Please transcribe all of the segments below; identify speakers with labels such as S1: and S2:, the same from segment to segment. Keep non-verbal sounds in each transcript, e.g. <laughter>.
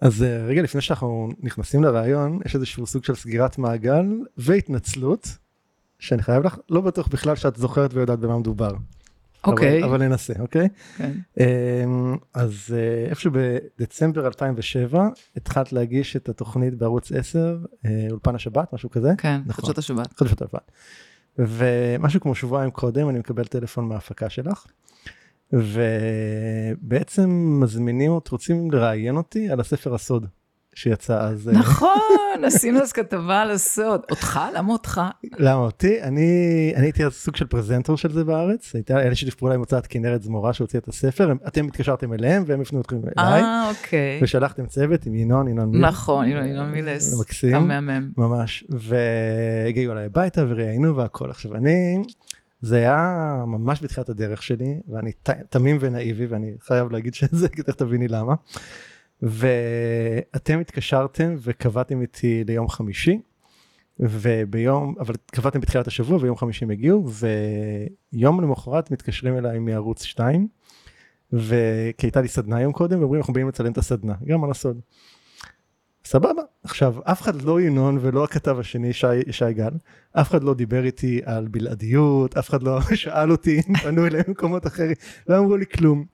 S1: אז אה, רגע לפני שאנחנו נכנסים לרעיון, יש איזשהו סוג של סגירת מעגל והתנצלות, שאני חייב לך, לא בטוח בכלל שאת זוכרת ויודעת במה מדובר.
S2: אוקיי.
S1: אבל, אבל ננסה, אוקיי?
S2: כן.
S1: אמ, אז אה, איפשהו בדצמבר 2007 התחלת להגיש את התוכנית בערוץ 10, אה, אולפן השבת, משהו כזה.
S2: כן,
S1: נכון.
S2: חדשות השבת.
S1: חדשות השבת. ומשהו כמו שבועיים קודם אני מקבל טלפון מההפקה שלך, ובעצם מזמינים אותי, רוצים לראיין אותי על הספר הסוד שיצא אז. אה,
S2: נכון, <laughs> עשינו אז כתבה על הסוד. אותך? למה אותך?
S1: למה אותי? אני, אני הייתי אז סוג של פרזנטור של זה בארץ, הייתה היה לי שיתוף פעולה עם הוצאת כנרת זמורה שהוציאה את הספר, אתם התקשרתם אליהם והם הפנו אתכם אליי,
S2: אה, אוקיי.
S1: ושלחתם צוות עם ינון, ינון מיל,
S2: נכון, ינון ינון מילס.
S1: מקסים.
S2: המהמם.
S1: ממש, והגיעו אליי הביתה וראיינו והכל. עכשיו אני, זה היה ממש בתחילת הדרך שלי, ואני ת- תמים ונאיבי, ואני חייב להגיד שזה, כי תכף תביני למה. ואתם התקשרתם וקבעתם איתי ליום חמישי, וביום, אבל קבעתם בתחילת השבוע ויום חמישי הם הגיעו, ויום למחרת מתקשרים אליי מערוץ 2, וכי הייתה לי סדנה יום קודם, ואומרים אנחנו באים לצלם את הסדנה, גם על הסוד. סבבה. עכשיו, אף אחד לא ינון ולא הכתב השני, שי, שי גל, אף אחד לא דיבר איתי על בלעדיות, אף אחד לא <laughs> שאל אותי פנו אליהם ממקומות אחרים, לא אמרו לי כלום.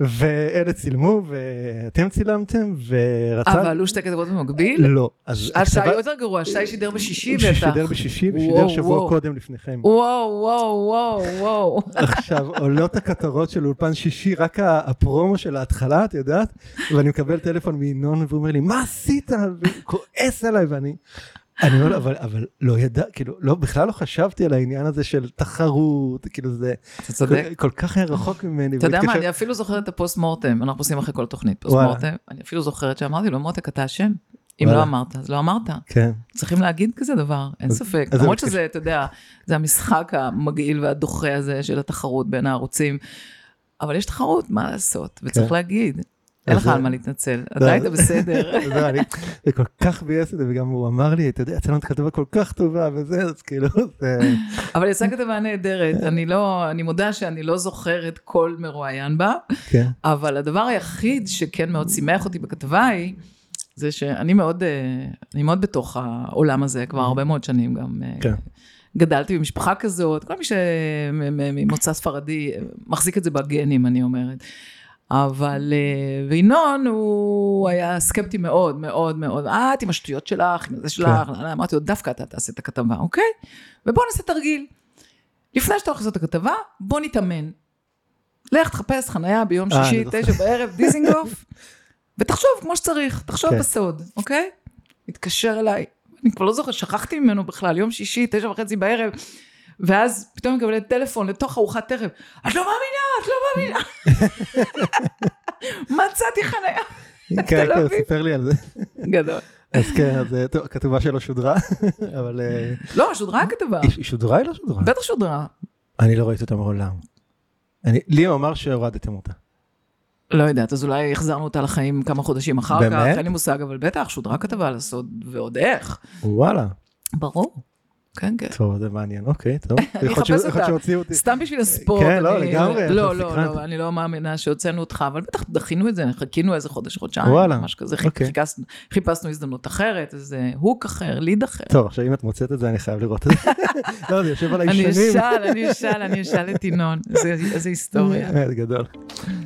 S1: ואלה צילמו ואתם צילמתם ורצה...
S2: אבל עלו שתי כתבות במקביל?
S1: לא. אז
S2: אה, שי יותר גרוע, שי שידר בשישי בטח.
S1: שידר בשישי ושידר שבוע. קודם לפניכם.
S2: וואו, וואו, וואו, וואו.
S1: עכשיו <laughs> עולות הכותרות של אולפן שישי רק הפרומו של ההתחלה את יודעת ואני מקבל טלפון מינון והוא אומר לי מה עשית והוא כועס עליי ואני. אני אומר אבל אבל לא ידע כאילו לא בכלל לא חשבתי על העניין הזה של תחרות כאילו זה
S2: אתה צודק.
S1: כל, כל כך היה רחוק ממני.
S2: אתה יודע מה, אני אפילו זוכרת את הפוסט מורטם, אנחנו עושים אחרי כל תוכנית פוסט. מורטם, אני אפילו זוכרת שאמרתי לו, מותק, אתה אשם. אם. לא אמרת, אז לא אמרת.
S1: כן
S2: צריכים להגיד כזה דבר, אין ספק. למרות שזה, אתה יודע, זה המשחק המגעיל והדוחה הזה של התחרות בין הערוצים. אבל יש תחרות, מה לעשות, וצריך
S1: כן.
S2: להגיד. אין לך על מה להתנצל, אתה היית בסדר. <laughs>
S1: זה כל כך ביאס אותי וגם הוא אמר לי אתה יודע יצא לנו כתבה כל כך טובה וזה אז כאילו <laughs> זה
S2: אבל יצאה כתבה נהדרת, אני לא, אני מודה שאני לא זוכרת כל מרואיין בה,
S1: כן
S2: אבל הדבר היחיד שכן מאוד שימח אותי בכתבה היא, זה שאני מאוד, אה, אני מאוד בתוך העולם הזה כבר הרבה מאוד שנים גם. אה,
S1: כן.
S2: גדלתי במשפחה כזאת, כל מי שממוצא ספרדי אה, מחזיק את זה בגנים, אני אומרת. אבל, אה, וינון הוא היה סקפטי מאוד, מאוד, מאוד, את עם השטויות שלך, עם זה שלך, אמרתי לו, דווקא אתה תעשה את הכתבה, אוקיי? ובוא נעשה תרגיל. לפני שאתה הולך לעשות את הכתבה, בוא נתאמן. לך תחפש חנייה ביום
S1: אה,
S2: שישי,
S1: זוכר.
S2: תשע בערב, דיזינגוף, <laughs> ותחשוב כמו שצריך, תחשוב
S1: כן.
S2: בסוד, אוקיי? מתקשר אליי, אני כבר לא זוכרת, שכחתי ממנו בכלל, יום שישי, תשע וחצי בערב, ואז פתאום אני מקבלת טלפון לתוך ארוחת ערב, את לא מאמינה, את לא מאמינה. <laughs> מצאתי חניה.
S1: כן כן. סיפר לי על זה
S2: גדול.
S1: אז כן אז אה, טוב, הכתבה שלו שודרה <laughs> אבל אה,
S2: לא, שודרה הכתבה.
S1: היא היא שודרה היא לא שודרה?
S2: בטח שודרה.
S1: אני לא ראיתי אותה מעולם. לי הוא אמר שהורדתם אותה.
S2: לא יודעת, אז אולי החזרנו אותה לחיים כמה חודשים אחר
S1: באמת?
S2: כך, אין לי מושג, אבל בטח, שודרה כתבה על הסוד, ועוד איך.
S1: וואלה.
S2: ברור. כן, כן.
S1: טוב זה מעניין אוקיי טוב. <laughs>
S2: אני אחפש אותה.
S1: שהוציאו אותי.
S2: סתם בשביל הספורט.
S1: כן, לא,
S2: אני-
S1: לגמרי,
S2: לא, לא,
S1: סקרנת.
S2: לא, אני לא מאמינה שהוצאנו אותך, אבל בטח דחינו את זה, חיכינו איזה חודש, חודשיים, משהו כזה,
S1: אוקיי.
S2: חיפשנו- הזדמנות אחרת, איזה הוק אחר, ליד אחר.
S1: טוב עכשיו אם את מוצאת את זה אני חייב לראות את זה. <laughs> לא זה יושב עליי
S2: אני
S1: שנים.
S2: אשאל, אני אשאל, אני אשאל את ינון, איזה- איזה היסטוריה. <laughs>
S1: באמת גדול.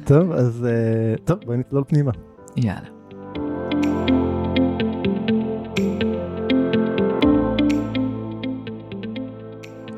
S1: טוב אז אה, טוב בואי נצלול פנימה.
S2: יאללה.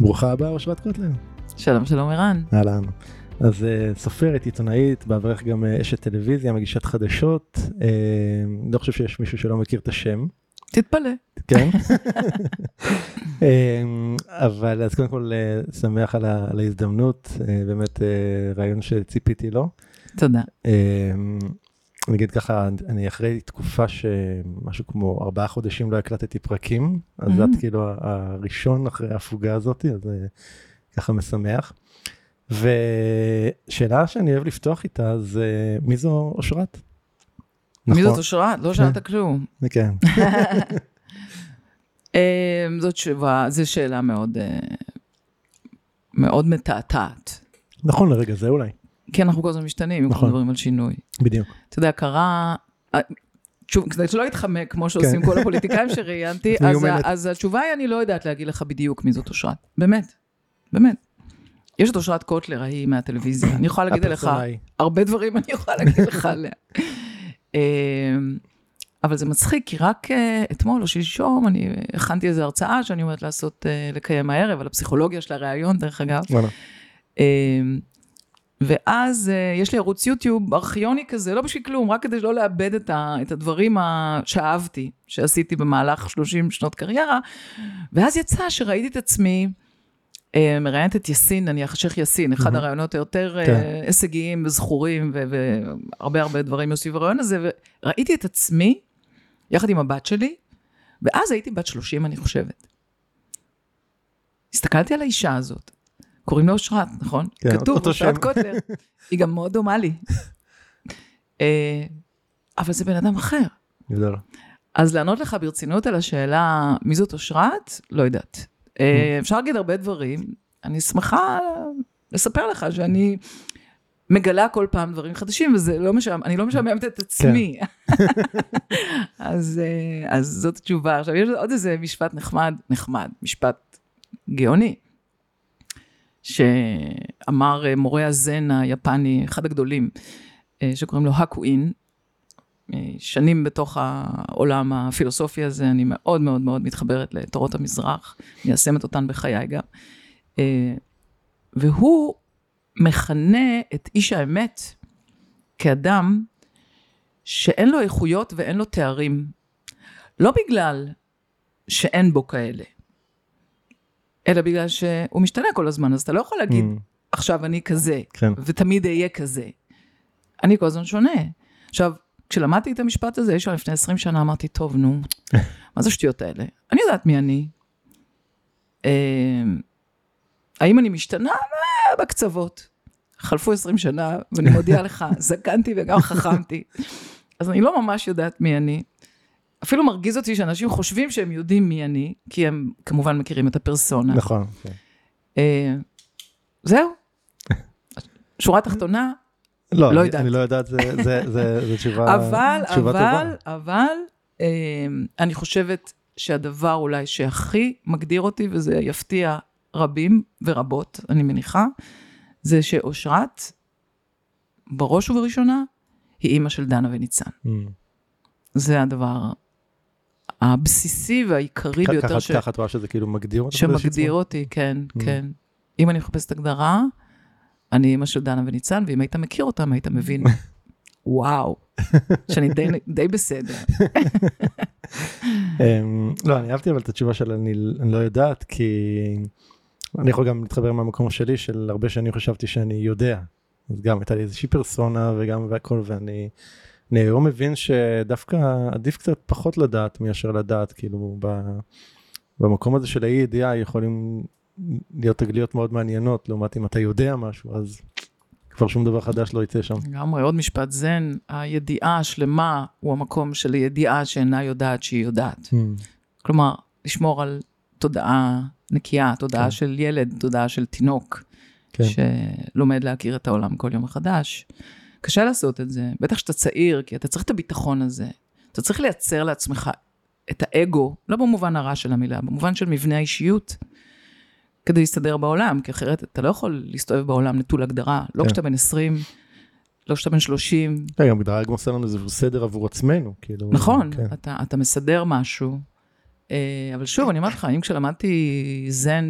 S1: ברוכה הבאה אשרת קוטלר.
S2: שלום שלום ערן.
S1: אהלן. אז אה, סופרת, עיתונאית, בעברך גם אה, אשת טלוויזיה, מגישת חדשות. אה, לא חושב שיש מישהו שלא מכיר את השם.
S2: תתפלא.
S1: כן. <laughs> <laughs> אמ, אבל אז קודם כל אה, שמח על ההזדמנות, אה, באמת אה, רעיון שציפיתי לו.
S2: תודה.
S1: אמ, אגיד ככה, אני אחרי תקופה שמשהו כמו ארבעה חודשים לא הקלטתי פרקים, אז
S2: Mm.
S1: את כאילו הראשון אחרי ההפוגה הזאת, אז אה, ככה משמח. ושאלה שאני אוהב לפתוח איתה זה מי זו אושרת?
S2: מי
S1: נכון?
S2: זאת אושרת? לא שאלת כלום.
S1: כן, <laughs>
S2: אה, זאת תשובה, זו שאלה מאוד, אה, מאוד מתעתעת.
S1: נכון לרגע זה אולי,
S2: כי אנחנו כל הזמן משתנים, אם אנחנו
S1: נכון.
S2: מדברים על שינוי.
S1: בדיוק.
S2: אתה יודע, קרה... אה, שוב, כדי שלא יתחמק, כמו שעושים
S1: כן.
S2: כל הפוליטיקאים שראיינתי, <laughs> אז, התשובה היא, אני לא יודעת להגיד לך בדיוק מי זאת אושרת. באמת, באמת. יש את אושרת קוטלר, ההיא מהטלוויזיה. אני יכולה להגיד עליך
S1: היא.
S2: הרבה דברים, אני יכולה להגיד לך עליה. <laughs> אה, אבל זה מצחיק, כי רק אה, אתמול או שלשום, אני הכנתי איזו הרצאה שאני עומדת לעשות, לקיים הערב, על הפסיכולוגיה של הראיון, דרך אגב. ואז אה, יש לי ערוץ יוטיוב ארכיוני כזה, לא בשביל כלום, רק כדי לא לאבד את, ה, את הדברים שאהבתי, שעשיתי במהלך 30 שנות קריירה. ואז יצא שראיתי את עצמי, אה, מראיינת את יאסין, נניח, השייח' יאסין, אחד
S1: מהמם.
S2: הרעיונות היותר
S1: כן.
S2: אה, הישגיים וזכורים, והרבה הרבה דברים סביב הרעיון הזה, וראיתי את עצמי, יחד עם הבת שלי, ואז הייתי בת 30, אני חושבת. הסתכלתי על האישה הזאת, קוראים לה אושרת, נכון?
S1: כן,
S2: כתוב,
S1: אותו
S2: אושרת. קוטלר. <laughs> היא גם מאוד דומה לי. אה, אבל זה בן אדם אחר.
S1: גדול.
S2: אז לענות לך ברצינות על השאלה מי זאת אושרת, לא יודעת. אה, אפשר להגיד הרבה דברים. אני שמחה לספר לך שאני מגלה כל פעם דברים חדשים, וזה לא משעמם, אני לא משעממת את עצמי. <laughs> אז, אה, אז זאת התשובה. עכשיו, יש עוד איזה משפט נחמד, נחמד, משפט גאוני, שאמר אה, מורה הזן היפני, אחד הגדולים, אה, שקוראים לו הקווין, אה, שנים בתוך העולם הפילוסופי הזה, אני מאוד מאוד מאוד מתחברת לתורות המזרח, מיישמת אותן בחיי גם. והוא מכנה את איש האמת כאדם שאין לו איכויות ואין לו תארים. לא בגלל שאין בו כאלה, אלא בגלל שהוא משתנה כל הזמן, אז אתה לא יכול להגיד,
S1: Mm,
S2: עכשיו אני כזה,
S1: כן.
S2: ותמיד אהיה כזה. אני כל הזמן שונה. עכשיו, כשלמדתי את המשפט הזה, יש לפני 20 שנה, אמרתי, טוב, נו, <laughs> מה זה השטויות האלה? אני יודעת מי אני. אה, האם אני משתנה? אה, בקצוות. חלפו 20 שנה, ואני מודיעה לך, <laughs> זקנתי וגם חכמתי. אז אני לא ממש יודעת מי אני. אפילו מרגיז אותי שאנשים חושבים שהם יודעים מי אני, כי הם כמובן מכירים את הפרסונה.
S1: נכון. כן.
S2: אה, זהו. שורה תחתונה,
S1: לא,
S2: לא יודעת.
S1: אני לא יודעת, זה- זה- זה זה תשובה
S2: אבל,
S1: תשובה
S2: אבל,
S1: טובה.
S2: אבל, אה, אני חושבת שהדבר אולי שהכי מגדיר אותי, וזה יפתיע רבים ורבות, אני מניחה, זה שאושרת, בראש ובראשונה, היא אימא של דנה וניצן.
S1: Mm.
S2: זה הדבר הבסיסי והעיקרי ביותר
S1: ככה-
S2: ש...
S1: ככה את רואה שזה כאילו מגדיר אותך
S2: שמגדיר אותי, כן,
S1: Mm.
S2: כן. אם אני מחפשת הגדרה, אני אימא של דנה וניצן, ואם היית מכיר אותם, היית מבין, <laughs> וואו, שאני די, <laughs> די בסדר.
S1: אמ, לא, אני אהבתי אבל את התשובה של אני אני לא יודעת, כי אני יכול גם להתחבר מהמקום שלי, של הרבה שנים חשבתי שאני יודע. אז גם הייתה לי איזושהי פרסונה וגם והכל, ואני אני היום מבין שדווקא עדיף קצת פחות לדעת מאשר לדעת, כאילו ב, במקום הזה של האי ידיעה יכולים להיות תגליות מאוד מעניינות, לעומת אם אתה יודע משהו, אז כבר שום דבר חדש לא יצא שם.
S2: לגמרי, עוד משפט זן, הידיעה השלמה הוא המקום של הידיעה שאינה יודעת שהיא יודעת. כלומר, לשמור על תודעה נקייה, תודעה
S1: כן.
S2: של ילד, תודעה של תינוק,
S1: כן.
S2: שלומד להכיר את העולם כל יום מחדש. קשה לעשות את זה, בטח כשאתה צעיר, כי אתה צריך את הביטחון הזה. אתה צריך לייצר לעצמך את האגו, לא במובן הרע של המילה, במובן של מבנה האישיות, כדי להסתדר בעולם, כי אחרת אתה לא יכול להסתובב בעולם נטול הגדרה, לא
S1: כן.
S2: כשאתה בן 20, לא שאתה בן 30.
S1: רגע, הגדרה גם עושה לנו איזה סדר עבור עצמנו, כאילו.
S2: נכון,
S1: כן.
S2: אתה, אתה מסדר משהו. אה, אבל שוב, אני אומרת לך, אם כשלמדתי זן,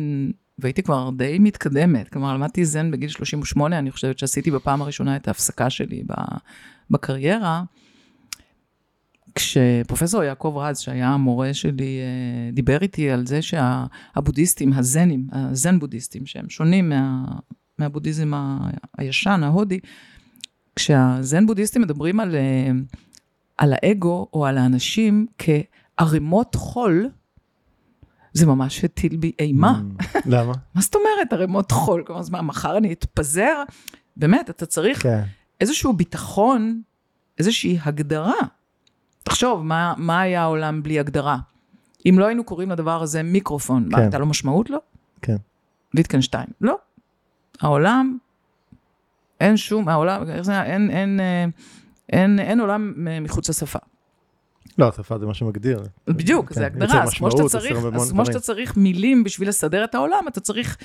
S2: והייתי כבר די מתקדמת, כלומר, למדתי זן בגיל 38, אני חושבת שעשיתי בפעם הראשונה את ההפסקה שלי בקריירה, כשפרופסור יעקב רז, שהיה המורה שלי, אה, דיבר איתי על זה שהבודהיסטים, הזנים, הזן בודהיסטים, שהם שונים מה, מהבודהיזם הישן, ההודי, כשהזן בודהיסטים מדברים על, אה, על האגו או על האנשים כערימות חול, זה ממש הטיל בי אימה.
S1: Mm, למה? <laughs>
S2: מה זאת אומרת ערימות חול? כלומר, אז מה, מחר אני אתפזר? באמת, אתה צריך
S1: כן.
S2: איזשהו ביטחון, איזושהי הגדרה. תחשוב, מה, מה היה העולם בלי הגדרה? אם לא היינו קוראים לדבר הזה מיקרופון, מה,
S1: כן.
S2: הייתה לו משמעות? לא.
S1: כן.
S2: ויטקנשטיין, לא. העולם, אין שום, העולם, איך זה היה? אין, אין, אה, אין, אין עולם אה, מחוץ לשפה.
S1: לא, השפה זה מה שמגדיר.
S2: בדיוק,
S1: כן,
S2: זה הגדרה. אז כמו שאתה צריך, אז כמו. שאתה צריך מילים בשביל לסדר את העולם, אתה צריך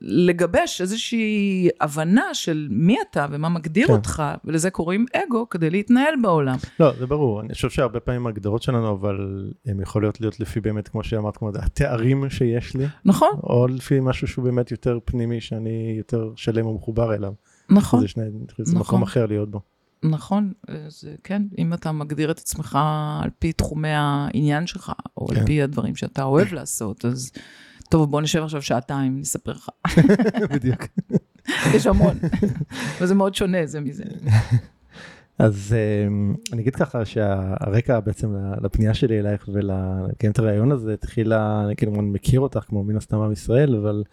S2: לגבש איזושהי הבנה של מי אתה ומה מגדיר
S1: כן.
S2: אותך, ולזה קוראים אגו, כדי להתנהל בעולם.
S1: לא, זה ברור. אני חושב שהרבה פעמים ההגדרות שלנו, אבל הן יכולות להיות לפי באמת, כמו שאמרת, כמו זה, התארים שיש לי,
S2: נכון,
S1: או לפי משהו שהוא באמת יותר פנימי, שאני יותר שלם ומחובר אליו.
S2: נכון,
S1: זה שני, זה
S2: נכון.
S1: מקום אחר להיות בו.
S2: נכון. אז כן, אם אתה מגדיר את עצמך על פי תחומי העניין שלך, או
S1: כן.
S2: על פי הדברים שאתה אוהב לעשות, אז טוב, בוא נשב עכשיו שעתיים, נספר לך. <laughs>
S1: בדיוק.
S2: יש המון. וזה מאוד שונה זה מזה. <laughs>
S1: אז אמ, אני אגיד ככה שהרקע בעצם לפנייה שלי אלייך ולקיים את הרעיון הזה התחילה, אני כאילו מכיר אותך כמו מן הסתם עם ישראל, אבל אה,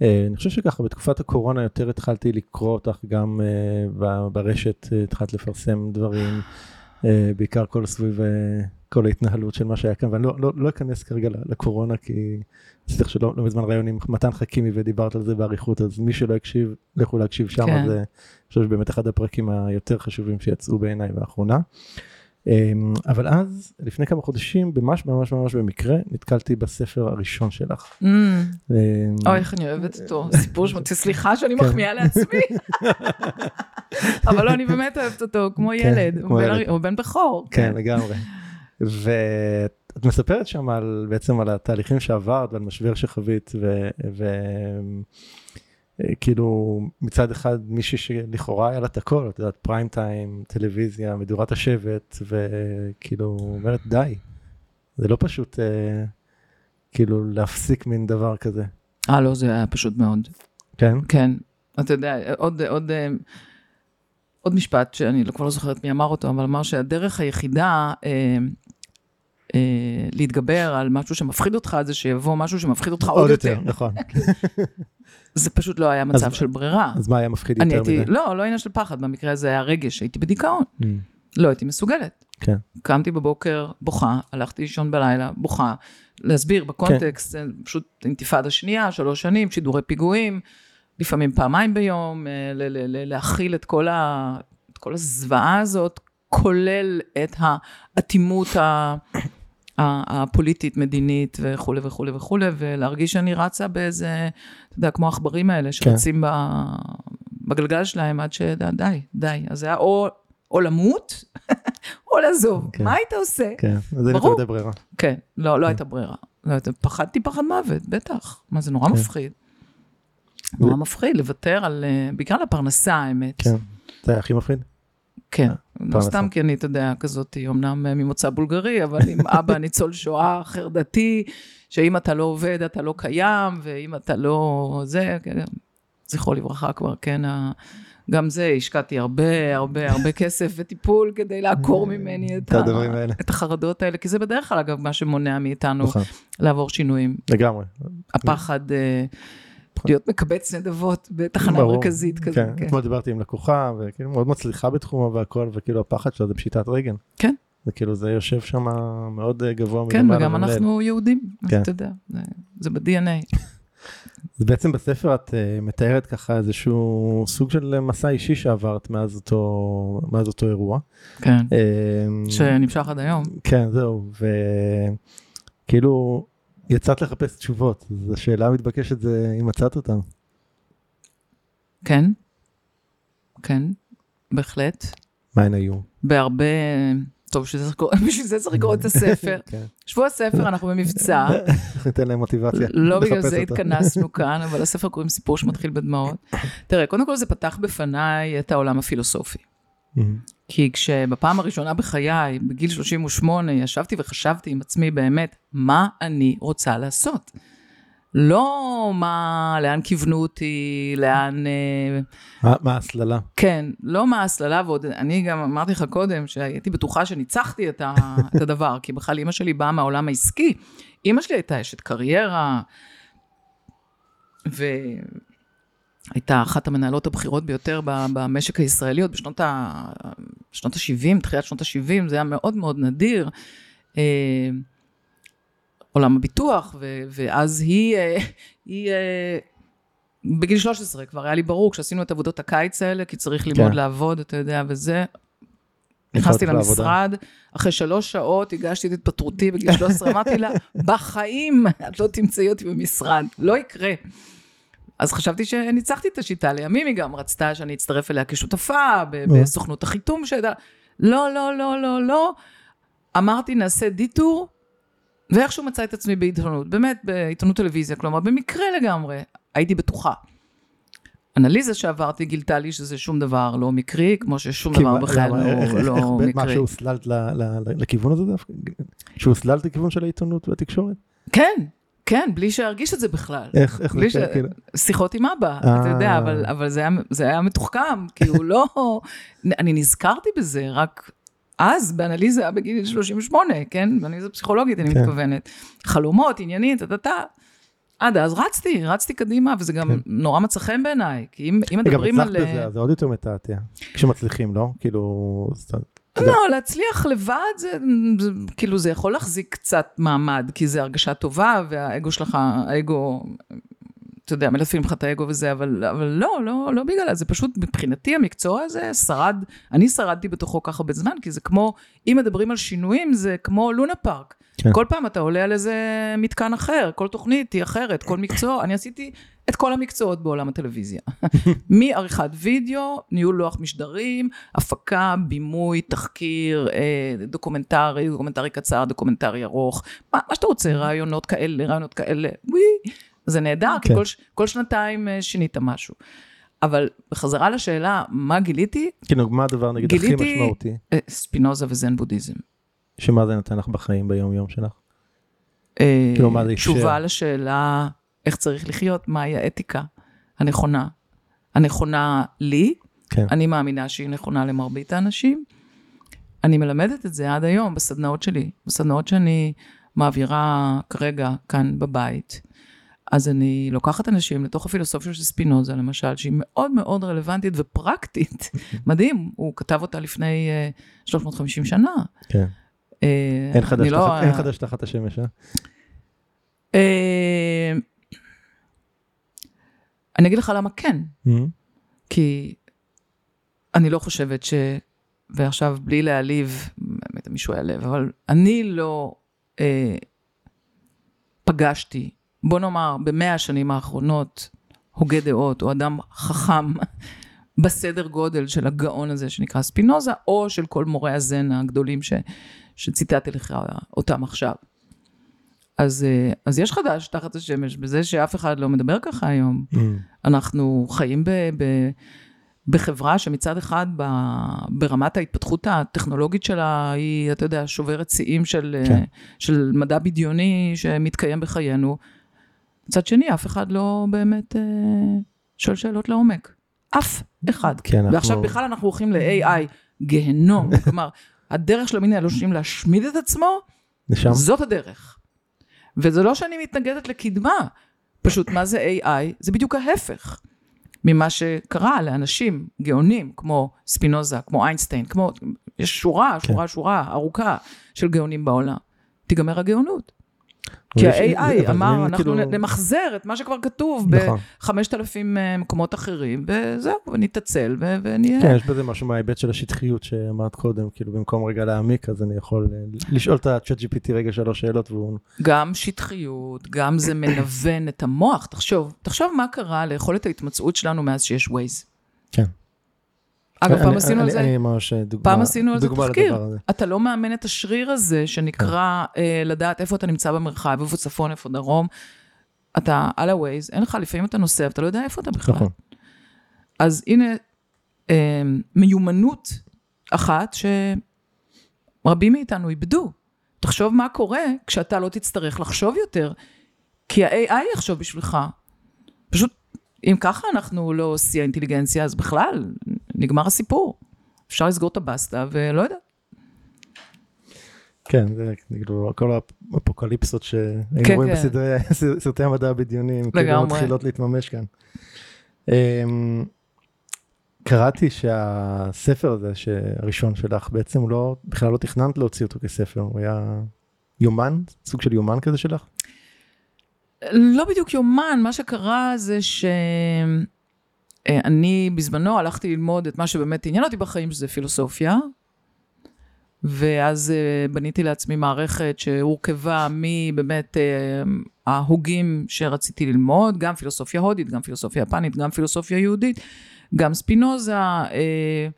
S1: אני חושב שככה בתקופת הקורונה יותר התחלתי לקרוא אותך גם אה, ברשת, אה, התחלת לפרסם דברים, אה, בעיקר כל סביב אה, כל ההתנהלות של מה שהיה כאן, ואני לא, לא, לא אכנס כרגע לקורונה כי עשיתי לך שלא לא מזמן ראיון עם מתן חכימי ודיברת על זה באריכות, אז מי שלא הקשיב, לכו להקשיב שם,
S2: כן.
S1: זה אני חושב שבאמת אחד הפרקים היותר חשובים שיצאו בעיניי באחרונה. אמ, אבל אז, לפני כמה חודשים, ממש ממש ממש במקרה, נתקלתי בספר הראשון שלך.
S2: Mm,
S1: אמ,
S2: אוי, איך אני אוהבת אותו. סיפור שמוציא, <laughs> סליחה שאני
S1: כן.
S2: מחמיאה לעצמי. <laughs> אבל לא, אני באמת אוהבת אותו, כמו
S1: כן,
S2: ילד. הוא בן בכור.
S1: כן, לגמרי. ואת מספרת שם על, בעצם על התהליכים שעברת ועל משבר שחווית, וכאילו מצד אחד מישהי שלכאורה היה לה את הכל, את יודעת, פריים טיים, טלוויזיה, מדורת השבט, וכאילו אומרת די, זה לא פשוט אה, כאילו להפסיק מין דבר כזה.
S2: אה, לא, זה היה פשוט מאוד.
S1: כן?
S2: כן. אתה יודע, עוד, עוד, אה, עוד משפט שאני לא- כבר לא זוכרת מי אמר אותו, אבל אמר שהדרך היחידה אה, אה, להתגבר על משהו שמפחיד אותך, זה שיבוא משהו שמפחיד אותך עוד יותר.
S1: נכון. <laughs>
S2: זה פשוט לא היה מצב
S1: אז-
S2: של ברירה.
S1: אז מה היה מפחיד יותר
S2: הייתי,
S1: מזה?
S2: לא, לא עניין של פחד, במקרה הזה היה רגש, הייתי בדיכאון.
S1: Mm,
S2: לא הייתי מסוגלת.
S1: כן.
S2: קמתי בבוקר, בוכה, הלכתי לישון בלילה, בוכה. להסביר בקונטקסט, זה פשוט אינתיפאדה שנייה, שלוש שנים, שידורי פיגועים, לפעמים פעמיים ביום, אה, ל- ל- ל- להכיל את כל, ה, את כל הזוועה הזאת, כולל את האטימות ה... הפוליטית, מדינית וכולי וכולי וכולי, ולהרגיש שאני רצה באיזה, אתה יודע, כמו העכברים האלה שרצים ב, בגלגל שלהם עד שדי, די. אז זה היה או, או למות, <laughs> או לעזוב.
S1: כן.
S2: מה היית עושה?
S1: כן, אז אין. יותר ברירה.
S2: כן, לא, לא
S1: כן.
S2: הייתה ברירה. לא הייתה, פחדתי פחד מוות, בטח. מה, זה נורא
S1: כן.
S2: מפחיד. נורא מפחיד לוותר על, אה, בעיקר על הפרנסה, האמת.
S1: כן. זה היה הכי מפחיד?
S2: כן, לא. סתם כי אני, אתה יודע, כזאת, אמנם אה, ממוצא בולגרי, אבל עם <laughs> אבא ניצול שואה חרדתי, שאם אתה לא עובד, אתה לא קיים, ואם אתה לא... זה, כן, זכרו לברכה כבר, כן, ה... גם זה, השקעתי הרבה, הרבה, הרבה כסף וטיפול כדי לעקור ממני את,
S1: האלה.
S2: את החרדות האלה, כי זה בדרך כלל, אגב, מה שמונע מאיתנו
S1: נכון,
S2: לעבור שינויים.
S1: לגמרי.
S2: הפחד אה, להיות מקבץ נדבות בתחנה
S1: ברור.
S2: מרכזית כזה.
S1: כן,
S2: כן.
S1: אתמול דיברתי עם לקוחה, וכאילו מאוד מצליחה בתחומה והכל, וכאילו הפחד שלה זה פשיטת רגל.
S2: כן.
S1: זה כאילו זה יושב שם מאוד אה, גבוה
S2: כן,
S1: מלמעלה
S2: וגם
S1: ומלעיל.
S2: אנחנו יהודים, אז
S1: כן.
S2: אתה יודע, זה- זה ב-DNA. <laughs>
S1: אז בעצם בספר את uh, מתארת ככה איזשהו סוג של מסע אישי שעברת מאז אותו, מאז אותו אירוע.
S2: כן.
S1: אה,
S2: שנמשך עד היום.
S1: כן, זהו, וכאילו יצאת לחפש תשובות, אז השאלה המתבקשת זה אם מצאת אותן.
S2: כן. כן. בהחלט.
S1: מה הן היו?
S2: בהרבה... טוב, בשביל זה צריך- לקרוא <laughs> את הספר. <laughs>
S1: כן.
S2: שבוע הספר, אנחנו במבצע. <laughs>
S1: ניתן להם מוטיבציה.
S2: לא בגלל זה. התכנסנו כאן, אבל הספר קוראים סיפור שמתחיל בדמעות. תראה, קודם כל זה פתח בפניי את העולם הפילוסופי. כי כשבפעם הראשונה בחיי, בגיל 38, ישבתי וחשבתי עם עצמי באמת, מה אני רוצה לעשות? לא מה, לאן כיוונו אותי, לאן... אה,
S1: מה- מה ההסללה?
S2: כן, לא מה ההסללה, ועוד אני גם אמרתי לך קודם, שהייתי בטוחה שניצחתי את, ה, <laughs> את הדבר, כי בכלל אימא שלי באה מהעולם העסקי. אימא שלי הייתה אשת קריירה, והייתה אחת המנהלות הבכירות ביותר במשק הישראלי, עוד בשנות ה... שנות ה-70, תחילת שנות ה-70, זה היה מאוד מאוד נדיר. אה, עולם הביטוח, ו- ואז היא, אה, היא אה, בגיל 13 כבר היה לי ברור, כשעשינו את עבודות הקיץ האלה, כי צריך ללמוד
S1: כן.
S2: לעבוד, אתה יודע, וזה. נכנסתי
S1: לעבודה.
S2: למשרד, אחרי שלוש שעות הגשתי את התפטרותי בגיל 13, אמרתי לה, בחיים את לא תמצאי אותי במשרד, לא יקרה. אז חשבתי שניצחתי את השיטה, לימים היא גם רצתה שאני אצטרף אליה כשותפה, ב-
S1: נו.
S2: בסוכנות החיתום שהייתה, לא, לא, לא, לא, לא. אמרתי, נעשה דיטור, ואיכשהו מצא את עצמי בעיתונות, באמת בעיתונות טלוויזיה, כלומר, במקרה לגמרי, הייתי בטוחה. אנליזה שעברתי גילתה לי שזה שום דבר לא מקרי, כמו ששום דבר בכלל לא, לא
S1: איך- מה
S2: מקרי.
S1: שהוסללת לכיוון הזה דווקא? שהוסללת לכיוון של העיתונות והתקשורת?
S2: כן, כן, בלי שארגיש את זה בכלל.
S1: איך איך זה
S2: ש-
S1: כאילו?
S2: שיחות עם אבא,
S1: אה.
S2: אתה יודע, אבל, אבל זה, היה, זה היה מתוחכם, כי הוא לא... <laughs> אני נזכרתי בזה רק אז, באנליזה בגיל 38, כן? באנליזה פסיכולוגית, אני
S1: כן.
S2: מתכוונת. חלומות, עניינים, טה-טה-טה. עד אז רצתי, רצתי קדימה, וזה גם
S1: כן.
S2: נורא מצא חן בעיניי, כי אם, אם
S1: גם
S2: מדברים
S1: הצלחת
S2: על...
S1: בזה, אז זה עוד יותר מתעתע. כשמצליחים, לא? כאילו... סתם.
S2: לא, להצליח לבד, זה, זה כאילו, זה יכול להחזיק קצת מעמד, כי זה הרגשה טובה, והאגו שלך, האגו, אתה יודע, מלטפים לך את האגו וזה, אבל, אבל לא, לא, לא בגלל זה, פשוט מבחינתי המקצוע הזה שרד, אני שרדתי בתוכו כך הרבה זמן, כי זה כמו, אם מדברים על שינויים, זה כמו לונה פארק.
S1: כן.
S2: כל פעם אתה עולה על איזה מתקן אחר, כל תוכנית היא אחרת, כל מקצוע, אני עשיתי את כל המקצועות בעולם הטלוויזיה. <laughs> מעריכת וידאו, ניהול לוח משדרים, הפקה, בימוי, תחקיר, אה, דוקומנטרי, דוקומנטרי קצר, דוקומנטרי ארוך, מה, מה שאתה רוצה, רעיונות כאלה, רעיונות כאלה, וואי, זה נהדר, כי
S1: כן.
S2: כל, כל שנתיים אה, שינית משהו. אבל בחזרה לשאלה, מה גיליתי?
S1: כאילו, מה הדבר נגיד הכי
S2: גיליתי-
S1: משמעותי?
S2: אה, ספינוזה וזן בודהיזם.
S1: שמה זה נותן לך בחיים ביום יום שלך? כאילו, מה זה אפשר?
S2: תשובה לשאלה איך צריך לחיות, מהי האתיקה הנכונה. הנכונה לי,
S1: כן.
S2: אני מאמינה שהיא נכונה למרבית האנשים. אני מלמדת את זה עד היום בסדנאות שלי, בסדנאות שאני מעבירה כרגע כאן בבית. אז אני לוקחת אנשים לתוך הפילוסופיה של ספינוזה, למשל, שהיא מאוד מאוד רלוונטית ופרקטית. <laughs> מדהים, הוא כתב אותה לפני אה, 350 שנה.
S1: כן.
S2: אה,
S1: אין חדש
S2: לא-
S1: תחת- אין חדש תחת השמש, אה?
S2: אה, אני אגיד לך למה כן,
S1: מהמם.
S2: כי אני לא חושבת ש... ועכשיו בלי להעליב, באמת מישהו יעלב, אבל אני לא אה, פגשתי, בוא נאמר, במאה השנים האחרונות, הוגה דעות או אדם חכם <laughs> בסדר גודל של הגאון הזה שנקרא ספינוזה, או של כל מורי הזן הגדולים ש, שציטטתי לך אותם עכשיו. אז, אה, אז יש חדש תחת השמש בזה שאף אחד לא מדבר ככה היום.
S1: מהמם.
S2: אנחנו חיים ב, ב, בחברה שמצד אחד ב, ברמת ההתפתחות הטכנולוגית שלה היא, אתה יודע, שוברת שיאים של,
S1: כן.
S2: כן. של מדע בדיוני שמתקיים בחיינו. מצד שני, אף אחד לא באמת אה, שואל שאלות לעומק. אף אחד.
S1: כן, אנחנו-
S2: ועכשיו בכלל אנחנו הולכים ל-AI, גיהנום. <laughs> כלומר, הדרך של המין האנושיים להשמיד את עצמו,
S1: לשם?
S2: זאת הדרך. וזה לא שאני מתנגדת לקדמה, פשוט מה זה AI? זה בדיוק ההפך ממה שקרה לאנשים גאונים כמו ספינוזה, כמו איינשטיין, כמו, יש שורה,
S1: כן.
S2: שורה, שורה ארוכה של גאונים בעולם. תיגמר הגאונות. כי ה-AI אמר, אנחנו
S1: כאילו-
S2: נמחזר את מה שכבר כתוב
S1: נכון.
S2: ב-5,000 מקומות אחרים, וזהו, ונתעצל ונהיה.
S1: כן, יש בזה משהו מההיבט של השטחיות שאמרת קודם, כאילו במקום רגע להעמיק, אז אני יכול אה, לשאול את ה-chat GPT רגע שלוש שאלות והוא...
S2: גם שטחיות, גם זה מנוון את המוח. תחשוב, תחשוב מה קרה ליכולת ההתמצאות שלנו מאז שיש ווייז.
S1: כן.
S2: אגב, פעם
S1: אני-
S2: עשינו על זה,
S1: אני ממש דוגמה,
S2: פעם עשינו על זה תחקיר. אתה לא מאמן את השריר הזה שנקרא אה, לדעת איפה אתה נמצא במרחב, איפה צפון, איפה דרום. אתה על ה-Waze, אין לך, לפעמים אתה נוסע, ואתה לא יודע איפה אתה בכלל.
S1: נכון.
S2: אז הנה אה, מיומנות אחת שרבים מאיתנו איבדו. תחשוב מה קורה כשאתה לא תצטרך לחשוב יותר, כי ה-AI יחשוב בשבילך. פשוט, אם ככה אנחנו לא שיא האינטליגנציה, אז בכלל, נגמר הסיפור. אפשר לסגור את הבסטה, ולא יודע.
S1: כן, זה כאילו כל האפוקליפסות שהיינו
S2: כן,
S1: רואים
S2: כן.
S1: בסרטי <laughs> סרטי המדע הבדיוניים, כאילו. מתחילות להתממש כאן. אמ, קראתי שהספר הזה הראשון שלך בעצם לא, בכלל לא תכננת להוציא אותו כספר, הוא היה יומן, סוג של יומן כזה שלך?
S2: לא בדיוק יומן, מה שקרה זה שאני בזמנו הלכתי ללמוד את מה שבאמת עניין אותי בחיים, שזה פילוסופיה, ואז אה, בניתי לעצמי מערכת שהורכבה מבאמת אה, ההוגים שרציתי ללמוד, גם פילוסופיה הודית, גם פילוסופיה יפנית, גם פילוסופיה יהודית, גם ספינוזה, אה,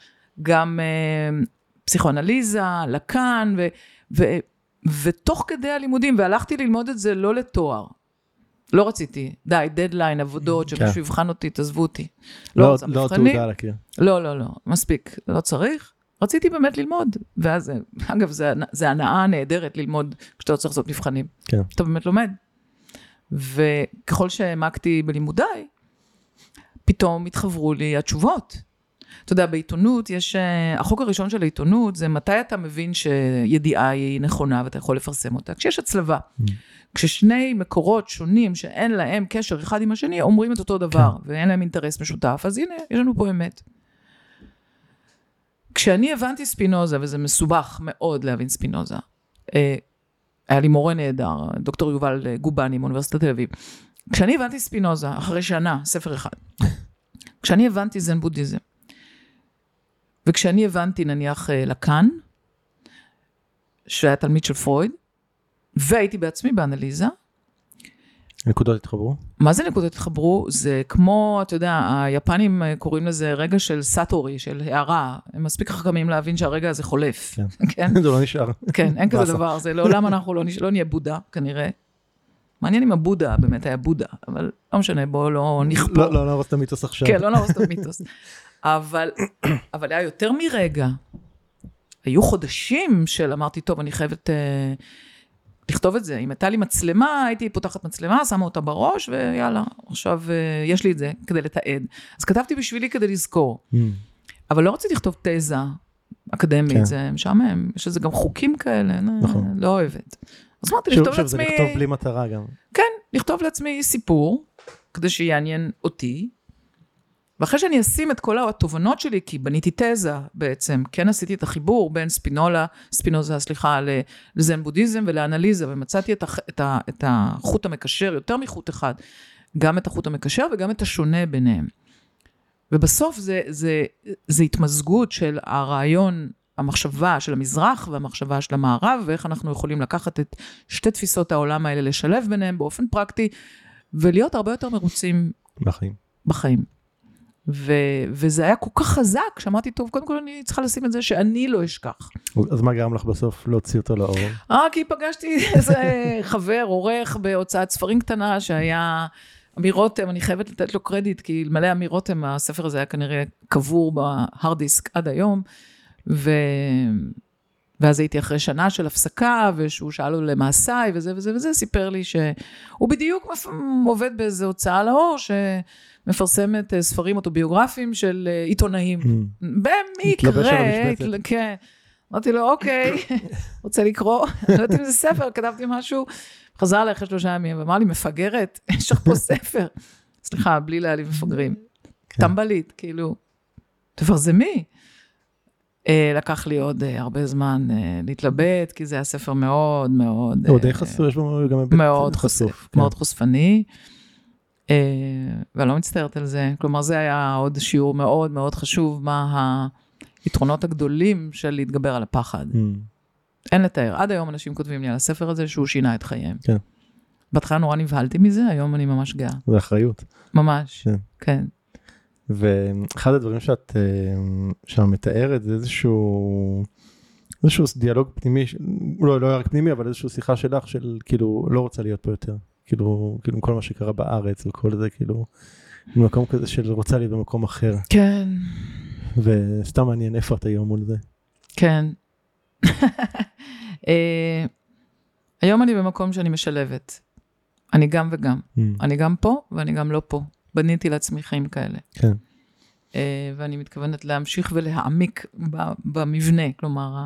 S2: גם אה, פסיכואנליזה, לקאן, ו, ו, ותוך כדי הלימודים, והלכתי ללמוד את זה לא לתואר. לא רציתי, די, דדליין, עבודות,
S1: כן.
S2: שמישהו יבחן אותי, תעזבו אותי.
S1: לא,
S2: לא רוצה
S1: לא
S2: מבחנים.
S1: תעודה להכיר.
S2: לא, לא, לא, מספיק, לא צריך. רציתי באמת ללמוד, ואז, אגב, זה, זה הנאה נהדרת ללמוד כשאתה לא צריך לעשות מבחנים.
S1: כן.
S2: אתה באמת לומד. וככל שהעמקתי בלימודיי, פתאום התחברו לי התשובות. אתה יודע, בעיתונות יש, אה, החוק הראשון של העיתונות זה מתי אתה מבין שידיעה היא נכונה ואתה יכול לפרסם אותה. כשיש הצלבה. כששני מקורות שונים שאין להם קשר אחד עם השני, אומרים את אותו דבר, ואין להם אינטרס משותף, אז הנה, יש לנו פה אמת. כשאני הבנתי ספינוזה, וזה מסובך מאוד להבין ספינוזה, אה, היה לי מורה נהדר, דוקטור יובל אה, גובני מאוניברסיטת תל אביב. כשאני הבנתי ספינוזה, אחרי שנה, ספר אחד, <laughs> כשאני הבנתי זן בודהיזם, וכשאני הבנתי נניח אה, לקאן, שהיה תלמיד של פרויד, והייתי בעצמי באנליזה,
S1: נקודות התחברו?
S2: מה זה נקודות התחברו? זה כמו, אתה יודע, היפנים אה, קוראים לזה רגע של סאטורי, של הערה. הם מספיק חכמים להבין שהרגע הזה חולף.
S1: כן. <laughs>
S2: כן? <laughs>
S1: זה לא נשאר.
S2: כן, אין כזה. דבר, זה לעולם אנחנו לא, נש... לא נהיה בודה, כנראה. מעניין אם הבודה באמת היה בודה, אבל לא משנה, בואו לא נכפור.
S1: לא, לא נהרוס את המיתוס עכשיו.
S2: כן, לא נהרוס את המיתוס. <laughs> אבל, <clears throat> אבל היה יותר מרגע. היו חודשים של אמרתי, טוב, אני חייבת אה, לכתוב את זה. אם הייתה לי מצלמה, הייתי פותחת מצלמה, שמה אותה בראש, ויאללה, עכשיו אה, יש לי את זה כדי לתעד. אז כתבתי בשבילי כדי לזכור.
S1: Mm,
S2: אבל לא רציתי לכתוב תזה אקדמית,
S1: כן.
S2: זה משעמם. יש לזה גם חוקים כאלה, נכון. לא אוהבת. אז אמרתי,
S1: שוב,
S2: לכתוב
S1: שוב, זה
S2: לעצמי...
S1: לכתוב בלי מטרה גם.
S2: כן, לכתוב לעצמי סיפור, כדי שיעניין אותי, ואחרי שאני אשים את כל התובנות שלי, כי בניתי תזה בעצם, כן עשיתי את החיבור בין ספינולה, ספינוזה, סליחה, לזן בודהיזם ולאנליזה, ומצאתי את, הח, את, ה, את החוט המקשר, יותר מחוט אחד, גם את החוט המקשר וגם את השונה ביניהם. ובסוף זה, זה, זה התמזגות של הרעיון, המחשבה של המזרח והמחשבה של המערב, ואיך אנחנו יכולים לקחת את שתי תפיסות העולם האלה, לשלב ביניהם באופן פרקטי, ולהיות הרבה יותר מרוצים
S1: מהחיים.
S2: בחיים. ו- וזה היה כל כך חזק, שאמרתי, טוב, קודם כל אני צריכה לשים את זה שאני לא אשכח.
S1: אז מה גרם לך בסוף להוציא אותו לאור?
S2: אה, כי פגשתי איזה חבר, עורך בהוצאת ספרים קטנה, שהיה אמיר רותם, אני חייבת לתת לו קרדיט, כי אלמלא אמיר רותם, הספר הזה היה כנראה קבור בהארד דיסק עד היום. ו... ואז הייתי אחרי שנה של הפסקה, ושהוא שאל לו למעשיי, וזה וזה וזה, סיפר לי שהוא בדיוק עובד באיזו הוצאה לאור, שמפרסמת אה, ספרים אוטוביוגרפיים של אה, עיתונאים.
S1: Mm,
S2: במקרה, כן. אמרתי לו, אוקיי, <laughs> רוצה לקרוא? <laughs> לא יודעת אם זה ספר, <laughs> כתבתי משהו. חזר אליי אחרי שלושה ימים ואמר לי, מפגרת, יש לך פה ספר. סליחה, בלי להעליב מפגרים.
S1: כן.
S2: טמבלית, כאילו, תפרסמי. אה, לקח לי עוד הרבה זמן להתלבט, כי זה היה ספר מאוד מאוד... אה,
S1: די חשוף, יש בו גם
S2: מאוד חושף,
S1: כן.
S2: מאוד חושפני. אה, ואני לא מצטערת על זה. כלומר, זה היה עוד שיעור מאוד מאוד חשוב, מה היתרונות הגדולים של להתגבר על הפחד.
S1: Mm,
S2: אין לתאר. עד היום אנשים כותבים לי על הספר הזה שהוא שינה את חייהם.
S1: כן.
S2: בהתחלה נורא נבהלתי מזה, היום אני ממש גאה.
S1: זה אחריות.
S2: ממש,
S1: כן.
S2: כן.
S1: ואחד הדברים שאת אה, שם מתארת זה איזשהו איזשהו דיאלוג פנימי, לא, לא רק פנימי, אבל איזושהי שיחה שלך של כאילו לא רוצה להיות פה יותר. כאילו, כאילו כל מה שקרה בארץ וכל זה, כאילו, במקום כזה של רוצה להיות במקום אחר.
S2: כן,
S1: וסתם מעניין איפה את היום מול זה.
S2: כן. אה, היום אני במקום שאני משלבת. אני גם וגם.
S1: Mm,
S2: אני גם פה ואני גם לא פה. בניתי לעצמי חיים כאלה.
S1: כן.
S2: אה, ואני מתכוונת להמשיך ולהעמיק במבנה. כלומר,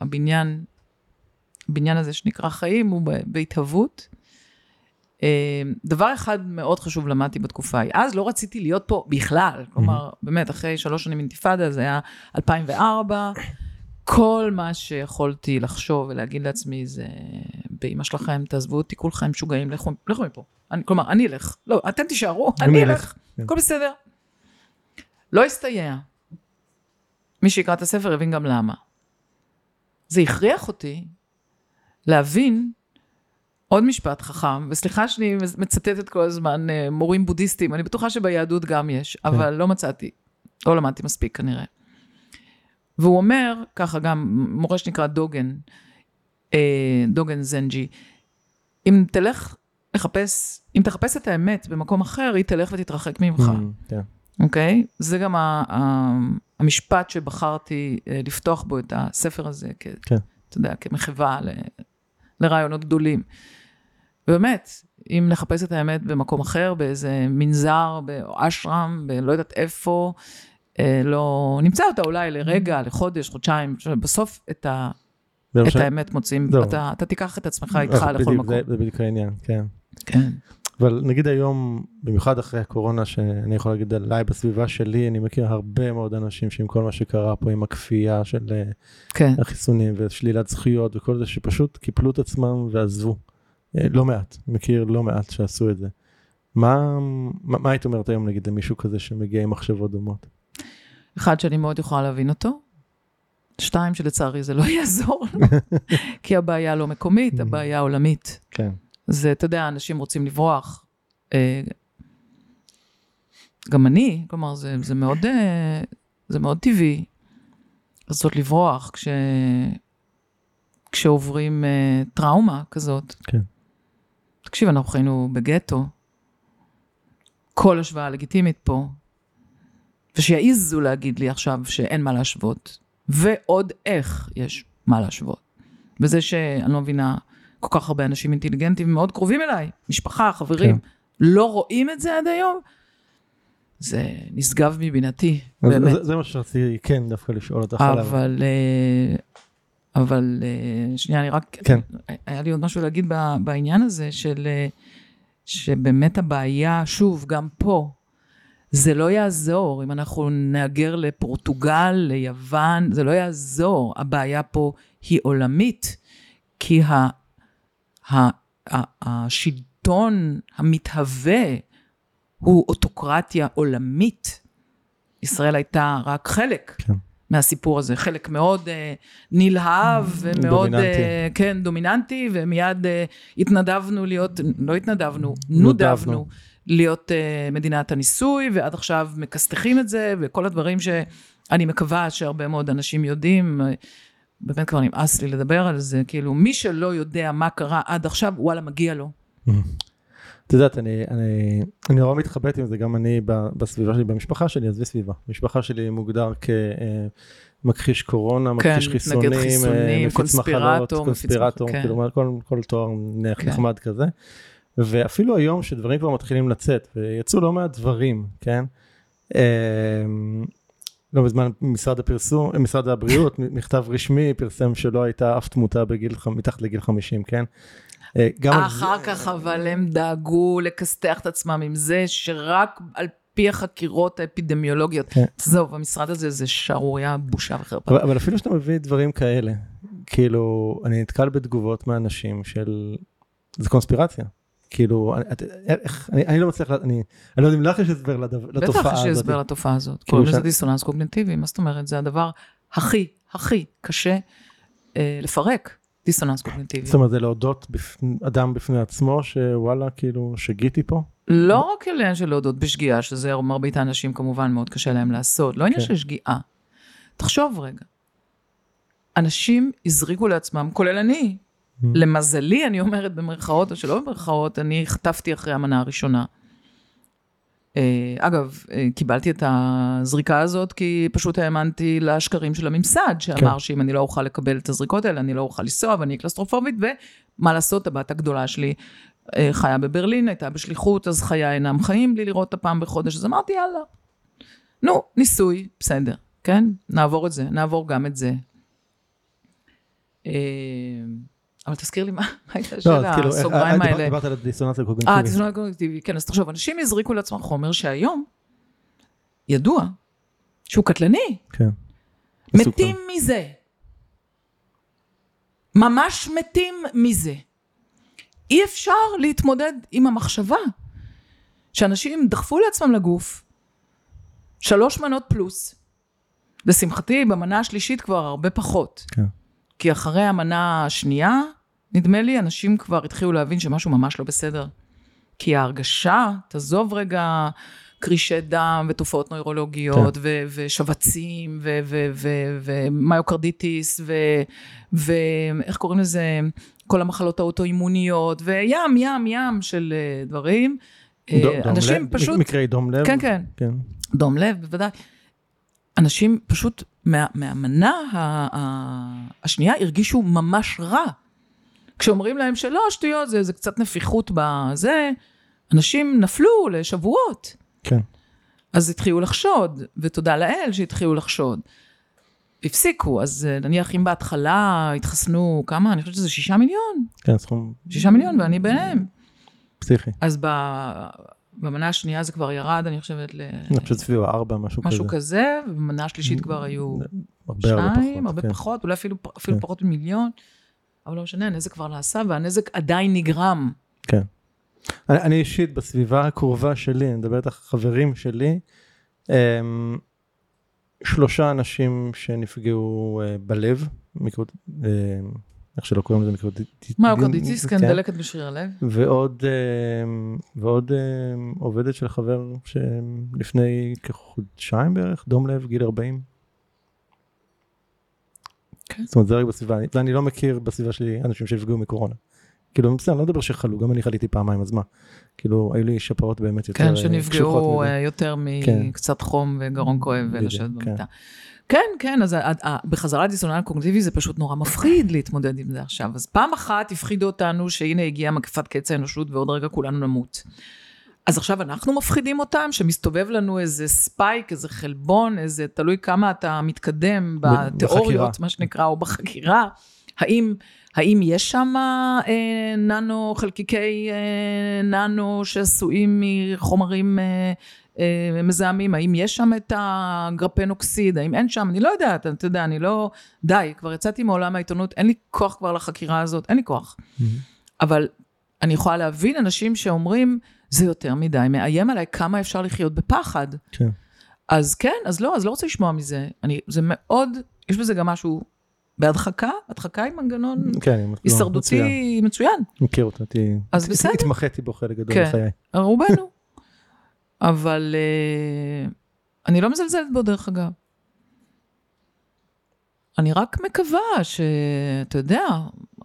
S2: הבניין, הבניין הזה שנקרא חיים הוא בהתהוות. אה, דבר אחד מאוד חשוב למדתי בתקופה ההיא. אז לא רציתי להיות פה בכלל. כלומר, באמת, אחרי שלוש שנים אינתיפאדה, זה היה 2004. כל מה שיכולתי לחשוב ולהגיד לעצמי זה, באמא שלכם, תעזבו אותי כולכם משוגעים, לכו, לכו מפה. אני, כלומר, אני אלך. לא, אתם תישארו,
S1: אני אלך. כן.
S2: הכל בסדר. לא הסתייע. מי שיקרא את הספר יבין גם למה. זה הכריח אותי להבין עוד משפט חכם, וסליחה שאני מצטטת כל הזמן אה, מורים בודהיסטים, אני בטוחה שביהדות גם יש, אבל לא מצאתי, לא למדתי מספיק כנראה. והוא אומר, ככה גם, מורה שנקרא דוגן, אה, דוגן זנג'י, אם תלך לחפש, אם תחפש את האמת במקום אחר, היא תלך ותתרחק ממך.
S1: Mm, כן.
S2: אוקיי? זה גם ה- ה- המשפט שבחרתי אה, לפתוח בו את הספר הזה, כ,
S1: כן.
S2: אתה יודע, כמחווה ל- לרעיונות גדולים. ובאמת, אם נחפש את האמת במקום אחר, באיזה מנזר, באשרם, בלא יודעת איפה, אה, לא... נמצא אותה אולי לרגע, לחודש, חודשיים, בסוף את, ה, את האמת מוצאים. אתה, אתה תיקח את עצמך איתך
S1: אז
S2: לכל
S1: בדיוק,
S2: מקום.
S1: זה- זה בדיוק העניין, כן.
S2: כן,
S1: אבל נגיד היום, במיוחד אחרי הקורונה, שאני יכול להגיד עליי בסביבה שלי, אני מכיר הרבה מאוד אנשים שעם כל מה שקרה פה, עם הכפייה של אה,
S2: כן,
S1: החיסונים ושלילת זכויות וכל זה, שפשוט קיפלו את עצמם ועזבו. אה, לא מעט, מכיר לא מעט שעשו את זה. מה, מה, מה היית אומרת היום נגיד למישהו כזה שמגיע עם מחשבות דומות?
S2: אחד שאני מאוד יכולה להבין אותו, שתיים, שלצערי זה לא <laughs> יעזור <laughs> כי הבעיה לא מקומית, הבעיה עולמית.
S1: כן.
S2: זה, אתה יודע, אנשים רוצים לברוח. אה, גם אני, כלומר, זה, זה, מאוד, אה, זה מאוד טבעי לנסות לברוח כש, כשעוברים טראומה כזאת.
S1: כן.
S2: תקשיב, אנחנו חיינו בגטו, כל השוואה לגיטימית פה, ושיעיזו להגיד לי עכשיו שאין מה להשוות, ועוד איך יש מה להשוות. וזה שאני לא מבינה, כל כך הרבה אנשים אינטליגנטים מאוד קרובים אליי, משפחה, חברים,
S1: כן.
S2: לא רואים את זה עד היום, זה נשגב מבינתי, באמת.
S1: זה, זה מה שרציתי כן דווקא לשאול אותך עליו.
S2: אבל, אה, אבל אה, שנייה, אני רק,
S1: כן.
S2: היה לי עוד משהו להגיד בעניין הזה של, אה, שבאמת הבעיה, שוב, גם פה, זה לא יעזור אם אנחנו נהגר לפורטוגל, ליוון, זה לא יעזור. הבעיה פה היא עולמית, כי ה, ה, ה, השלטון המתהווה הוא אוטוקרטיה עולמית. ישראל הייתה רק חלק
S1: כן.
S2: מהסיפור הזה, חלק מאוד אה, נלהב ומאוד,
S1: דומיננטי.
S2: אה, כן, דומיננטי, ומיד אה, התנדבנו להיות, לא התנדבנו,
S1: נודבנו.
S2: נודבנו להיות אה, מדינת הניסוי, ועד עכשיו מכסתחים את זה, וכל הדברים שאני מקווה שהרבה מאוד אנשים יודעים. אה, באמת כבר נמאס לי לדבר על זה, כאילו, מי שלא יודע מה קרה עד עכשיו, וואלה, מגיע לו.
S1: את יודעת, אני, אני, אני נורא מתחבט עם זה, גם אני בסביבה שלי, במשפחה שלי, עזבי סביבה. המשפחה שלי מוגדר כמכחיש קורונה,
S2: כן,
S1: מכחיש חיסונים, אה,
S2: חיסונים,
S1: מפיץ מחלות, קונספירטור,
S2: כן.
S1: כאילו כל, כל תואר
S2: כן.
S1: נחמד כזה. ואפילו היום שדברים כבר מתחילים לצאת, ויצאו לא מעט דברים, כן? אה, לא מזמן משרד הפרסום, משרד הבריאות, <laughs> מכתב רשמי פרסם שלא הייתה אף תמותה בגיל, מתחת לגיל 50, כן? אה, גם
S2: אחר
S1: זה-
S2: כך, אבל הם דאגו לכסתח את עצמם עם זה שרק על פי החקירות האפידמיולוגיות,
S1: כן.
S2: עזוב, המשרד הזה זה שערורייה, בושה וחרפה.
S1: אבל, אבל אפילו שאתה מביא דברים כאלה, כאילו, אני נתקל בתגובות מאנשים של, זה קונספירציה. כאילו, אני, את, איך, אני, אני לא מצליח, אני, אני לא יודע אם לך יש הסבר לתופעה
S2: בטח
S1: הזאת.
S2: יש הסבר לתופעה הזאת.
S1: כאילו
S2: קוראים לזה דיסוננס קוגנטיבי, מה זאת אומרת? זה הדבר הכי, הכי קשה אה, לפרק, דיסוננס קוגנטיבי.
S1: זאת אומרת, זה להודות אדם בפני עצמו, שוואלה, כאילו, שגיתי פה.
S2: לא רק עניין של להודות בשגיאה, שזה מרבית האנשים כמובן מאוד קשה להם לעשות, לא עניין
S1: כן.
S2: של שגיאה. תחשוב רגע, אנשים הזריקו לעצמם, כולל אני,
S1: Mm.
S2: למזלי, אני אומרת במרכאות או שלא במרכאות, אני חטפתי אחרי המנה הראשונה. אה, אגב, אה, קיבלתי את הזריקה הזאת כי פשוט האמנתי לשקרים של הממסד, שאמר
S1: כן.
S2: שאם אני לא אוכל לקבל את הזריקות האלה, אני לא אוכל לנסוע ואני קלסטרופובית, ומה לעשות, הבת הגדולה שלי אה, חיה בברלין, הייתה בשליחות, אז חייה אינם חיים בלי לראות אותה פעם בחודש, אז אמרתי, יאללה. נו, ניסוי, בסדר, כן? נעבור את זה, נעבור גם את זה. אה, אבל תזכיר לי מה <laughs> הייתה
S1: לא,
S2: של
S1: כאילו,
S2: הסוגריים
S1: אה, דיבר-
S2: האלה.
S1: דיברת על הדיסוננס
S2: אה,
S1: הקוגניטיבי.
S2: דיסוננס קוגניטיבי, כן, אז תחשוב, אנשים הזריקו לעצמם חומר שהיום ידוע שהוא קטלני,
S1: כן.
S2: מתים מזה. ממש מתים מזה. אי אפשר להתמודד עם המחשבה שאנשים דחפו לעצמם לגוף שלוש מנות פלוס. לשמחתי, במנה השלישית כבר הרבה פחות.
S1: כן.
S2: כי אחרי המנה השנייה, נדמה לי, אנשים כבר התחילו להבין שמשהו ממש לא בסדר. כי ההרגשה, תעזוב רגע קרישי דם ותופעות נוירולוגיות,
S1: כן.
S2: ו- ושבצים, ו- ו- ו- ומיוקרדיטיס, ו- ואיך קוראים לזה, כל המחלות האוטואימוניות, וים, ים, ים של אה, דברים. אה,
S1: דום- דום
S2: אנשים
S1: לב,
S2: פשוט...
S1: מקרי דום לב.
S2: כן, כן.
S1: כן.
S2: דום לב, בוודאי. אנשים פשוט מה, מהמנה ה, ה, השנייה הרגישו ממש רע. כשאומרים להם שלא, שטויות, זה, זה קצת נפיחות בזה, אנשים נפלו לשבועות.
S1: כן.
S2: אז התחילו לחשוד, ותודה לאל שהתחילו לחשוד. הפסיקו, אז אה, נניח אם בהתחלה התחסנו, כמה? אני חושבת שזה שישה מיליון.
S1: כן, סכום
S2: שישה מיליון, ואני ביניהם.
S1: פסיכי.
S2: אז ב, במנה השנייה זה כבר ירד, אני חושבת, ל...
S1: אני חושב סביב הארבע, משהו כזה.
S2: משהו כזה, ובמנה השלישית כבר היו
S1: הרבה הרבה
S2: שניים,
S1: פחות.
S2: הרבה
S1: כן.
S2: פחות, אולי אפילו, אפילו
S1: כן.
S2: פחות ממיליון, אבל לא משנה, הנזק כבר נעשה, והנזק עדיין נגרם.
S1: כן. אני, אני אישית בסביבה הקרובה שלי, אני מדבר איתך חברים שלי, אמ, שלושה אנשים שנפגעו אה, בלב, מיקרו, אה, איך שלא קוראים לזה מיקרודיטיס.
S2: מיוקרדיטיס, כן, דלקת בשריר הלב.
S1: ועוד, אמ, ועוד עובדת של חבר שלפני כחודשיים בערך, דום לב, גיל 40.
S2: כן.
S1: זאת אומרת, זה רק בסביבה, אני- ואני לא מכיר בסביבה שלי אנשים שנפגעו מקורונה. כאילו, בסדר, אני לא מדבר שחלו, גם אני חליתי פעמיים, אז מה? כאילו, היו לי שפעות באמת יותר
S2: כן,
S1: אה,
S2: שנפגעו. אה, יותר
S1: כן.
S2: מקצת חום וגרון כואב ולשבת
S1: כן.
S2: במיטה. כן, כן, אז בחזרה לדיסוננס קוגניטיבי זה פשוט נורא מפחיד להתמודד עם זה עכשיו. אז פעם אחת הפחידו אותנו שהנה הגיעה מגפת קץ האנושות ועוד רגע כולנו נמות. אז עכשיו אנחנו מפחידים אותם, שמסתובב לנו איזה ספייק, איזה חלבון, איזה, תלוי כמה אתה מתקדם בתיאוריות,
S1: בחקירה.
S2: מה שנקרא, או בחקירה. האם, האם יש שם אה, ננו, חלקיקי אה, ננו שעשויים מחומרים אה, אה, מזהמים? האם יש שם את הגרפנוקסיד? האם אין שם? אני לא יודעת, אתה יודע, אני לא... די, כבר יצאתי מעולם העיתונות, אין לי כוח כבר לחקירה הזאת, אין לי כוח. אבל אני יכולה להבין אנשים שאומרים, זה יותר מדי, מאיים עליי כמה אפשר לחיות בפחד.
S1: כן.
S2: אז כן, אז לא, אז לא רוצה לשמוע מזה. אני, זה מאוד, יש בזה גם משהו בהדחקה, הדחקה היא מנגנון
S1: כן, אני- לא, מצוין.
S2: הישרדותי מצוין,
S1: מכיר אותו, הייתי...
S2: אז
S1: הת-
S2: בסדר.
S1: התמחיתי בו חלק גדול
S2: כן.
S1: מחיי.
S2: רובנו. <laughs> אבל אה, אני לא מזלזלת בו דרך אגב. אני רק מקווה שאתה יודע,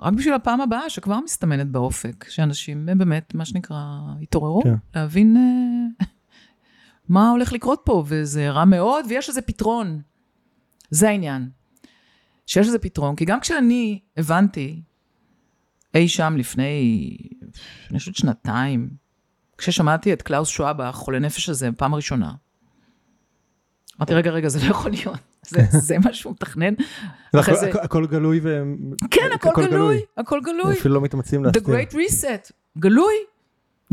S2: רק בשביל הפעם הבאה שכבר מסתמנת באופק, שאנשים באמת, מה שנקרא, יתעוררו,
S1: כן.
S2: להבין אה, <laughs> מה הולך לקרות פה, וזה רע מאוד, ויש לזה פתרון. זה העניין. שיש לזה פתרון, כי גם כשאני הבנתי אי שם לפני, אני חושבת שנתיים, כששמעתי את קלאוס שוואב, החולה נפש הזה, פעם ראשונה, אמרתי, רגע, רגע, זה לא יכול להיות. זה, זה מה שהוא מתכנן.
S1: הכל-
S2: זה-
S1: הכל- הכל גלוי ו...
S2: כן, הכל גלוי, הכל גלוי.
S1: אפילו לא מתאמצים להסתיר.
S2: The Great Reset, גלוי.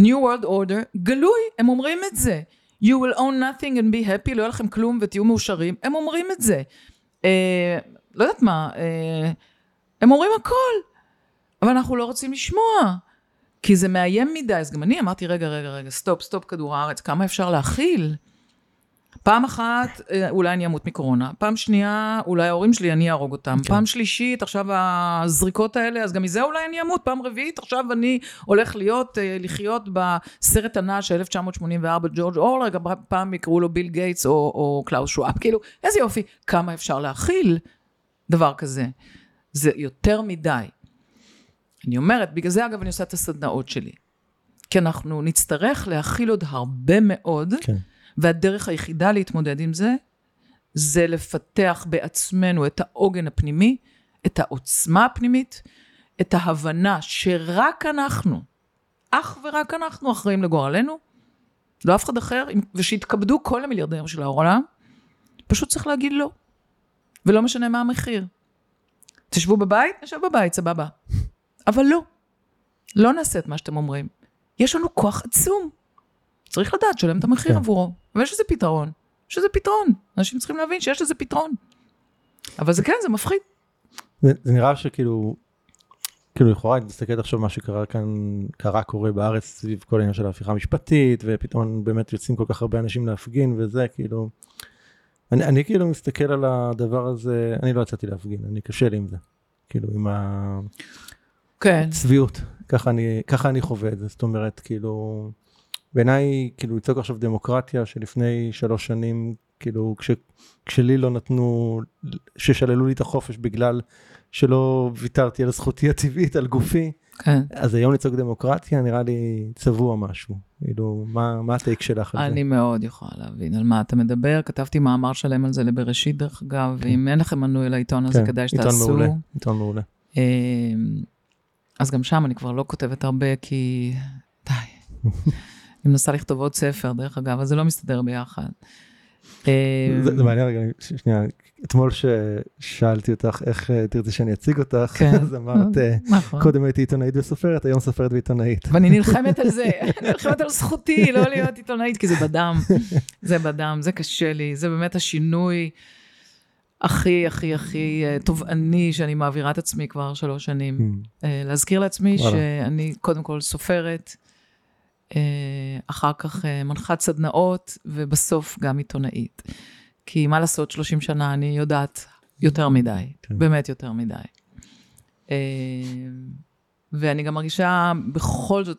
S2: New World Order, גלוי, הם אומרים את זה. You will own nothing and be happy, לא יהיה לכם כלום ותהיו מאושרים, הם אומרים את זה. אה, לא יודעת מה, אה, הם אומרים הכל, אבל אנחנו לא רוצים לשמוע, כי זה מאיים מדי. אז גם אני אמרתי, רגע, רגע, רגע, stop, stop, כדור הארץ, כמה אפשר להכיל? פעם אחת, אה, אולי אני אמות מקורונה. פעם שנייה, אולי ההורים שלי, אני אהרוג אותם.
S1: כן.
S2: פעם שלישית, עכשיו הזריקות האלה, אז גם מזה אולי אני אמות. פעם רביעית, עכשיו אני הולך להיות, אה, לחיות בסרט הנע של 1984, ג'ורג' אורוול, פעם יקראו לו ביל גייטס או, או קלאוס שוואב. כאילו, איזה יופי, כמה אפשר להכיל דבר כזה. זה יותר מדי. אני אומרת, בגלל זה אגב אני עושה את הסדנאות שלי. כי אנחנו נצטרך להכיל עוד הרבה מאוד,
S1: כן.
S2: והדרך היחידה להתמודד עם זה, זה לפתח בעצמנו את העוגן הפנימי, את העוצמה הפנימית, את ההבנה שרק אנחנו, אך ורק אנחנו אחראים לגורלנו, לא אף אחד אחר, ושיתכבדו כל המיליארדרים של העולם, פשוט צריך להגיד לא. ולא משנה מה המחיר. תשבו בבית, נשב בבית, סבבה. אבל לא. לא נעשה את מה שאתם אומרים. יש לנו כוח עצום. צריך לדעת, שלם את המחיר
S1: כן.
S2: עבורו. ויש לזה פתרון. יש לזה פתרון. אנשים צריכים להבין שיש לזה פתרון. אבל זה כן, זה מפחיד.
S1: זה, זה נראה שכאילו, כאילו לכאורה, אם תסתכל עכשיו מה שקרה כאן, קרה קורה בארץ סביב כל העניין של ההפיכה המשפטית, ופתאום באמת יוצאים כל כך הרבה אנשים להפגין וזה, כאילו, אני, אני כאילו מסתכל על הדבר הזה, אני לא יצאתי להפגין, אני קשה לי עם זה, כאילו עם
S2: כן.
S1: הצביעות, ככה אני, ככה אני חווה את זה, זאת אומרת, כאילו, בעיניי, כאילו, לצעוק עכשיו דמוקרטיה שלפני שלוש שנים, כאילו, כש, כשלי לא נתנו, ששללו לי את החופש בגלל שלא ויתרתי על זכותי הטבעית, על גופי,
S2: כן.
S1: אז היום לצעוק דמוקרטיה נראה לי צבוע משהו. כאילו, מה, מה הטייק שלך על זה?
S2: אני מאוד יכולה להבין על מה אתה מדבר. כתבתי מאמר שלם על זה לבראשית, דרך אגב, ואם אין לכם מנוי לעיתון הזה,
S1: כן,
S2: כדאי
S1: עיתון
S2: שתעשו.
S1: מעולה, עיתון מעולה.
S2: אמ, אז גם שם אני כבר לא כותבת הרבה, כי די. <laughs> אני מנסה לכתוב עוד ספר, דרך אגב, אז זה לא מסתדר ביחד. אמ,
S1: זה זה מעניין רגע, שנייה, אתמול ששאלתי אותך איך אה, תרצי שאני אציג אותך,
S2: כן.
S1: אז אמרת, אה, <laughs>
S2: נכון.
S1: קודם הייתי עיתונאית וסופרת, היום סופרת ועיתונאית.
S2: ואני <laughs> נלחמת על זה, אני נלחמת על זכותי לא להיות עיתונאית, כי זה בדם, זה בדם, זה קשה לי, זה באמת השינוי הכי, הכי, הכי אה, תובעני שאני מעבירה את עצמי כבר שלוש שנים. אה, להזכיר לעצמי. שאני קודם כל סופרת, אחר כך אה, מנחת סדנאות, ובסוף גם עיתונאית. כי מה לעשות, 30 שנה אני יודעת יותר מדי,
S1: כן.
S2: באמת יותר מדי. אה, ואני גם מרגישה בכל זאת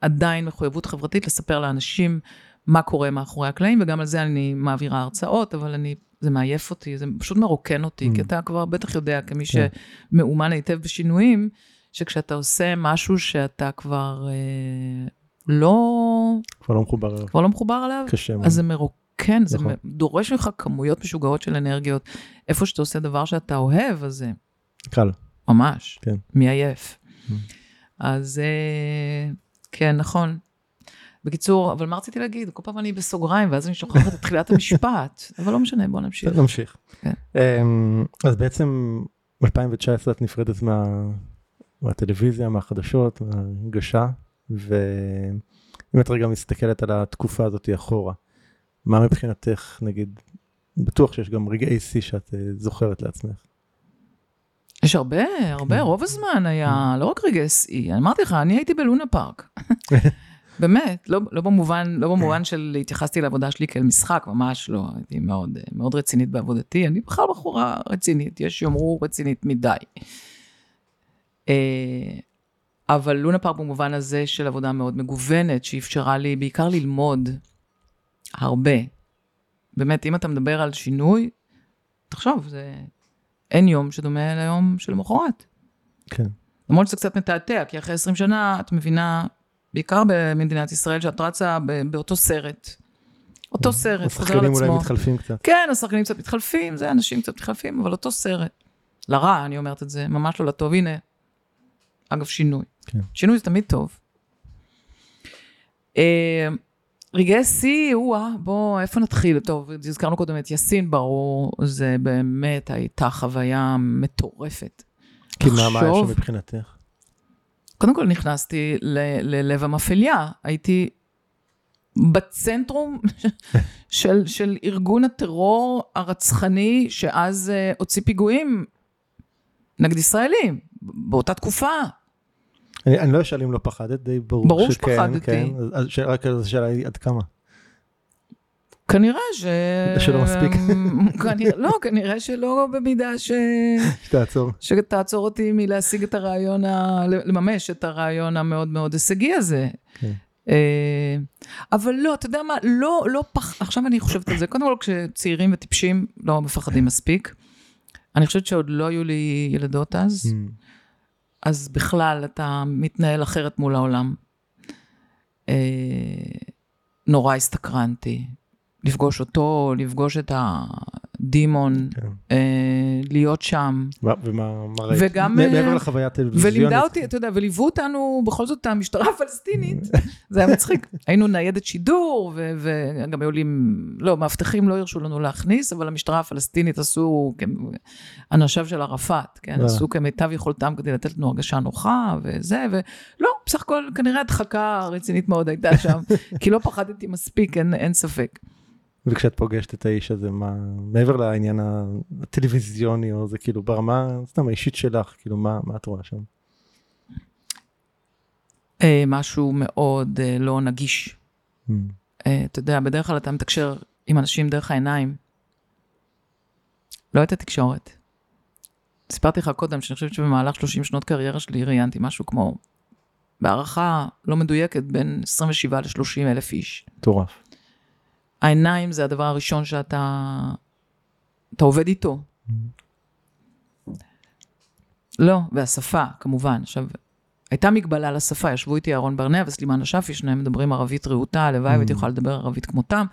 S2: עדיין מחויבות חברתית לספר לאנשים מה קורה מאחורי הקלעים, וגם על זה אני מעבירה הרצאות, אבל אני, זה מעייף אותי, זה פשוט מרוקן אותי,
S1: Mm.
S2: כי אתה כבר בטח יודע, כמי
S1: כן.
S2: שמאומן היטב בשינויים, שכשאתה עושה משהו שאתה כבר אה, לא,
S1: כבר לא מחובר אליו,
S2: כבר לא מחובר אליו,
S1: קשה מאוד.
S2: אז זה מרוקן, זה
S1: נכון.
S2: דורש ממך כמויות משוגעות של אנרגיות. איפה שאתה עושה דבר שאתה אוהב, אז זה
S1: קל.
S2: ממש,
S1: כן.
S2: מעייף.
S1: Mm.
S2: אז אה, כן, נכון. בקיצור, אבל מה רציתי להגיד? כל פעם אני בסוגריים, ואז אני שוכחת את תחילת המשפט, <laughs> אבל לא משנה, בוא נמשיך.
S1: נמשיך.
S2: כן.
S1: אמ, אז בעצם 2019 את נפרדת מה- מהטלוויזיה, מהחדשות, מההנגשה, ואם את רגע מסתכלת על התקופה הזאת אחורה, מה מבחינתך, נגיד, בטוח שיש גם רגעי שיא שאת אה, זוכרת לעצמך.
S2: יש הרבה, הרבה,
S1: כן.
S2: רוב הזמן היה, לא רק רגעי שיא, אמרתי לך, אני הייתי בלונה פארק. <laughs> באמת, לא, לא במובן, לא במובן של התייחסתי לעבודה שלי כאל משחק, ממש לא, הייתי מאוד, אה, מאוד רצינית בעבודתי, אני בכלל בחורה רצינית, יש שיאמרו רצינית מדי. אבל לונה פארק במובן הזה של עבודה מאוד מגוונת, שאפשרה לי בעיקר ללמוד הרבה. באמת, אם אתה מדבר על שינוי, תחשוב, זה... אין יום שדומה ליום שלמחרת.
S1: כן.
S2: למרות שזה קצת מתעתע, כי אחרי 20 שנה את מבינה, בעיקר במדינת ישראל, שאת רצה באותו סרט. אותו סרט, חוזר על
S1: השחקנים אולי
S2: עצמו.
S1: מתחלפים קצת.
S2: כן, השחקנים קצת מתחלפים, זה אנשים קצת מתחלפים, אבל אותו סרט. לרע, אני אומרת את זה, ממש לא לטוב. הנה, אגב, שינוי.
S1: כן.
S2: שינוי זה תמיד טוב. אה, רגעי שיא, או-אה, בוא, איפה נתחיל? טוב, הזכרנו קודם את יאסין, ברור, זה באמת הייתה חוויה מטורפת.
S1: כי מה מה היה שם מבחינתך?
S2: קודם כל נכנסתי ללב המפעיליה, הייתי בצנטרום <laughs> של, של ארגון הטרור הרצחני שאז uh, הוציא פיגועים נגד ישראלים, באותה תקופה.
S1: אני אני לא אשאל אם לא פחדת, די ברור
S2: ברור
S1: שכן,
S2: שפחדתי.
S1: כן, אז- רק השאלה היא עד כמה.
S2: כנראה ש...
S1: שלא מספיק.
S2: כנראה, לא, כנראה שלא במידה ש... <laughs>
S1: שתעצור.
S2: שתעצור אותי מלהשיג את הרעיון, ה... לממש את הרעיון המאוד מאוד הישגי הזה.
S1: כן.
S2: אה, אבל לא, אתה יודע מה, לא, לא פח... עכשיו אני חושבת על זה, קודם כל כשצעירים וטיפשים לא מפחדים מספיק. אני חושבת שעוד לא היו לי ילדות אז,
S1: Mm.
S2: אז בכלל אתה מתנהל אחרת מול העולם. אה, נורא הסתקרנתי. לפגוש אותו, לפגוש את הדימון,
S1: כן.
S2: אה, להיות שם.
S1: מה- ומה מה ראית?
S2: וגם,
S1: מ-
S2: אה,
S1: מעבר לחוויה הטלוויזיונית.
S2: ולימדה אותי, אתה יודע, וליוו אותנו, בכל זאת, המשטרה הפלסטינית, <laughs> זה היה מצחיק. היינו ניידת שידור, ו- וגם היו לי, לא, מאבטחים לא הרשו לנו להכניס, אבל המשטרה הפלסטינית עשו, כ- אנשיו של ערפאת, כן,
S1: וואלה.
S2: עשו כמיטב יכולתם כדי לתת לנו הרגשה נוחה, וזה, ולא, בסך הכל, כנראה הדחקה רצינית מאוד הייתה שם, <laughs> כי לא פחדתי מספיק, אין, אין ספק.
S1: וכשאת פוגשת את האיש הזה, מה, מעבר לעניין הטלוויזיוני, או זה כאילו ברמה, סתם האישית שלך, כאילו מה מה את רואה שם?
S2: אה, משהו מאוד אה, לא נגיש.
S1: Mm.
S2: אה, אתה יודע, בדרך כלל אתה מתקשר עם אנשים דרך העיניים. לא את התקשורת. סיפרתי לך קודם שאני חושבת שבמהלך 30 שנות קריירה שלי ראיינתי משהו כמו, בהערכה לא מדויקת, בין 27 ל-30 אלף איש.
S1: מטורף.
S2: העיניים זה הדבר הראשון שאתה אתה עובד איתו. לא, והשפה, כמובן. עכשיו, הייתה מגבלה לשפה, ישבו איתי אהרון ברנע וסלימאן השאפי, שניהם מדברים ערבית רהוטה, הלוואי
S1: Mm.
S2: והייתי יכולה לדבר ערבית כמותם.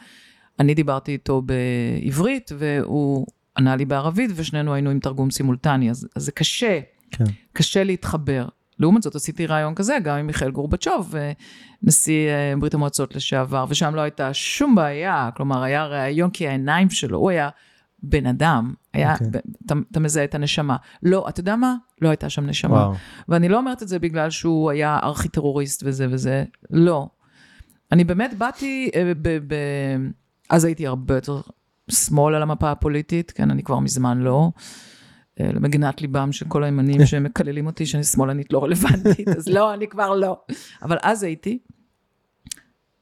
S2: אני דיברתי איתו בעברית, והוא ענה לי בערבית, ושנינו היינו עם תרגום סימולטני, אז, אז זה קשה,
S1: כן.
S2: קשה להתחבר. לעומת זאת, עשיתי רעיון כזה גם עם מיכאל גורבצ'וב, נשיא אה, ברית המועצות לשעבר, ושם לא הייתה שום בעיה, כלומר, היה רעיון כי העיניים שלו, הוא היה בן אדם, היה,
S1: אוקיי.
S2: ב- אתה, אתה מזהה את הנשמה. לא, אתה יודע מה? לא הייתה שם נשמה.
S1: וואו.
S2: ואני לא אומרת את זה בגלל שהוא היה ארכי טרוריסט וזה וזה, לא. אני באמת באתי, אה, ב, ב, אז הייתי הרבה יותר שמאל על המפה הפוליטית, כן, אני כבר מזמן לא. אה, למגינת ליבם של כל הימנים <laughs> שמקללים אותי שאני שמאלנית לא רלוונטית, אז לא, אני כבר לא. אבל אז הייתי,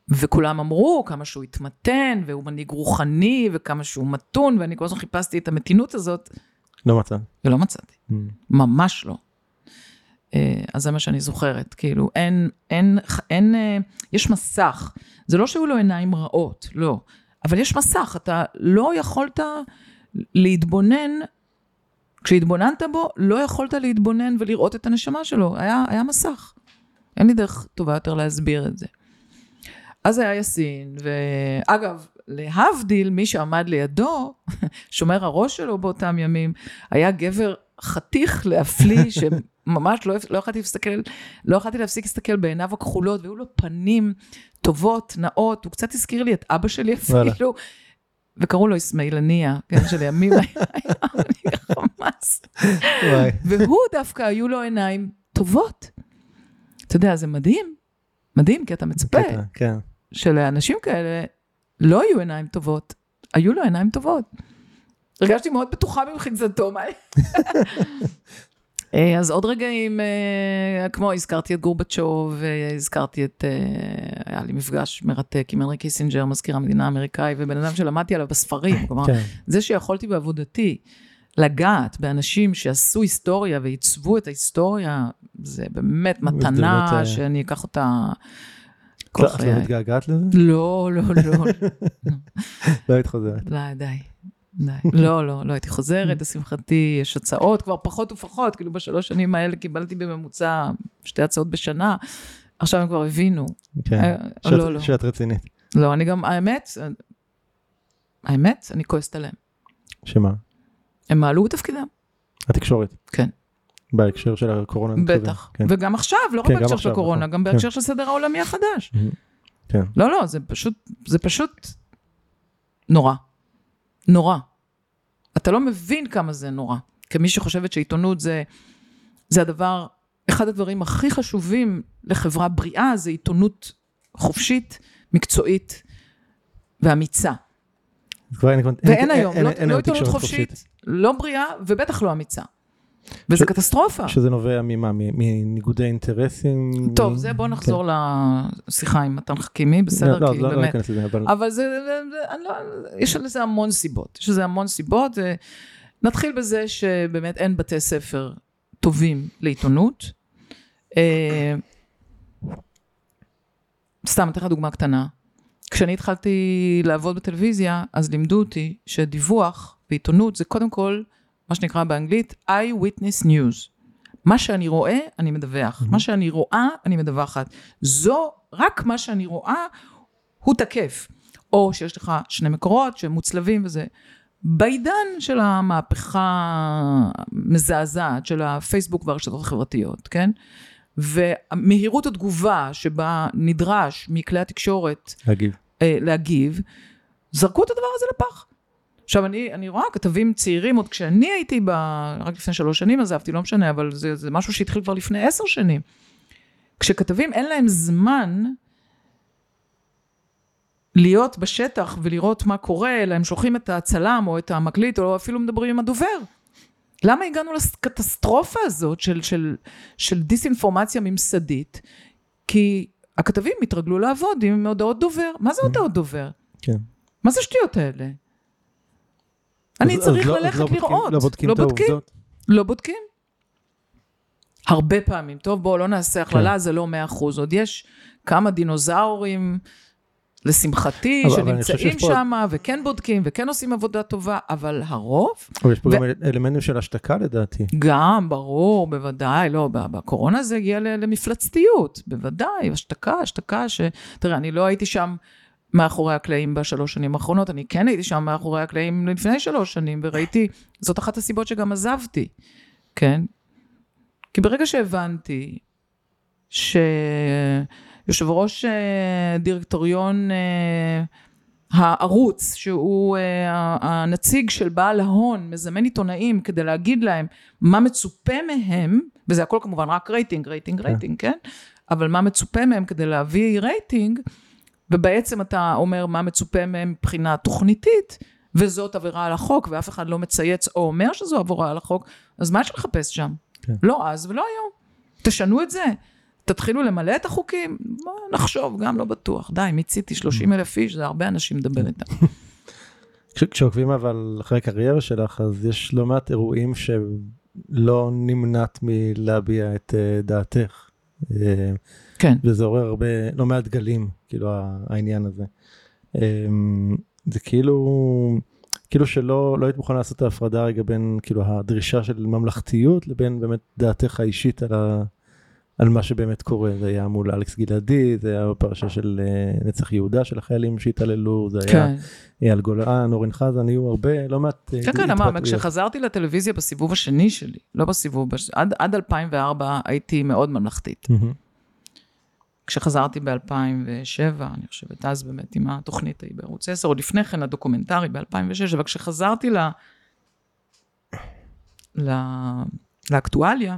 S2: וכולם אמרו כמה שהוא התמתן, והוא מנהיג רוחני, וכמה שהוא מתון, ואני כל הזמן חיפשתי את המתינות הזאת,
S1: לא מצא.
S2: ולא מצאתי.
S1: Mm.
S2: ממש לא. אה, אז זה מה שאני זוכרת, כאילו, אין, אין, אין, אה, יש מסך. זה לא שהיו לו עיניים רעות, לא. אבל יש מסך, אתה לא יכולת להתבונן, כשהתבוננת בו, לא יכולת להתבונן ולראות את הנשמה שלו, היה, היה מסך. אין לי דרך טובה יותר להסביר את זה. אז היה יאסין, ואגב, להבדיל, מי שעמד לידו, <laughs> שומר הראש שלו באותם ימים, היה גבר חתיך להפליא, <laughs> שממש לא, לא יכולתי להסתכל, לא יכולתי להפסיק להסתכל בעיניו הכחולות, והיו לו פנים טובות, נאות, הוא קצת הזכיר לי את אבא שלי. אפילו, וקראו לו אסמאעיל הנייה, כן, שלימים היה חמאס. והוא דווקא היו לו עיניים טובות. אתה יודע, זה מדהים, מדהים, כי אתה מצפה
S1: כן.
S2: שלאנשים כאלה לא היו עיניים טובות, היו לו עיניים טובות. הרגשתי מאוד בטוחה במחיצתו, מה... <laughs> אה, אז עוד רגעים, אה, כמו הזכרתי את גורבצ'וב, והזכרתי את, אה, היה לי מפגש מרתק עם הנרי קיסינג'ר, מזכיר המדינה האמריקאי, ובן אדם שלמדתי עליו בספרים, <laughs> כלומר,
S1: כן.
S2: זה שיכולתי בעבודתי לגעת באנשים שעשו היסטוריה ועיצבו את ההיסטוריה, זה באמת מתנה שאני אקח אותה
S1: לא, את לא. מתגעגעת לזה?
S2: לא, לא, לא,
S1: לא היית <laughs> חוזרת.
S2: לא, די. <laughs> לא, לא, לא הייתי חוזרת, לשמחתי יש הצעות, כבר פחות ופחות, כאילו בשלוש שנים האלה קיבלתי בממוצע שתי הצעות בשנה, עכשיו הם כבר הבינו.
S1: כן.
S2: אה,
S1: שאת-
S2: לא, לא.
S1: שאת רצינית.
S2: לא, אני גם, האמת, האמת, אני כועסת עליהם.
S1: שמה?
S2: הם מעלו בתפקידם,
S1: התקשורת.
S2: כן.
S1: בהקשר של הקורונה.
S2: בטח.
S1: כן.
S2: וגם עכשיו, לא רק
S1: כן,
S2: בהקשר של הקורונה,
S1: נכון.
S2: גם בהקשר של סדר העולמי החדש.
S1: כן.
S2: לא, לא, זה פשוט, זה פשוט נורא. נורא. אתה לא מבין כמה זה נורא. כמי שחושבת שעיתונות זה, זה הדבר, אחד הדברים הכי חשובים לחברה בריאה, זה עיתונות חופשית, מקצועית ואמיצה. ואין
S1: אין-
S2: היום,
S1: אין-
S2: לא,
S1: אין
S2: לא עיתונות חופשית, לא בריאה ובטח לא אמיצה. וזה
S1: ש-
S2: קטסטרופה.
S1: שזה נובע ממה? מניגודי אינטרסים?
S2: טוב, זה בוא
S1: כן.
S2: נחזור לשיחה עם מתן חכימי, בסדר?
S1: לא,
S2: כי
S1: לא, לא
S2: באמת.
S1: ניכנס לזה, אבל...
S2: אבל זה, לא, יש לזה המון סיבות, יש לזה המון סיבות. אה, נתחיל בזה שבאמת אין בתי ספר טובים לעיתונות. אה, סתם, אתן לך דוגמה קטנה. כשאני התחלתי לעבוד בטלוויזיה, אז לימדו אותי שדיווח בעיתונות זה קודם כל, מה שנקרא באנגלית, eye-witness news. מה שאני רואה, אני מדווח. מה שאני רואה, אני מדווחת. זו, רק מה שאני רואה, הוא תקף. או שיש לך שני מקורות שהם מוצלבים וזה. בעידן של המהפכה המזעזעת של הפייסבוק והרשתות החברתיות, כן? ומהירות התגובה שבה נדרש מכלי התקשורת
S1: להגיב.
S2: אה, להגיב, זרקו את הדבר הזה לפח. עכשיו, אני, אני רואה כתבים צעירים, עוד כשאני הייתי ב... רק לפני שלוש שנים עזבתי, לא משנה, אבל זה, זה משהו שהתחיל כבר לפני עשר שנים. כשכתבים אין להם זמן להיות בשטח ולראות מה קורה, אלא הם שולחים את הצלם או את המקליט, או אפילו מדברים עם הדובר. למה הגענו לקטסטרופה הזאת של, של, של דיסאינפורמציה ממסדית? כי הכתבים התרגלו לעבוד עם הודעות דובר. מה זה הודעות דובר?
S1: כן.
S2: מה זה השטויות האלה? אני צריך
S1: לא-
S2: ללכת
S1: לא
S2: לראות.
S1: לא בודקים
S2: לא
S1: את
S2: בודקים.
S1: העובדות?
S2: לא בודקים. הרבה פעמים. טוב, בואו לא נעשה הכללה,
S1: כן.
S2: זה לא מאה אחוז. עוד יש כמה דינוזאורים, לשמחתי,
S1: אבל-
S2: שנמצאים שם, וכן בודקים, וכן עושים עבודה טובה, אבל הרוב,
S1: אבל יש פה
S2: ו-
S1: גם אלמנטים של השתקה לדעתי.
S2: גם, ברור, בוודאי, לא, בקורונה זה הגיע למפלצתיות, בוודאי, השתקה, השתקה, ש... תראה, אני לא הייתי שם מאחורי הקלעים בשלוש שנים האחרונות, אני כן הייתי שם מאחורי הקלעים לפני שלוש שנים, וראיתי, זאת אחת הסיבות שגם עזבתי, כן? כי ברגע שהבנתי שיושב ראש אה, דירקטוריון אה, הערוץ, שהוא אה, הנציג של בעל ההון, מזמן עיתונאים כדי להגיד להם מה מצופה מהם, וזה הכל כמובן רק רייטינג, רייטינג,
S1: כן.
S2: רייטינג, כן? אבל מה מצופה מהם כדי להביא רייטינג, ובעצם אתה אומר מה מצופה מהם מבחינה תוכניתית, וזאת עבירה על החוק, ואף אחד לא מצייץ או אומר שזו עבירה על החוק, אז מה יש לחפש שם?
S1: כן.
S2: לא אז ולא היום. תשנו את זה. תתחילו למלא את החוקים, נחשוב, גם לא בטוח. די, מיציתי 30 אלף איש, זה הרבה אנשים לדבר איתם. <laughs>
S1: כש- כשעוקבים אבל אחרי הקריירה שלך, אז יש לא מעט אירועים שלא נמנעת מלהביע את אה, דעתך.
S2: כן.
S1: וזה עורר הרבה, לא מעט גלים, כאילו העניין הזה. אה, זה כאילו, כאילו שלא לא היית מוכן לעשות את ההפרדה רגע בין כאילו הדרישה של ממלכתיות לבין באמת דעתך האישית על, ה, על מה שבאמת קורה. זה היה מול אלכס גלעדי, זה היה בפרשה של אה, נצח יהודה של החיילים שהתעללו, זה היה
S2: כן.
S1: אייל גולן, אורן חזן, היו הרבה, לא מעט אה,
S2: כן, כן, אמר. כשחזרתי לטלוויזיה בסיבוב השני שלי, לא בסיבוב, בש- עד, עד 2004 הייתי מאוד ממלכתית.
S1: מהמם.
S2: כשחזרתי ב-2007, אני חושבת, אז באמת עם התוכנית ההיא בערוץ 10, עוד לפני כן הדוקומנטרי ב-2006, אבל כשחזרתי ל... ל... לאקטואליה,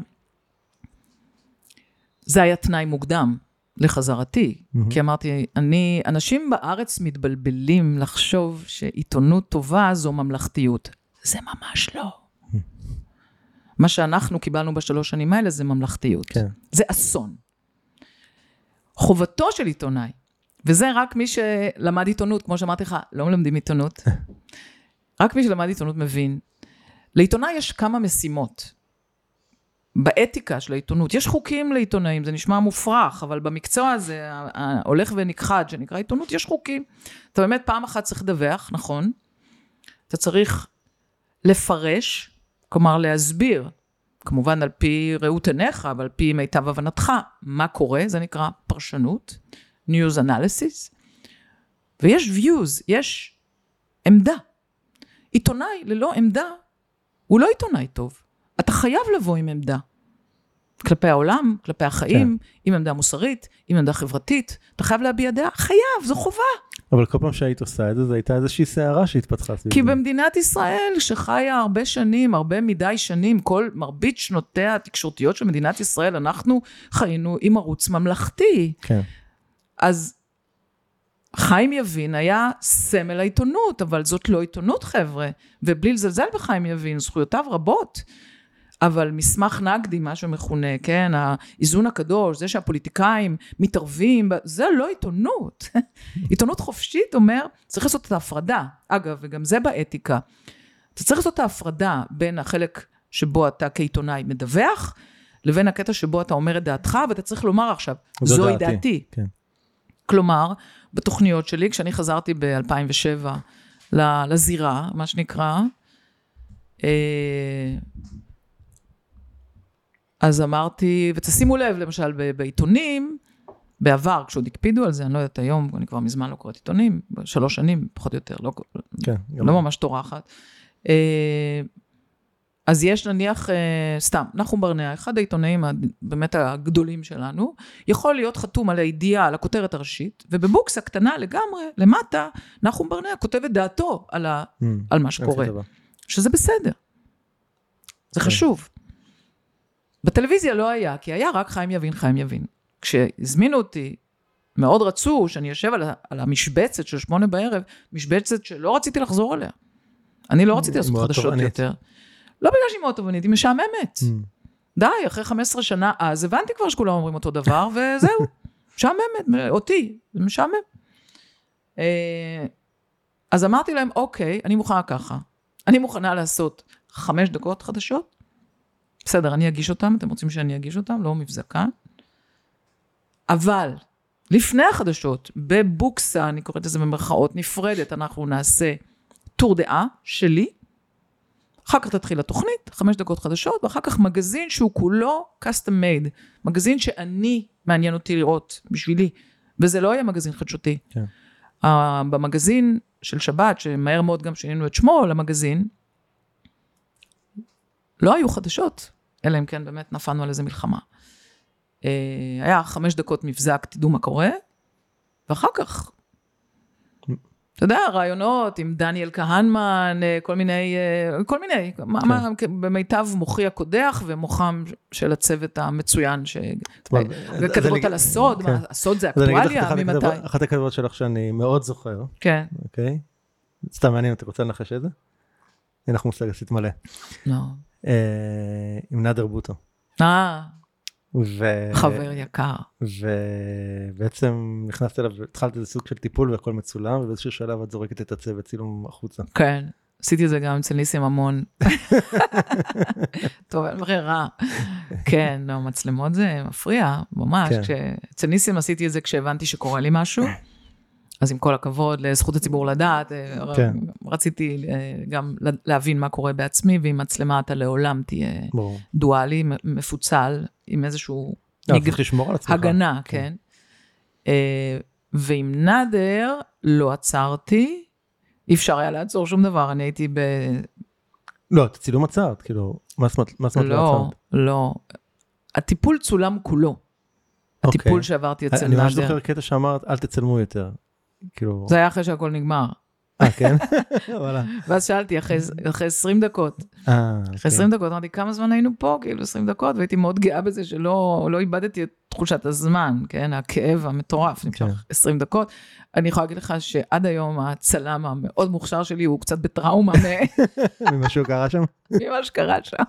S2: זה היה תנאי מוקדם לחזרתי,
S1: מהמם.
S2: כי אמרתי, אני, אנשים בארץ מתבלבלים לחשוב שעיתונות טובה זו ממלכתיות. זה ממש לא. מה שאנחנו קיבלנו בשלוש שנים האלה זה ממלכתיות.
S1: כן.
S2: זה אסון. חובתו של עיתונאי, וזה רק מי שלמד עיתונות, כמו שאמרתי לך, לא מלמדים עיתונות. <laughs> רק מי שלמד עיתונות מבין. לעיתונאי יש כמה משימות. באתיקה של העיתונות, יש חוקים לעיתונאים, זה נשמע מופרך, אבל במקצוע הזה, ה- ה- הולך ונכחד, שנקרא עיתונות, יש חוקים. אתה באמת פעם אחת צריך לדווח, נכון? אתה צריך לפרש, כלומר להסביר, כמובן על פי ראות עיניך, אבל על פי מיטב הבנתך, מה קורה, זה נקרא פרשנות, news analysis, ויש views, יש עמדה. עיתונאי ללא עמדה הוא לא עיתונאי טוב. אתה חייב לבוא עם עמדה. כלפי העולם, כלפי החיים, כן. עם עמדה מוסרית, עם עמדה חברתית. אתה חייב להביע דעה, חייב, זו חובה.
S1: אבל כל פעם שהיית עושה את זה, זו הייתה איזושהי סערה שהתפתחה סביב
S2: כי. במדינת ישראל, שחיה הרבה שנים, הרבה מדי שנים, כל מרבית שנותיה התקשורתיות של מדינת ישראל, אנחנו חיינו עם ערוץ ממלכתי.
S1: כן.
S2: אז חיים יבין היה סמל העיתונות, אבל זאת לא עיתונות, חבר'ה. ובלי לזלזל בחיים יבין, זכויותיו רבות. אבל מסמך נגדי, מה שמכונה, כן, האיזון הקדוש, זה שהפוליטיקאים מתערבים, זה לא עיתונות. <laughs> עיתונות חופשית אומר, צריך לעשות את ההפרדה. אגב, וגם זה באתיקה. אתה צריך לעשות את ההפרדה בין החלק שבו אתה כעיתונאי מדווח, לבין הקטע שבו אתה אומר את דעתך, ואתה צריך לומר עכשיו, זוהי דעתי. דעתי.
S1: כן.
S2: כלומר, בתוכניות שלי, כשאני חזרתי ב-2007 לזירה, מה שנקרא, אה, אז אמרתי, ותשימו לב, למשל בעיתונים, בעבר, כשעוד הקפידו על זה, אני לא יודעת היום, אני כבר מזמן לא קוראת עיתונים, שלוש שנים, פחות או יותר, לא, כן, לא ממש טורחת. אה, אז יש נניח, אה, סתם, נחום ברנע, אחד העיתונאים באמת הגדולים שלנו, יכול להיות חתום על הידיעה, על הכותרת הראשית, ובבוקסה קטנה לגמרי, למטה, נחום ברנע כותב את דעתו על, ה, mm, על מה שקורה. שזה בסדר. זה כן. חשוב. בטלוויזיה לא היה, כי היה רק חיים יבין, חיים יבין. כשהזמינו אותי, מאוד רצו שאני אשב על, על המשבצת של שמונה בערב, משבצת שלא רציתי לחזור אליה. אני לא רציתי לעשות חדשות יותר. לא בגלל שהיא מאוד טובענית, היא משעממת. Mm. די, אחרי 15 שנה, אז הבנתי כבר שכולם אומרים אותו דבר, וזהו, <laughs> משעממת, אותי, זה משעמם. אה, אז אמרתי להם, אוקיי, אני מוכנה ככה. אני מוכנה לעשות חמש דקות חדשות, בסדר, אני אגיש אותם, אתם רוצים שאני אגיש אותם, לא מבזקה. אבל לפני החדשות, בבוקסה, אני קוראת לזה במרכאות נפרדת, אנחנו נעשה טור דעה שלי, אחר כך תתחיל התוכנית, חמש דקות חדשות, ואחר כך מגזין שהוא כולו custom made, מגזין שאני, מעניין אותי לראות בשבילי, וזה לא יהיה מגזין חדשותי. כן. Uh, במגזין של שבת, שמהר מאוד גם שינינו את שמו למגזין, לא היו חדשות, אלא אם כן באמת נפלנו על איזה מלחמה. Uh, היה חמש דקות מבזק, תדעו מה קורה, ואחר כך אתה יודע, רעיונות עם דניאל כהנמן, אה, כל מיני, אה, כל מיני, כן. מה, במיטב מוחי הקודח ומוחם של הצוות המצוין, וכתבות על הסוד, מה, כן. הסוד זה אקטואליה, ממתי?
S1: אחת הכתבות שלך שאני מאוד זוכר.
S2: כן.
S1: אוקיי? סתם מעניין אותי, רוצה לנחש את זה? אין לך מושג, עשית מלא.
S2: לא.
S1: אה, עם נאדר בוטו.
S2: אה.
S1: ו...
S2: חבר יקר.
S1: ובעצם נכנסת אליו, התחלת איזה סוג של טיפול והכל מצולם, ובאיזשהו שלב את זורקת את הצוות צילום החוצה.
S2: כן, עשיתי את זה גם אצל ניסים המון. <laughs> טוב, אין ברירה. כן, לא, מצלמות זה מפריע, ממש. כן. אצל ניסים עשיתי את זה כשהבנתי שקורה לי משהו. אז עם כל הכבוד לזכות הציבור לדעת, אה, כן. רציתי אה, גם להבין מה קורה בעצמי, ועם מצלמה אתה לעולם תהיה בוא. דואלי, מפוצל, עם איזשהו
S1: לא, מג... לשמור על עצמך.
S2: הגנה, כן. כן. אה, ועם נאדר לא עצרתי, אי אפשר היה לעצור שום דבר, אני הייתי ב...
S1: לא, את הצילום עצרת, כאילו, מה זאת אומרת לא,
S2: לא עצרת? לא, לא. הטיפול צולם כולו. הטיפול אוקיי. שעברתי אצל נאדר.
S1: אני ממש זוכר קטע שאמרת, אל תצלמו יותר. כאילו...
S2: זה היה אחרי שהכל נגמר.
S1: אה, כן? <laughs>
S2: ואז שאלתי, אחרי 20 דקות.
S1: אה,
S2: אחרי 20 דקות, אמרתי, כמה זמן היינו פה? כאילו, 20 דקות, והייתי מאוד גאה בזה שלא לא איבדתי את תחושת הזמן, כן? הכאב המטורף, נמשך 20 כן. דקות. אני יכולה להגיד לך שעד היום הצלם המאוד מוכשר שלי הוא קצת בטראומה <laughs>
S1: ממה שהוא קרה שם?
S2: ממה שקרה שם.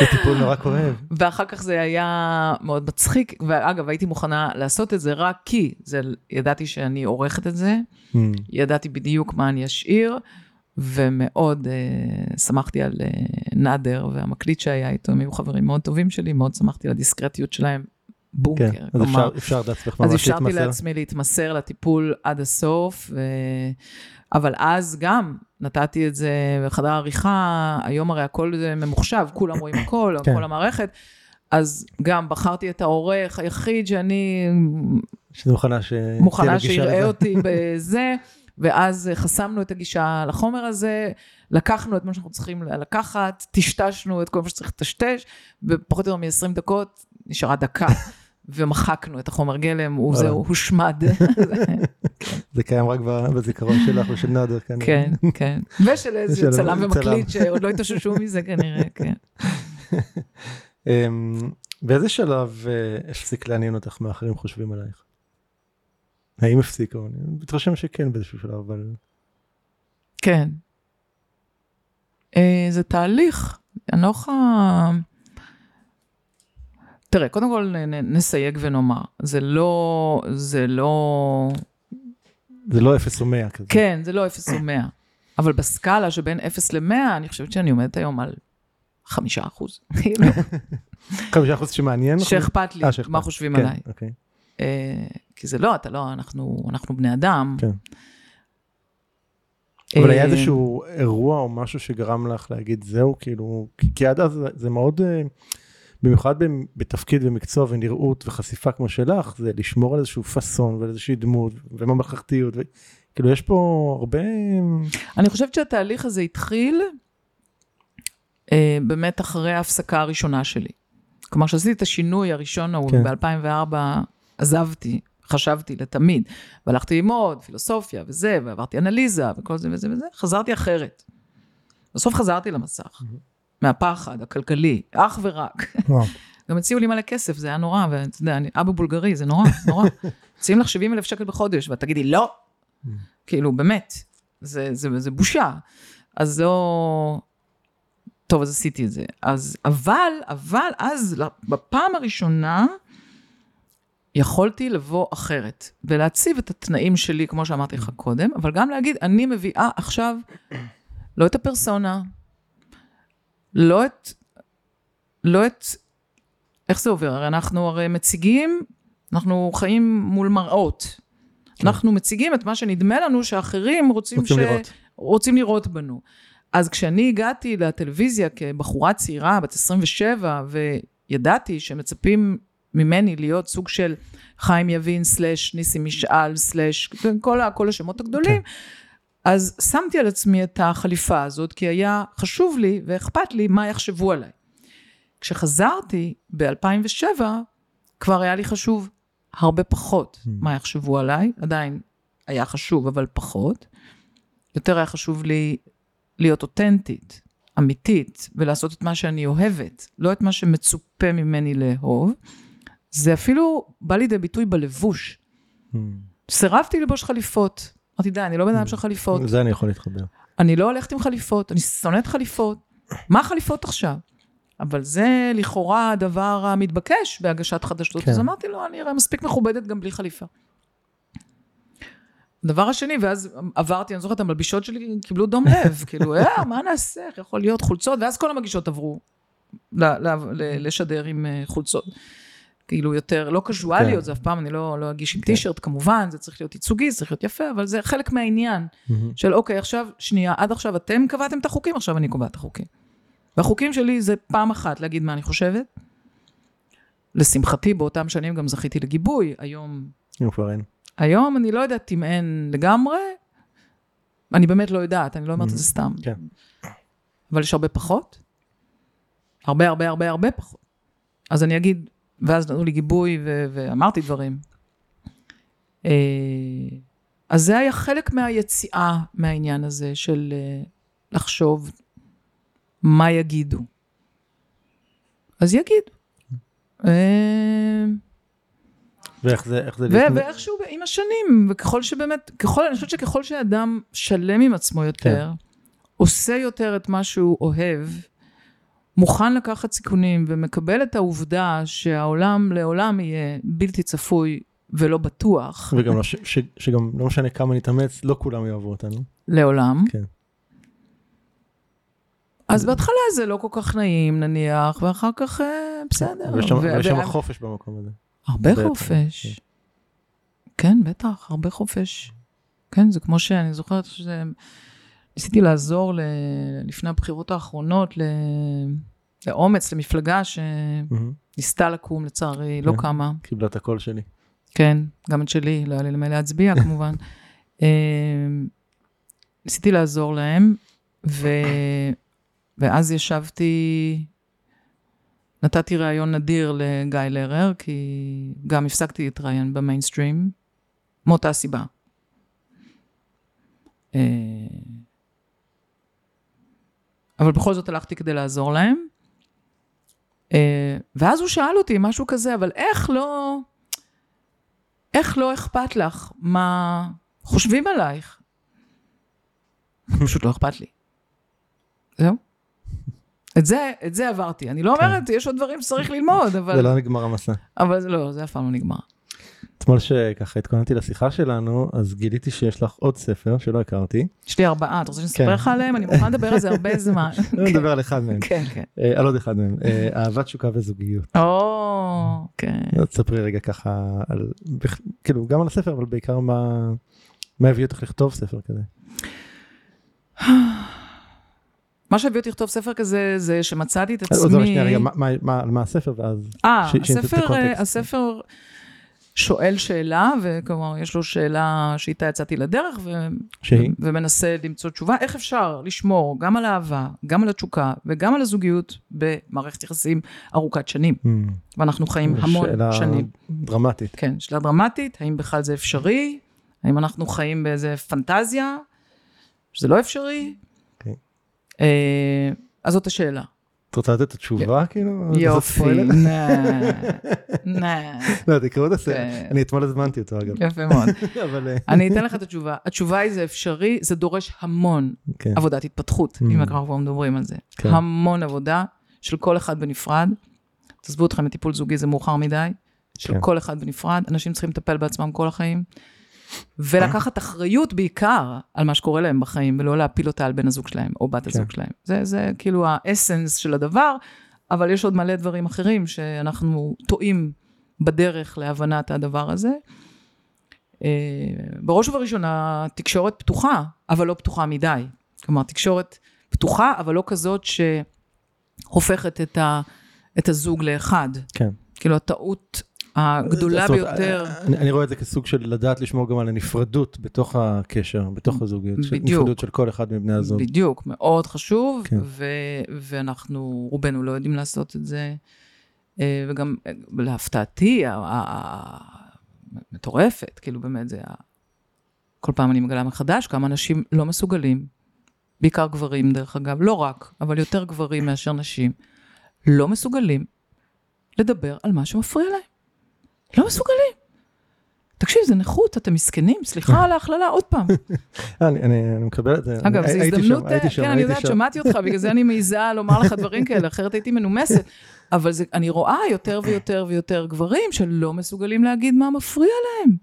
S1: זה טיפול נורא כואב.
S2: ואחר כך זה היה מאוד מצחיק, ואגב, הייתי מוכנה לעשות את זה רק כי זה, ידעתי שאני עורכת את זה, hmm. ידעתי בדיוק מה אני אשאיר, ומאוד uh, שמחתי על uh, נאדר והמקליט שהיה איתו, הם היו חברים מאוד טובים שלי, מאוד שמחתי על הדיסקרטיות שלהם, בונקר. כן,
S1: אז כלומר, אפשר, אפשר לעצמך ממש להתמסר. אז
S2: אפשרתי לעצמי להתמסר לטיפול עד הסוף, ו... אבל אז גם נתתי את זה בחדר עריכה, היום הרי הכל ממוחשב, כולם רואים <coughs> הכל, כן. כל המערכת, אז גם בחרתי את העורך היחיד שאני...
S1: שזה מוכנה ש...
S2: מוכנה שיראה <laughs> אותי בזה. ואז חסמנו את הגישה לחומר הזה, לקחנו את מה שאנחנו צריכים לקחת, טשטשנו את כל מה שצריך לטשטש, ופחות או יותר מ-20 דקות נשארה דקה. ומחקנו את החומר גלם, וזהו, הושמד. <laughs>
S1: זה קיים רק בזיכרון שלך ושל נאדר כנראה.
S2: כן, כן. ושל <laughs> איזה צלם ומקליט שעוד לא התאוששו מזה כנראה, כן. <laughs>
S1: אמ, באיזה שלב אה, הפסיק לעניין אותך מה אחרים חושבים עלייך? האם הפסיקו? אני מתרשם שכן באיזשהו שלב, אבל...
S2: כן. אה, זה תהליך. אני לא יכולה... תראה, קודם כל נ- נסייג ונאמר, זה לא, זה לא,
S1: זה לא אפס או מאה כזה.
S2: כן, זה לא 0 או 100, אבל בסקאלה שבין 0 ל-100, אני חושבת שאני עומדת היום על 5 אחוז. <laughs> כאילו,
S1: חמישה אחוז שמעניין.
S2: שאכפת לי
S1: אה.
S2: מה חושבים
S1: כן,
S2: עליי.
S1: אוקיי.
S2: אה, כי זה לא, אתה לא, אנחנו, אנחנו בני אדם.
S1: כן. אבל היה
S2: אה,
S1: איזשהו אירוע או משהו שגרם לך להגיד זהו, כאילו, כי- עד אז זה- מאוד, אה, במיוחד בתפקיד ומקצוע ונראות וחשיפה כמו שלך, זה לשמור על איזשהו פאסון ועל איזושהי דמות וממלכתיות, כאילו יש פה הרבה,
S2: אני חושבת שהתהליך הזה התחיל אה, באמת אחרי ההפסקה הראשונה שלי. כלומר, כשעשיתי את השינוי הראשון ההוא,
S1: כן.
S2: ב-2004 עזבתי, חשבתי לתמיד, והלכתי ללמוד פילוסופיה וזה, ועברתי אנליזה וכל זה וזה וזה, חזרתי אחרת. בסוף חזרתי למסך, מהפחד הכלכלי, אך ורק. גם הציעו לי מלא כסף, זה היה נורא, ואתה יודע, אני אבא בולגרי, זה נורא, נורא. <laughs> מציעים לך 70 אלף שקל בחודש, ואת תגידי, לא. כאילו, באמת, זה, זה, זה בושה. אז לא... טוב, אז עשיתי את זה. אז, אבל, אבל, אז, בפעם הראשונה, יכולתי לבוא אחרת, ולהציב את התנאים שלי, כמו שאמרתי לך קודם, אבל גם להגיד, אני מביאה עכשיו לא את הפרסונה, לא את, לא את איך זה עובר? הרי אנחנו הרי מציגים, אנחנו חיים מול מראות.
S1: כן.
S2: אנחנו מציגים את מה שנדמה לנו שאחרים רוצים,
S1: רוצים
S2: ש...
S1: לראות.
S2: רוצים לראות בנו. אז כשאני הגעתי לטלוויזיה כבחורה צעירה, בת 27, וידעתי שמצפים ממני להיות סוג של חיים יבין, סלאש ניסים משעל, סלאש כל, כל השמות הגדולים, אז שמתי על עצמי את החליפה הזאת, כי היה חשוב לי ואכפת לי מה יחשבו עליי. כשחזרתי ב-2007, כבר היה לי חשוב הרבה פחות מה יחשבו עליי, עדיין היה חשוב, אבל פחות. יותר היה חשוב לי להיות אותנטית, אמיתית, ולעשות את מה שאני אוהבת, לא את מה שמצופה ממני לאהוב. זה אפילו בא לידי ביטוי בלבוש. סירבתי ללבוש חליפות. אמרתי, די, אני לא בן אדם של חליפות.
S1: זה אני יכול להתחבר.
S2: אני לא הולכת עם חליפות, אני שונאת חליפות. מה חליפות עכשיו? אבל זה לכאורה הדבר המתבקש בהגשת חדשות.
S1: כן.
S2: אז אמרתי לו, אני אראה מספיק מכובדת גם בלי חליפה. הדבר השני, ואז עברתי, אני זוכרת, המלבישות שלי קיבלו דום לב, <laughs> כאילו, אה, מה נעשה, איך יכול להיות חולצות, ואז כל המגישות עברו ל- ל- ל- לשדר עם אה, חולצות. כאילו יותר, לא קזואליות,
S1: כן.
S2: זה אף פעם, אני לא, לא אגיש עם טישרט, כמובן, זה צריך להיות ייצוגי, זה צריך להיות יפה, אבל זה חלק מהעניין. של אוקיי, עכשיו, שנייה, עד עכשיו אתם קבעתם את החוקים, עכשיו אני קובעת את החוקים. והחוקים שלי זה פעם אחת להגיד מה אני חושבת. לשמחתי, באותם שנים גם זכיתי לגיבוי. היום,
S1: כבר אין.
S2: היום אני לא יודעת אם אין לגמרי, אני באמת לא יודעת, אני לא אומרת את זה סתם.
S1: כן.
S2: אבל יש הרבה פחות. הרבה, הרבה, הרבה, הרבה פחות. אז אני אגיד, ואז נתנו לי גיבוי ו- ואמרתי דברים. אה, אז זה היה חלק מהיציאה מהעניין הזה של אה, לחשוב מה יגידו. אז יגידו. אה,
S1: ואיך זה, איך זה,
S2: ו- ואיכשהו עם השנים, וככל שבאמת, ככל, אני חושבת שככל שאדם שלם עם עצמו יותר, עושה יותר את מה שהוא אוהב, מוכן לקחת סיכונים ומקבל את העובדה שהעולם לעולם יהיה בלתי צפוי ולא בטוח,
S1: וגם לא, ש, ש, שגם לא משנה כמה נתאמץ, לא כולם יאהבו אותנו.
S2: לעולם.
S1: כן.
S2: אז בהתחלה זה לא כל כך נעים נניח, ואחר כך אה, בסדר.
S1: ויש שם, חופש במקום הזה.
S2: הרבה חופש. כן, בטח, הרבה חופש. כן, זה כמו שאני זוכרת שזה... ניסיתי לעזור ל... לפני הבחירות האחרונות ל... לאומץ, למפלגה שניסתה. לקום, לצערי, לא
S1: כן.
S2: קמה.
S1: קיבלה את הקול שלי.
S2: כן, גם את שלי, לא היה לי למה להצביע <laughs> כמובן. אה, ניסיתי לעזור להם, ו... ואז ישבתי, נתתי ראיון נדיר לגיא לרר, כי גם הפסקתי להתראיין במיינסטרים, מאותה סיבה. אבל בכל זאת הלכתי כדי לעזור להם. אה, ואז הוא שאל אותי משהו כזה, אבל איך לא... איך לא אכפת לך מה חושבים עלייך? פשוט לא אכפת לי. זהו. את זה, את זה עברתי. אני לא אומרת, יש עוד דברים שצריך ללמוד,
S1: זה
S2: אבל,
S1: לא נגמר המסע.
S2: אבל זה לא, זה אף פעם לא נגמר.
S1: אתמול שככה התכוננתי לשיחה שלנו, אז גיליתי שיש לך עוד ספר שלא הכרתי.
S2: יש לי ארבעה, אתה רוצה שאני אספר
S1: כן.
S2: לך עליהם? אני מוכנה לדבר על זה הרבה <laughs> זמן.
S1: אני מדבר על אחד מהם.
S2: כן, כן.
S1: אה, על עוד אחד מהם. אה, אהבת שוקה וזוגיות.
S2: או, כן.
S1: אז תספרי רגע ככה כאילו גם על הספר, אבל בעיקר מה, הביא אותך לכתוב ספר כזה.
S2: מה שהביא אותי לכתוב ספר כזה, זה שמצאתי את
S1: עוד
S2: עצמי...
S1: שנייה, רגע, מה- הספר ואז...
S2: אה. הספר שואל שאלה, וכלומר, יש לו שאלה שאיתה יצאתי לדרך, ו...
S1: שהיא?
S2: ומנסה למצוא תשובה, איך אפשר לשמור גם על האהבה, גם על התשוקה וגם על הזוגיות במערכת יחסים ארוכת שנים.
S1: Hmm,
S2: ואנחנו חיים המון
S1: שאלה
S2: שנים.
S1: דרמטית.
S2: כן, שאלה דרמטית, האם בכלל זה אפשרי? האם אנחנו חיים באיזה פנטזיה? שזה לא אפשרי?
S1: אוקיי.
S2: אה, אז זאת השאלה.
S1: את רוצה לתת את התשובה כאילו?
S2: יופי? נה, נה, <laughs>
S1: לא, תקראו את הספר.
S2: כן.
S1: אני אתמול הזמנתי אותו אגב.
S2: יפה מאוד. <laughs>
S1: אה,
S2: אני אתן לך את התשובה. התשובה היא זה אפשרי, זה דורש המון
S1: כן.
S2: עבודת התפתחות,
S1: Mm.
S2: אם אנחנו כבר מדברים על זה.
S1: כן.
S2: המון עבודה של כל אחד בנפרד. תעזבו אתכם מטיפול זוגי, זה מאוחר מדי. של. כל אחד בנפרד. אנשים צריכים לטפל בעצמם כל החיים. ולקחת אחריות בעיקר על מה שקורה להם בחיים, ולא להפיל אותה על בן הזוג שלהם, או בת הזוג
S1: כן.
S2: שלהם. זה, זה כאילו האסנס של הדבר, אבל יש עוד מלא דברים אחרים שאנחנו טועים בדרך להבנת הדבר הזה. אה, בראש ובראשונה, תקשורת פתוחה, אבל לא פתוחה מדי. כלומר, תקשורת פתוחה, אבל לא כזאת שהופכת את, ה, את הזוג לאחד.
S1: כן.
S2: כאילו, הטעות הגדולה
S1: זאת
S2: ביותר,
S1: אני, אני רואה את זה כסוג של לדעת לשמור גם על הנפרדות בתוך הקשר, בתוך הזוגיות.
S2: בדיוק.
S1: נפרדות של כל אחד מבני הזוג.
S2: בדיוק, מאוד חשוב,
S1: כן.
S2: ו, ואנחנו, רובנו לא יודעים לעשות את זה. אה, וגם, אה, להפתעתי, ה- ה- ה- מטורפת, כאילו באמת זה, כל פעם אני מגלה מחדש כמה אנשים לא מסוגלים, בעיקר גברים דרך אגב, לא רק, אבל יותר גברים מאשר נשים, לא מסוגלים לדבר על מה שמפריע להם. לא מסוגלים. תקשיב, זה נכות, אתם מסכנים, סליחה על ההכללה, עוד פעם.
S1: אה, אני, מקבל את זה.
S2: אגב, זו הזדמנות,
S1: שם,
S2: כן, אני יודעת. שמעתי אותך, בגלל זה אני מעיזה לומר לך דברים כאלה, אחרת הייתי מנומסת. אבל אני רואה יותר ויותר ויותר גברים שלא מסוגלים להגיד מה מפריע להם.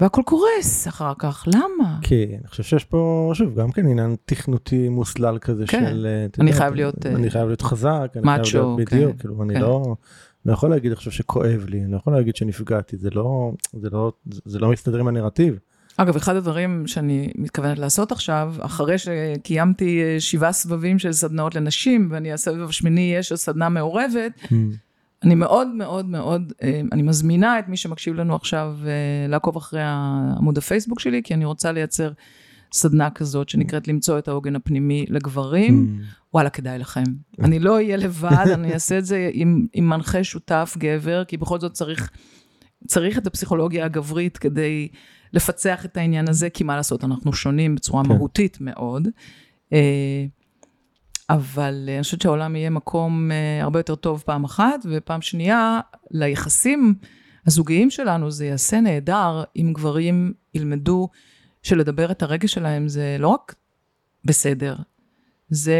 S2: והכל קורס אחר כך, למה?
S1: כי אני חושב שיש פה, שוב, גם כן עניין תכנותי מוסלל כזה
S2: כן.
S1: של... אה, אתה
S2: אני חייב להיות,
S1: אני
S2: אה,
S1: חייב להיות חזק, אני חייב להיות בדיוק,
S2: כן,
S1: כאילו, אני
S2: כן.
S1: לא... לא יכול להגיד עכשיו שכואב לי, אני לא יכול להגיד שנפגעתי, זה לא, זה לא, זה לא מסתדר עם הנרטיב.
S2: אגב, אחד הדברים שאני מתכוונת לעשות עכשיו, אחרי שקיימתי אה, שבעה סבבים של סדנאות לנשים, ואני הסבב השמיני יהיה של סדנה מעורבת, אני מאוד מאוד מאוד, אה, אני מזמינה את מי שמקשיב לנו עכשיו אה, לעקוב אחרי עמוד הפייסבוק שלי, כי אני רוצה לייצר סדנה כזאת שנקראת למצוא את העוגן הפנימי לגברים. וואלה, כדאי לכם. אני לא אהיה לבד, אני אעשה את זה עם, עם מנחה שותף גבר, כי בכל זאת צריך, צריך את הפסיכולוגיה הגברית כדי לפצח את העניין הזה, כי מה לעשות, אנחנו שונים בצורה
S1: כן.
S2: מהותית מאוד. אה, אבל אני חושבת שהעולם יהיה מקום אה, הרבה יותר טוב פעם אחת, ופעם שנייה, ליחסים הזוגיים שלנו זה יעשה נהדר אם גברים ילמדו שלדבר את הרגש שלהם זה לא רק בסדר, זה,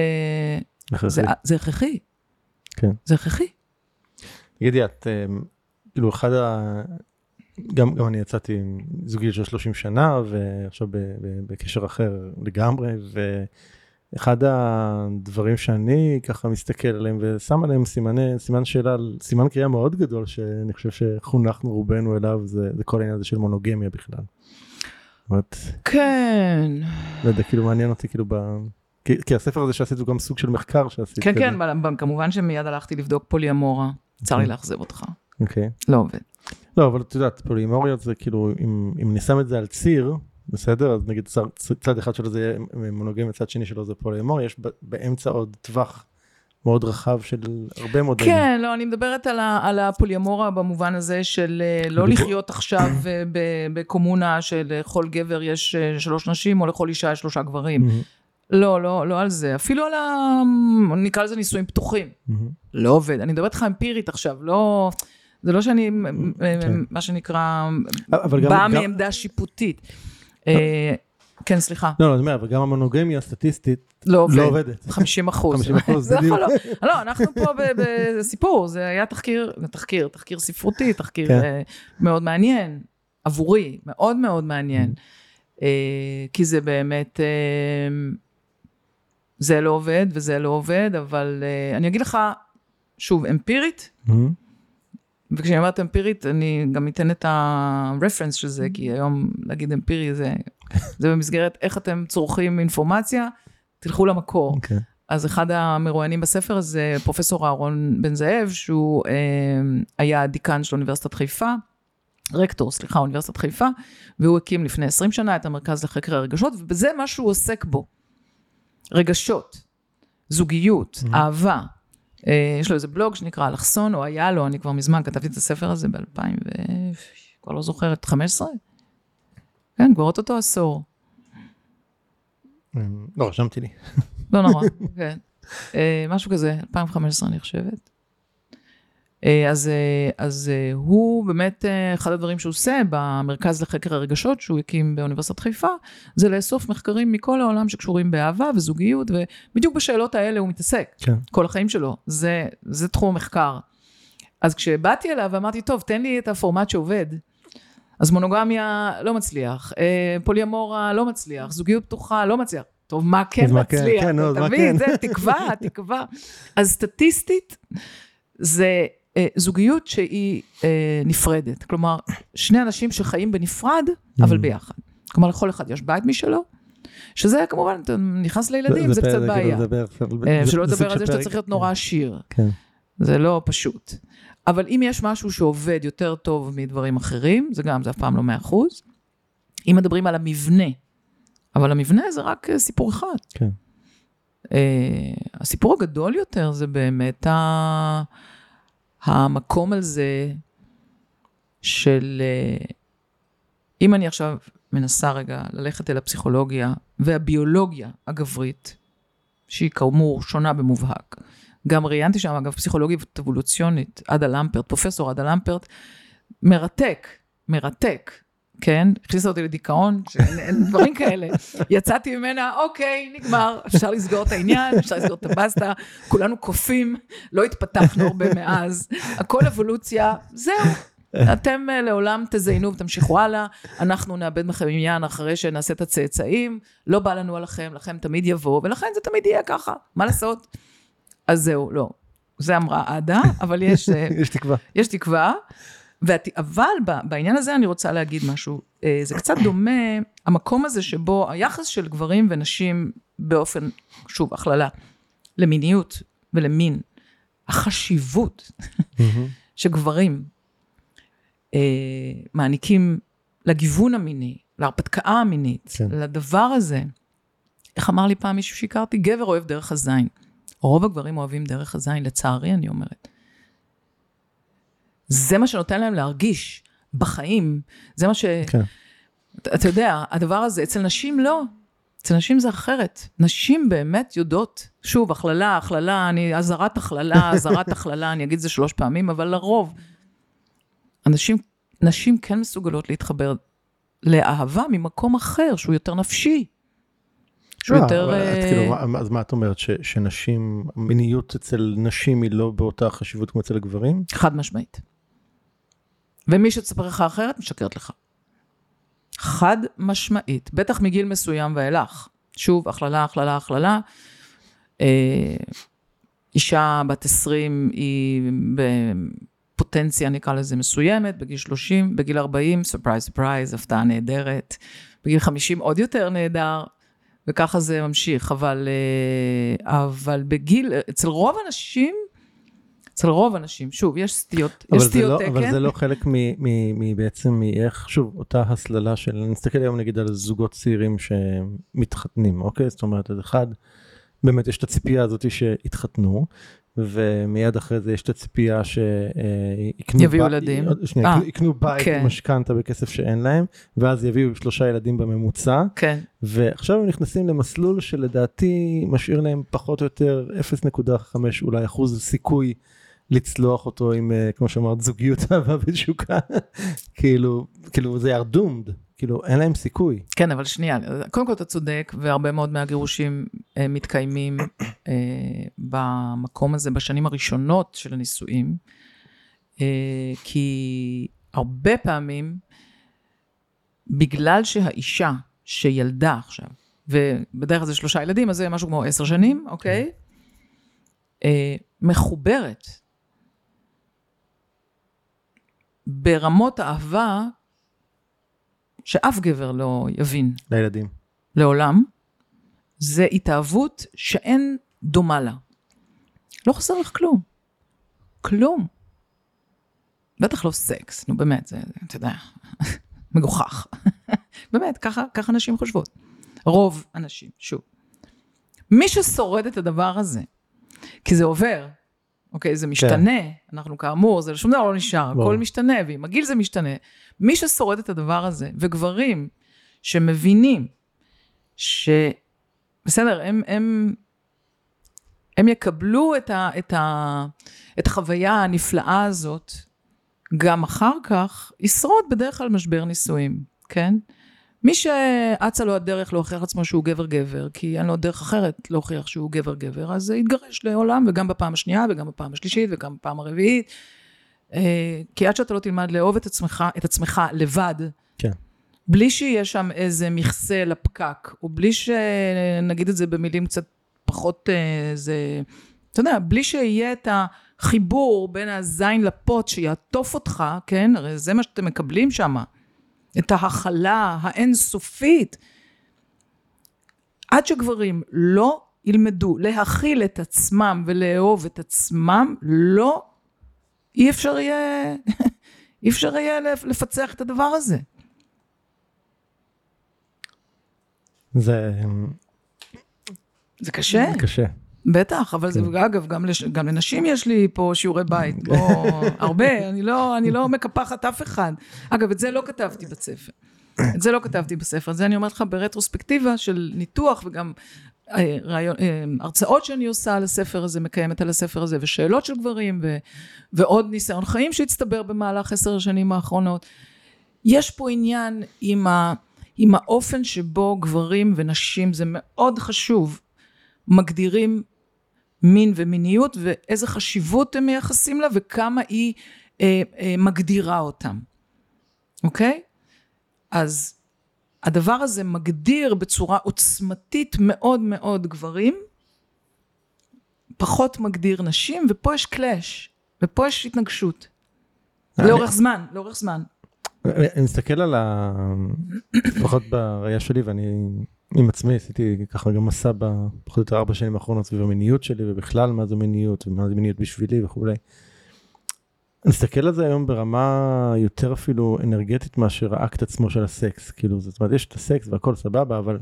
S2: זה, זה הכרחי.
S1: כן.
S2: זה הכרחי.
S1: תגידי, את, אה, כאילו, אחד ה... גם, גם אני יצאתי עם זוגיות של 30 שנה, ועכשיו בקשר אחר לגמרי, ואחד הדברים שאני ככה מסתכל עליהם ושם עליהם סימני, סימן שאלה, סימן קריאה מאוד גדול, שאני חושב שחונכנו רובנו אליו, זה, זה כל העניין הזה של מונוגמיה בכלל. אומרת,
S2: כן.
S1: לא יודע, כאילו מעניין אותי כאילו ב... כי, כי הספר הזה שעשית הוא גם סוג של מחקר שעשית.
S2: כן,
S1: כזה.
S2: כן, ב- ב- כמובן שמיד הלכתי לבדוק פוליאמורה. צר לי
S1: אוקיי.
S2: לאכזב אותך.
S1: אוקיי.
S2: לא עובד.
S1: לא, אבל את יודעת, פולימוריות זה כאילו, אם, אם אני שם את זה על ציר, בסדר? אז נגיד צד, אחד שלו זה מונוגמיה, צד שני שלו זה פולימוריה, יש באמצע עוד טווח מאוד רחב של הרבה מודלים.
S2: כן, לא, אני מדברת על, ה, על הפוליאמורה במובן הזה של אה, לא
S1: בדיוק.
S2: לחיות עכשיו אה, בקומונה שלכל גבר יש אה, שלוש נשים, או לכל אישה יש שלושה גברים. לא, לא, לא על זה. אפילו על ה... נקרא לזה נישואים פתוחים. לא עובד. אני מדברת איתך אמפירית עכשיו, לא... זה לא שאני,
S1: כן.
S2: מה שנקרא, באה מעמדה שיפוטית. כן, סליחה.
S1: לא, לא, אני אומר, אבל גם המונוגמיה הסטטיסטית
S2: לא עובד.
S1: לא עובדת.
S2: 50 אחוז.
S1: 50%
S2: זה יכול
S1: בדיוק.
S2: לא- לא, אנחנו פה בסיפור, זה היה תחקיר, תחקיר, תחקיר ספרותי, תחקיר
S1: כן.
S2: אה, מאוד מעניין, עבורי, מאוד מאוד מעניין. אה, כי זה באמת, אה, זה לא עובד וזה לא עובד, אבל אני אגיד לך, שוב, אמפירית,
S1: מהמם.
S2: וכשאני אומרת אמפירית, אני גם אתן את הרפרנס של זה, כי היום להגיד אמפירי זה, זה במסגרת איך אתם צורכים אינפורמציה, תלכו למקור.
S1: אוקיי.
S2: אז אחד המרואיינים בספר הזה, פרופסור אהרון בן זאב, שהוא אה, היה דיקן של אוניברסיטת חיפה, רקטור, סליחה, אוניברסיטת חיפה, והוא הקים לפני 20 שנה את המרכז לחקר הרגשות, ובזה מה שהוא עוסק בו. רגשות, זוגיות,
S1: Mhm.
S2: אהבה. אה, יש לו איזה בלוג שנקרא אלכסון, או היה לו, אני כבר מזמן כתבתי את הספר הזה ב-2000 ו... כבר לא זוכרת, 15? כן, כבר אוטוטו עשור.
S1: אמ, לא, רשמתי לי. <laughs>
S2: לא נורא, כן. אה, משהו כזה, 2015 אני חושבת. אה, אז, אה, אז הוא באמת, אחד הדברים שהוא עושה במרכז לחקר הרגשות שהוא הקים באוניברסיטת חיפה, זה לאסוף מחקרים מכל העולם שקשורים באהבה וזוגיות, ובדיוק בשאלות האלה הוא מתעסק,
S1: כן.
S2: כל החיים שלו. זה, זה תחום המחקר. אז כשבאתי אליו ואמרתי, טוב, תן לי את הפורמט שעובד. אז מונוגמיה לא מצליח, אה, פוליאמורה לא מצליח, זוגיות פתוחה לא מצליח. טוב, מה כן
S1: כן?
S2: מצליח?
S1: כן,
S2: אתה מבין?
S1: כן?
S2: זה תקווה, <laughs> תקווה. אז סטטיסטית, זה אה, זוגיות שהיא אה, נפרדת. כלומר, שני אנשים שחיים בנפרד, אבל
S1: Mm.
S2: ביחד. כלומר, לכל אחד יש בית משלו, שזה כמובן, אתה נכנס לילדים, זה קצת
S1: כאילו,
S2: בעיה.
S1: זה-
S2: שלא לדבר על זה שאתה. צריך להיות נורא עשיר.
S1: כן.
S2: זה לא פשוט. אבל אם יש משהו שעובד יותר טוב מדברים אחרים, זה גם, זה אף פעם לא מאה אחוז. אם מדברים על המבנה, אבל המבנה זה רק אה, סיפור אחד.
S1: כן.
S2: Uh, הסיפור הגדול יותר זה באמת ה... המקום על זה של... uh, אם אני עכשיו מנסה רגע ללכת אל הפסיכולוגיה והביולוגיה הגברית, שהיא כאמור שונה במובהק. גם ראיינתי שם, אגב, פסיכולוגית אבולוציונית, עדה למפרט, פרופסור עדה למפרט, מרתק, מרתק, כן? הכניסה אותי לדיכאון, שאין אין דברים כאלה. יצאתי ממנה, אוקיי, נגמר, אפשר לסגור את העניין, אפשר לסגור את הבסטה, כולנו קופים, לא התפתחנו הרבה מאז, הכל אבולוציה, זהו. אתם אה, לעולם תזיינו ותמשיכו הלאה, אנחנו נאבד בכם עניין אחרי שנעשה את הצאצאים, לא בא לנו עליכם, לכם תמיד יבוא, ולכן זה תמיד יהיה ככה, מה לעשות? אז זהו, לא. זה אמרה עדה, אבל יש, אה, <laughs>
S1: יש תקווה.
S2: יש תקווה. ואת, אבל בעניין הזה אני רוצה להגיד משהו. אה, זה קצת דומה, המקום הזה שבו היחס של גברים ונשים באופן, שוב, הכללה, למיניות ולמין, החשיבות. שגברים אה, מעניקים לגיוון המיני, להרפתקה המינית,
S1: כן.
S2: לדבר הזה. איך אמר לי פעם מישהו שהכרתי? גבר אוהב דרך הזין. רוב הגברים אוהבים דרך הזין, לצערי, אני אומרת. זה מה שנותן להם להרגיש בחיים. זה מה ש...
S1: כן.
S2: אתה יודע, הדבר הזה, אצל נשים לא. אצל נשים זה אחרת. נשים באמת יודעות, שוב, הכללה, הכללה, אני, אזהרת הכללה, <laughs> אזהרת הכללה, אני אגיד את זה שלוש פעמים, אבל לרוב, אנשים, נשים כן מסוגלות להתחבר לאהבה ממקום אחר, שהוא יותר נפשי. שהוא יותר... אה,
S1: כאילו, אז מה את אומרת? שנשים, המיניות אצל נשים היא לא באותה חשיבות כמו אצל הגברים?
S2: חד משמעית. ומי שתספר לך אחרת, משקרת לך. חד משמעית, בטח מגיל מסוים ואילך. שוב, הכללה, הכללה, הכללה. אה, אישה בת 20 היא בפוטנציה, נקרא לזה, מסוימת, בגיל 30, בגיל 40, surprise, surprise, הפתעה נהדרת. בגיל 50 עוד יותר נהדר, וככה זה ממשיך. אבל, אה, אבל בגיל, אצל רוב הנשים, אצל רוב הנשים, שוב, יש סטיות, יש
S1: זה
S2: סטיות
S1: לא-
S2: תקן.
S1: אבל זה לא חלק מ- מ- מבעצם מאיך, שוב, אותה הסללה של, אני מסתכל היום נגיד על זוגות צעירים שמתחתנים, אוקיי? זאת אומרת, אחד, באמת יש את הציפייה הזאת שהתחתנו, ומיד אחרי זה יש את הציפייה שיקנו
S2: יביאו ילדים.
S1: שנייה,
S2: אה,
S1: יקנו- בית
S2: כן.
S1: משכנתה בכסף שאין להם, ואז יביאו שלושה ילדים בממוצע,
S2: כן,
S1: ועכשיו הם נכנסים למסלול שלדעתי משאיר להם פחות או יותר 0.5 אולי אחוז סיכוי לצלוח אותו עם, אה, כמו שאמרת, זוגיות <laughs> אהבה ותשוקה. כאילו, כאילו זה are doomed. כאילו אין להם סיכוי.
S2: כן, אבל שנייה, קודם כל אתה צודק, והרבה מאוד מהגירושים אה, מתקיימים אה, במקום הזה בשנים הראשונות של הנישואים, אה, כי הרבה פעמים, בגלל שהאישה שילדה עכשיו, ובדרך כלל זה שלושה ילדים, אז זה משהו כמו עשר שנים, אוקיי? אה, מחוברת ברמות אהבה שאף גבר לא יבין
S1: לילדים.
S2: לעולם, זה התאהבות שאין דומה לה. לא חסר לך כלום. כלום. בטח לא סקס, נו באמת, זה, אתה יודע, <laughs> מגוחך. <laughs> באמת, ככה, ככה נשים חושבות. רוב הנשים, שוב. מי ששורד את הדבר הזה, כי זה עובר, אוקיי, זה משתנה, כן. אנחנו כאמור, זה שום דבר לא נשאר, הכל משתנה, ועם הגיל זה משתנה. מי ששורד את הדבר הזה, וגברים שמבינים ש... בסדר, הם, הם, הם יקבלו את, ה, את, ה, את החוויה הנפלאה הזאת, גם אחר כך, ישרוד בדרך כלל משבר נישואים, כן? מי שאצה לו הדרך להוכיח עצמו שהוא גבר-גבר, כי אין לו דרך אחרת להוכיח שהוא גבר-גבר, אז יתגרש לעולם, וגם בפעם השנייה, וגם בפעם השלישית, וגם בפעם הרביעית. אה, כי עד שאתה לא תלמד לאהוב את עצמך, את עצמך לבד,
S1: כן.
S2: בלי שיהיה שם איזה מכסה לפקק, או בלי שנגיד את זה במילים קצת פחות איזה, אה, אתה יודע, בלי שיהיה את החיבור בין הזין לפוט שיעטוף אותך, כן? הרי זה מה שאתם מקבלים שם. את ההכלה האינסופית. עד שגברים לא ילמדו להכיל את עצמם ולאהוב את עצמם, לא, אי אפשר יהיה, <laughs> אי אפשר יהיה לפצח את הדבר הזה.
S1: זה...
S2: זה קשה.
S1: זה קשה.
S2: בטח, אבל זה, כן. אגב, גם, לש, גם לנשים יש לי פה שיעורי בית, לא <laughs> הרבה, אני לא, אני לא מקפחת אף אחד. אגב, את זה לא כתבתי בספר. את זה לא כתבתי בספר, זה אני אומרת לך ברטרוספקטיבה של ניתוח וגם רעיון, אה, הרצאות שאני עושה על הספר הזה, מקיימת על הספר הזה, ושאלות של גברים, ו, ועוד ניסיון חיים שהצטבר במהלך עשר השנים האחרונות. יש פה עניין עם, ה, עם האופן שבו גברים ונשים, זה מאוד חשוב, מגדירים מין ומיניות ואיזה חשיבות הם מייחסים לה וכמה היא אה, אה, מגדירה אותם, אוקיי? אז הדבר הזה מגדיר בצורה עוצמתית מאוד מאוד גברים, פחות מגדיר נשים, ופה יש קלאש, ופה יש התנגשות. לאורך זמן, לאורך זמן.
S1: אני מסתכל על ה... לפחות בראייה שלי, ואני עם עצמי עשיתי ככה גם מסע בפחות או יותר ארבע שנים האחרונות סביב המיניות שלי ובכלל מה זו מיניות ומה זו מיניות בשבילי וכולי. אני מסתכל על זה היום ברמה יותר אפילו אנרגטית מאשר האקט עצמו של הסקס כאילו זאת אומרת יש את הסקס והכל סבבה אבל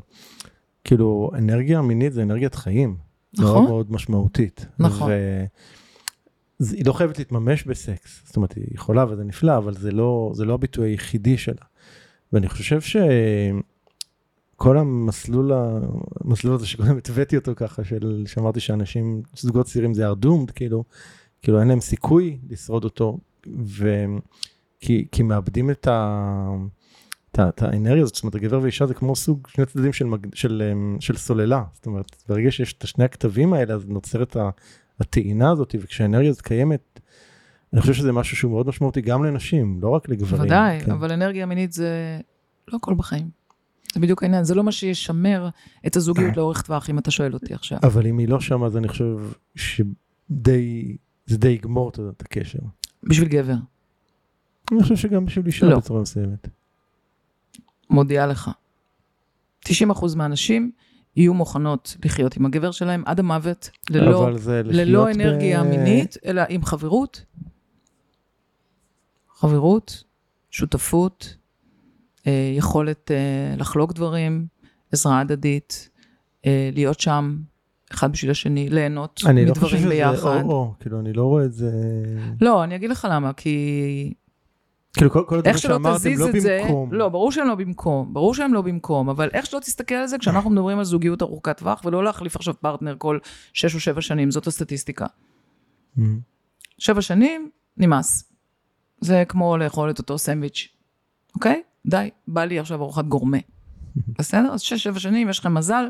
S1: כאילו אנרגיה מינית זה אנרגיית חיים. נכון. מאוד מאוד משמעותית.
S2: נכון.
S1: היא לא חייבת להתממש בסקס זאת אומרת היא יכולה וזה נפלא אבל זה לא זה לא הביטוי היחידי שלה. ואני חושב ש... כל המסלול, המסלול הזה שקודם התוויתי אותו ככה, של, שאמרתי שאנשים, זוגות צעירים זה ארדומד, כאילו, כאילו אין להם סיכוי לשרוד אותו, וכי כי מאבדים את, ה, את, ה, את האנרגיה הזאת, זאת אומרת, הגבר ואישה זה כמו סוג שני צדדים של, של, של, של סוללה, זאת אומרת, ברגע שיש את שני הכתבים האלה, אז נוצרת הטעינה הזאת, וכשהאנרגיה הזאת קיימת, אני חושב שזה משהו שהוא מאוד משמעותי גם לנשים, לא רק לגברים.
S2: ודאי, כן. אבל אנרגיה מינית זה לא הכל בחיים. זה בדיוק העניין, זה לא מה שישמר את הזוגיות לאורך טווח, אם אתה שואל אותי עכשיו.
S1: אבל אם היא לא שם, אז אני חושב שדי, זה די יגמור את הקשר.
S2: בשביל גבר.
S1: אני חושב שגם בשביל אישה לא. בצורה מסוימת.
S2: מודיעה לך. 90% מהנשים יהיו מוכנות לחיות עם הגבר שלהם עד המוות, ללא, ללא אנרגיה ב... מינית, אלא עם חברות. חברות, שותפות, אה, יכולת אה, לחלוק דברים, עזרה הדדית, אה, להיות שם אחד בשביל השני, ליהנות מדברים ביחד. אני לא חושב שזה
S1: או-או, כאילו, אני לא רואה את זה...
S2: לא, אני אגיד לך למה, כי...
S1: כאילו כל, כל הדברים שאמרתם לא במקום.
S2: זה, לא, ברור שהם לא במקום, ברור שהם לא במקום, אבל איך שלא תסתכל על זה, כשאנחנו מדברים על זוגיות ארוכת טווח, ולא להחליף עכשיו פרטנר כל שש או שבע שנים, זאת הסטטיסטיקה. Mm-hmm. שבע שנים, נמאס. זה כמו לאכול את אותו סנדוויץ', אוקיי? די, בא לי עכשיו ארוחת גורמה. <laughs> בסדר? אז שש, שבע שנים, יש לכם מזל,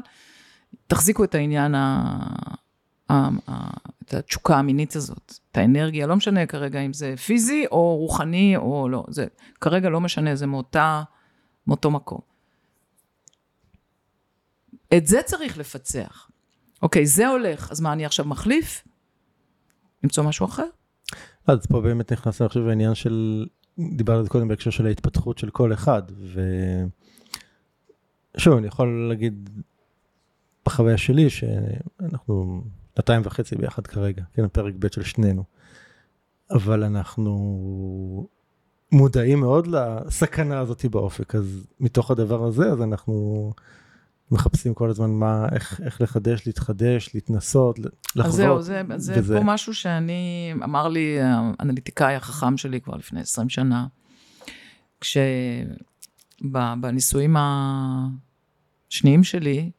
S2: תחזיקו את העניין, ה... ה... ה... את התשוקה המינית הזאת, את האנרגיה, לא משנה כרגע אם זה פיזי או רוחני או לא, זה כרגע לא משנה, זה מאותה, מאותו מקום. את זה צריך לפצח. אוקיי, זה הולך, אז מה, אני עכשיו מחליף? למצוא משהו אחר?
S1: אז פה באמת נכנס, אני חושב, העניין של, דיברנו על קודם בהקשר של ההתפתחות של כל אחד, ושוב, אני יכול להגיד בחוויה שלי, שאנחנו שנתיים וחצי ביחד כרגע, כן, פרק ב' של שנינו, אבל אנחנו מודעים מאוד לסכנה הזאת באופק, אז מתוך הדבר הזה, אז אנחנו... מחפשים כל הזמן מה, איך, איך לחדש, להתחדש, להתנסות, לחזור.
S2: אז זהו, זה, זה וזה... פה משהו שאני, אמר לי האנליטיקאי החכם שלי כבר לפני 20 שנה, כשבנישואים השניים שלי,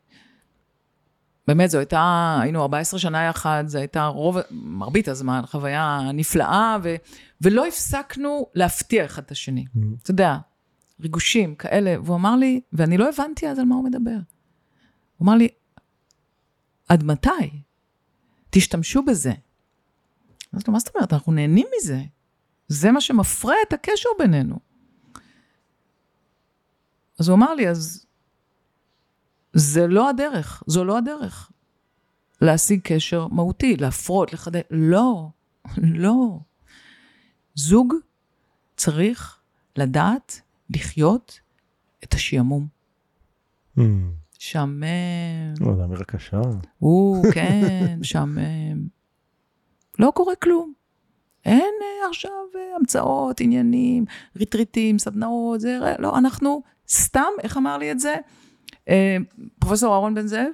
S2: באמת, זו הייתה, היינו 14 שנה יחד, זו הייתה רוב, מרבית הזמן, חוויה נפלאה, ו, ולא הפסקנו להפתיע אחד את השני. Mm-hmm. אתה יודע, ריגושים כאלה, והוא אמר לי, ואני לא הבנתי אז על מה הוא מדבר. הוא אמר לי, עד מתי? תשתמשו בזה. אז לו, מה זאת אומרת? אנחנו נהנים מזה. זה מה שמפרה את הקשר בינינו. אז הוא אמר לי, אז זה לא הדרך, זו לא הדרך. להשיג קשר מהותי, להפרות, לחדד, לא, לא. זוג צריך לדעת לחיות את השעמום. Mm. משעמם.
S1: לא, זו אמירה קשה.
S2: הוא, כן, <laughs> משעמם. לא קורה כלום. אין אה, עכשיו אה, המצאות, עניינים, ריטריטים, סדנאות, זה, לא, אנחנו סתם, איך אמר לי את זה? אה, פרופסור אהרון בן זאב?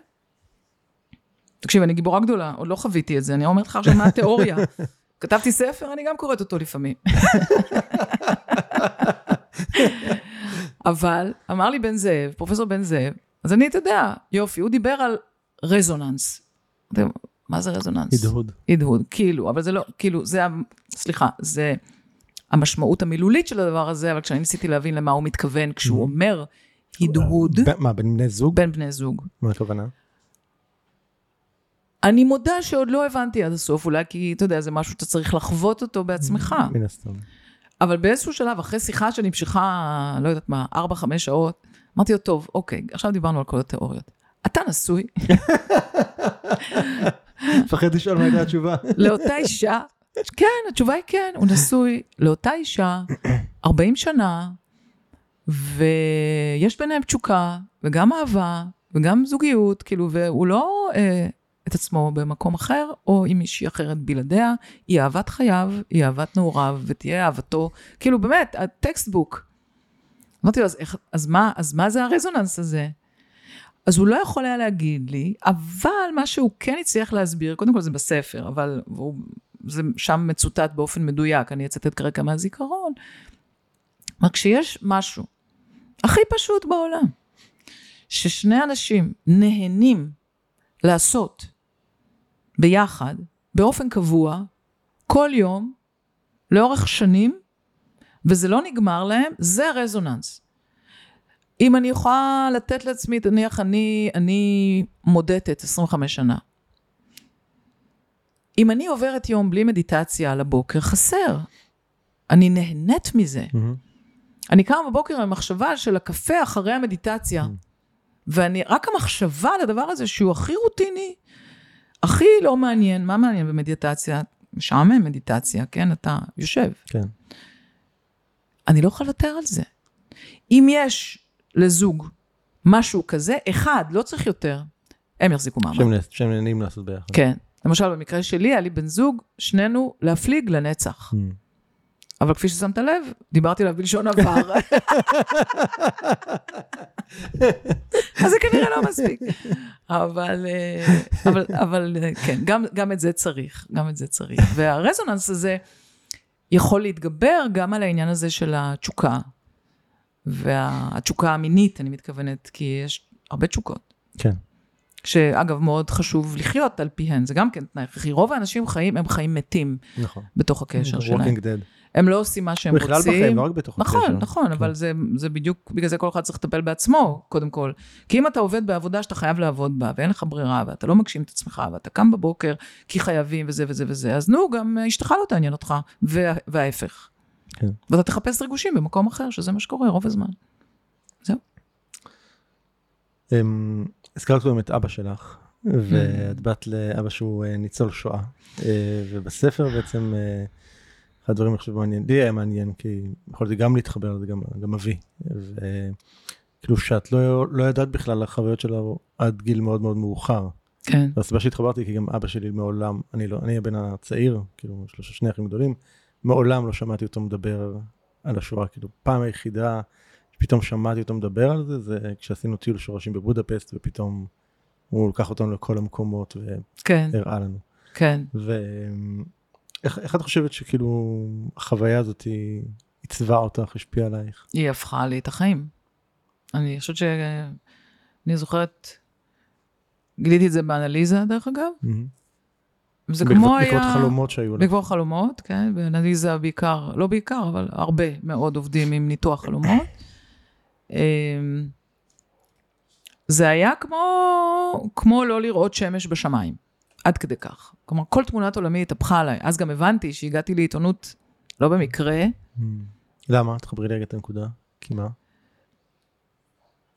S2: תקשיב, אני גיבורה גדולה, עוד לא חוויתי את זה, אני אומרת לך עכשיו מה התיאוריה. <laughs> כתבתי ספר, אני גם קוראת אותו לפעמים. <laughs> אבל אמר לי בן זאב, פרופסור בן זאב, אז אני, אתה יודע, יופי, הוא דיבר על רזוננס. מה זה רזוננס?
S1: הדהוד.
S2: הדהוד, כאילו, אבל זה לא, כאילו, זה, סליחה, זה המשמעות המילולית של הדבר הזה, אבל כשאני ניסיתי להבין למה הוא מתכוון כשהוא mm-hmm. אומר הדהוד.
S1: מה, בין בני זוג?
S2: בין בני זוג.
S1: מה הכוונה?
S2: אני מודה שעוד לא הבנתי עד הסוף, אולי כי, אתה יודע, זה משהו שאתה צריך לחוות אותו בעצמך.
S1: מן הסתם.
S2: אבל באיזשהו שלב, אחרי שיחה שנמשכה, לא יודעת מה, 4-5 שעות, אמרתי לו, טוב, אוקיי, עכשיו דיברנו על כל התיאוריות. אתה נשוי. <laughs>
S1: מפחד לשאול מה הייתה התשובה. <laughs>
S2: לאותה אישה, כן, התשובה היא כן, הוא נשוי לאותה אישה, 40 שנה, ויש ביניהם תשוקה, וגם אהבה, וגם זוגיות, כאילו, והוא לא אה, את עצמו במקום אחר, או עם מישהי אחרת בלעדיה, היא אהבת חייו, היא אהבת נעוריו, ותהיה אהבתו, כאילו, באמת, הטקסטבוק. אמרתי לו, אז, איך, אז, מה, אז מה זה הרזוננס הזה? אז הוא לא יכול היה להגיד לי, אבל מה שהוא כן הצליח להסביר, קודם כל זה בספר, אבל הוא, זה שם מצוטט באופן מדויק, אני אצטט כרגע מהזיכרון. כלומר, כשיש משהו הכי פשוט בעולם, ששני אנשים נהנים לעשות ביחד, באופן קבוע, כל יום, לאורך שנים, וזה לא נגמר להם, זה רזוננס. אם אני יכולה לתת לעצמי, נניח אני, אני מודדת 25 שנה. אם אני עוברת יום בלי מדיטציה על הבוקר, חסר. אני נהנית מזה. Mm-hmm. אני קמה בבוקר עם מחשבה של הקפה אחרי המדיטציה. Mm-hmm. ואני, רק המחשבה על הדבר הזה, שהוא הכי רוטיני, הכי לא מעניין, מה מעניין במדיטציה? משעמם מדיטציה, כן? אתה יושב.
S1: כן.
S2: אני לא יכולה לוותר על זה. אם יש לזוג משהו כזה, אחד, לא צריך יותר, הם יחזיקו מעמד.
S1: שהם נהנים לעשות ביחד.
S2: כן. למשל, במקרה שלי, היה לי בן זוג, שנינו להפליג לנצח. Mm. אבל כפי ששמת לב, דיברתי עליו בלשון עבר. אז זה כנראה לא מספיק. אבל, אה, אבל, אבל כן, גם, גם את זה צריך, גם את זה צריך. והרזוננס הזה יכול להתגבר גם על העניין הזה של התשוקה. והתשוקה המינית, אני מתכוונת, כי יש הרבה תשוקות.
S1: כן.
S2: שאגב, מאוד חשוב לחיות על פיהן, זה גם כן תנאי הכרחי. רוב האנשים חיים, הם חיים מתים
S1: נכון.
S2: בתוך הקשר שלהם.
S1: Walking Dead.
S2: הם לא עושים מה שהם
S1: בכלל
S2: רוצים.
S1: בחיים, לא רק בתוך
S2: נכון,
S1: הקשר.
S2: נכון,
S1: כן.
S2: אבל זה, זה בדיוק, בגלל זה כל אחד צריך לטפל בעצמו, קודם כל. כי אם אתה עובד בעבודה שאתה חייב לעבוד בה, ואין לך ברירה, ואתה לא מגשים את עצמך, ואתה קם בבוקר כי חייבים וזה וזה וזה, אז נו, גם אשתך לא תעניין אותך, וה, וההפך.
S1: כן.
S2: ואתה תחפש ריגושים במקום אחר, שזה מה שקורה רוב הזמן.
S1: אמ, הזכרת קודם את אבא שלך, ואת בת לאבא שהוא אה, ניצול שואה, אה, ובספר בעצם, אה, אחד הדברים אני חושב מעניין, לי היה מעניין, כי יכולתי גם להתחבר לזה, גם, גם אבי, וכאילו שאת לא, לא ידעת בכלל על החוויות שלו עד גיל מאוד מאוד מאוחר.
S2: כן.
S1: והסיבה שהתחברתי, כי גם אבא שלי מעולם, אני לא, אני הבן הצעיר, כאילו, לו שני אחים גדולים, מעולם לא שמעתי אותו מדבר על השואה, כאילו, פעם היחידה שפתאום שמעתי אותו מדבר על זה, זה כשעשינו טיול שורשים בבודפסט, ופתאום הוא לקח אותנו לכל המקומות
S2: כן,
S1: והראה לנו.
S2: כן.
S1: ואיך איך את חושבת שכאילו החוויה הזאת היא עיצבה אותך, השפיעה עלייך?
S2: היא הפכה לי את החיים. אני חושבת ש... אני זוכרת, גיליתי את זה באנליזה, דרך אגב, וזה
S1: בעקבות-
S2: כמו היה...
S1: בעקבות חלומות שהיו לך.
S2: בעקבות חלומות, כן, באנליזה בעיקר, לא בעיקר, אבל הרבה מאוד עובדים עם ניתוח חלומות. אמ, זה היה כמו, כמו לא לראות שמש בשמיים, עד כדי כך. כלומר, כל תמונת עולמי התהפכה עליי. אז גם הבנתי שהגעתי לעיתונות, לא במקרה,
S1: למה? תחברי לי רגע את הנקודה. כי מה?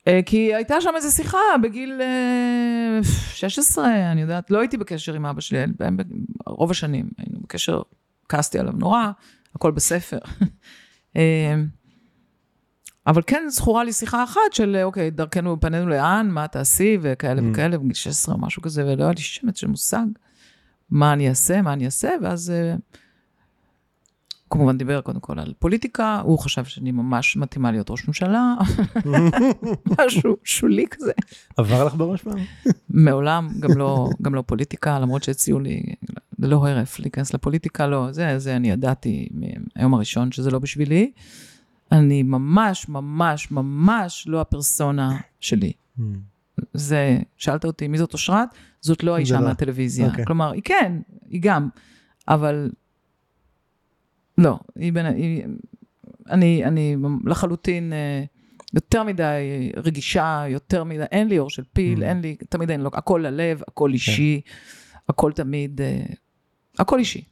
S2: אה, כי הייתה שם איזו שיחה בגיל אה, 16, אני יודעת, לא הייתי בקשר עם אבא שלי, רוב השנים היינו בקשר, כעסתי עליו נורא, הכל בספר. <laughs> אבל כן זכורה לי שיחה אחת של, אוקיי, דרכנו, פנינו לאן, מה תעשי, וכאלה
S1: Mm.
S2: וכאלה, בגיל 16 או משהו כזה, ולא היה לי שמץ של מושג מה אני אעשה, מה אני אעשה, ואז אה, כמובן דיבר קודם כל על פוליטיקה, הוא חשב שאני ממש מתאימה להיות ראש ממשלה, <laughs> משהו שולי כזה.
S1: עבר לך בראש פעם?
S2: מעולם, גם לא, גם לא פוליטיקה, למרות שהציעו לי, זה לא הרף, להיכנס לפוליטיקה, לא, זה, זה אני ידעתי מהיום הראשון שזה לא בשבילי. אני ממש, ממש, ממש לא הפרסונה שלי. זה, שאלת אותי, מי זאת אושרת? זאת לא האישה
S1: לא.
S2: מהטלוויזיה.
S1: אוקיי.
S2: כלומר, היא כן, היא גם, אבל לא, היא בין, היא, אני, אני לחלוטין אה, יותר מדי רגישה, יותר מדי, אין לי אור של פיל,
S1: Mm.
S2: אין לי, תמיד אין לו, הכל ללב, הכל אישי, הכל תמיד, אה, הכל אישי.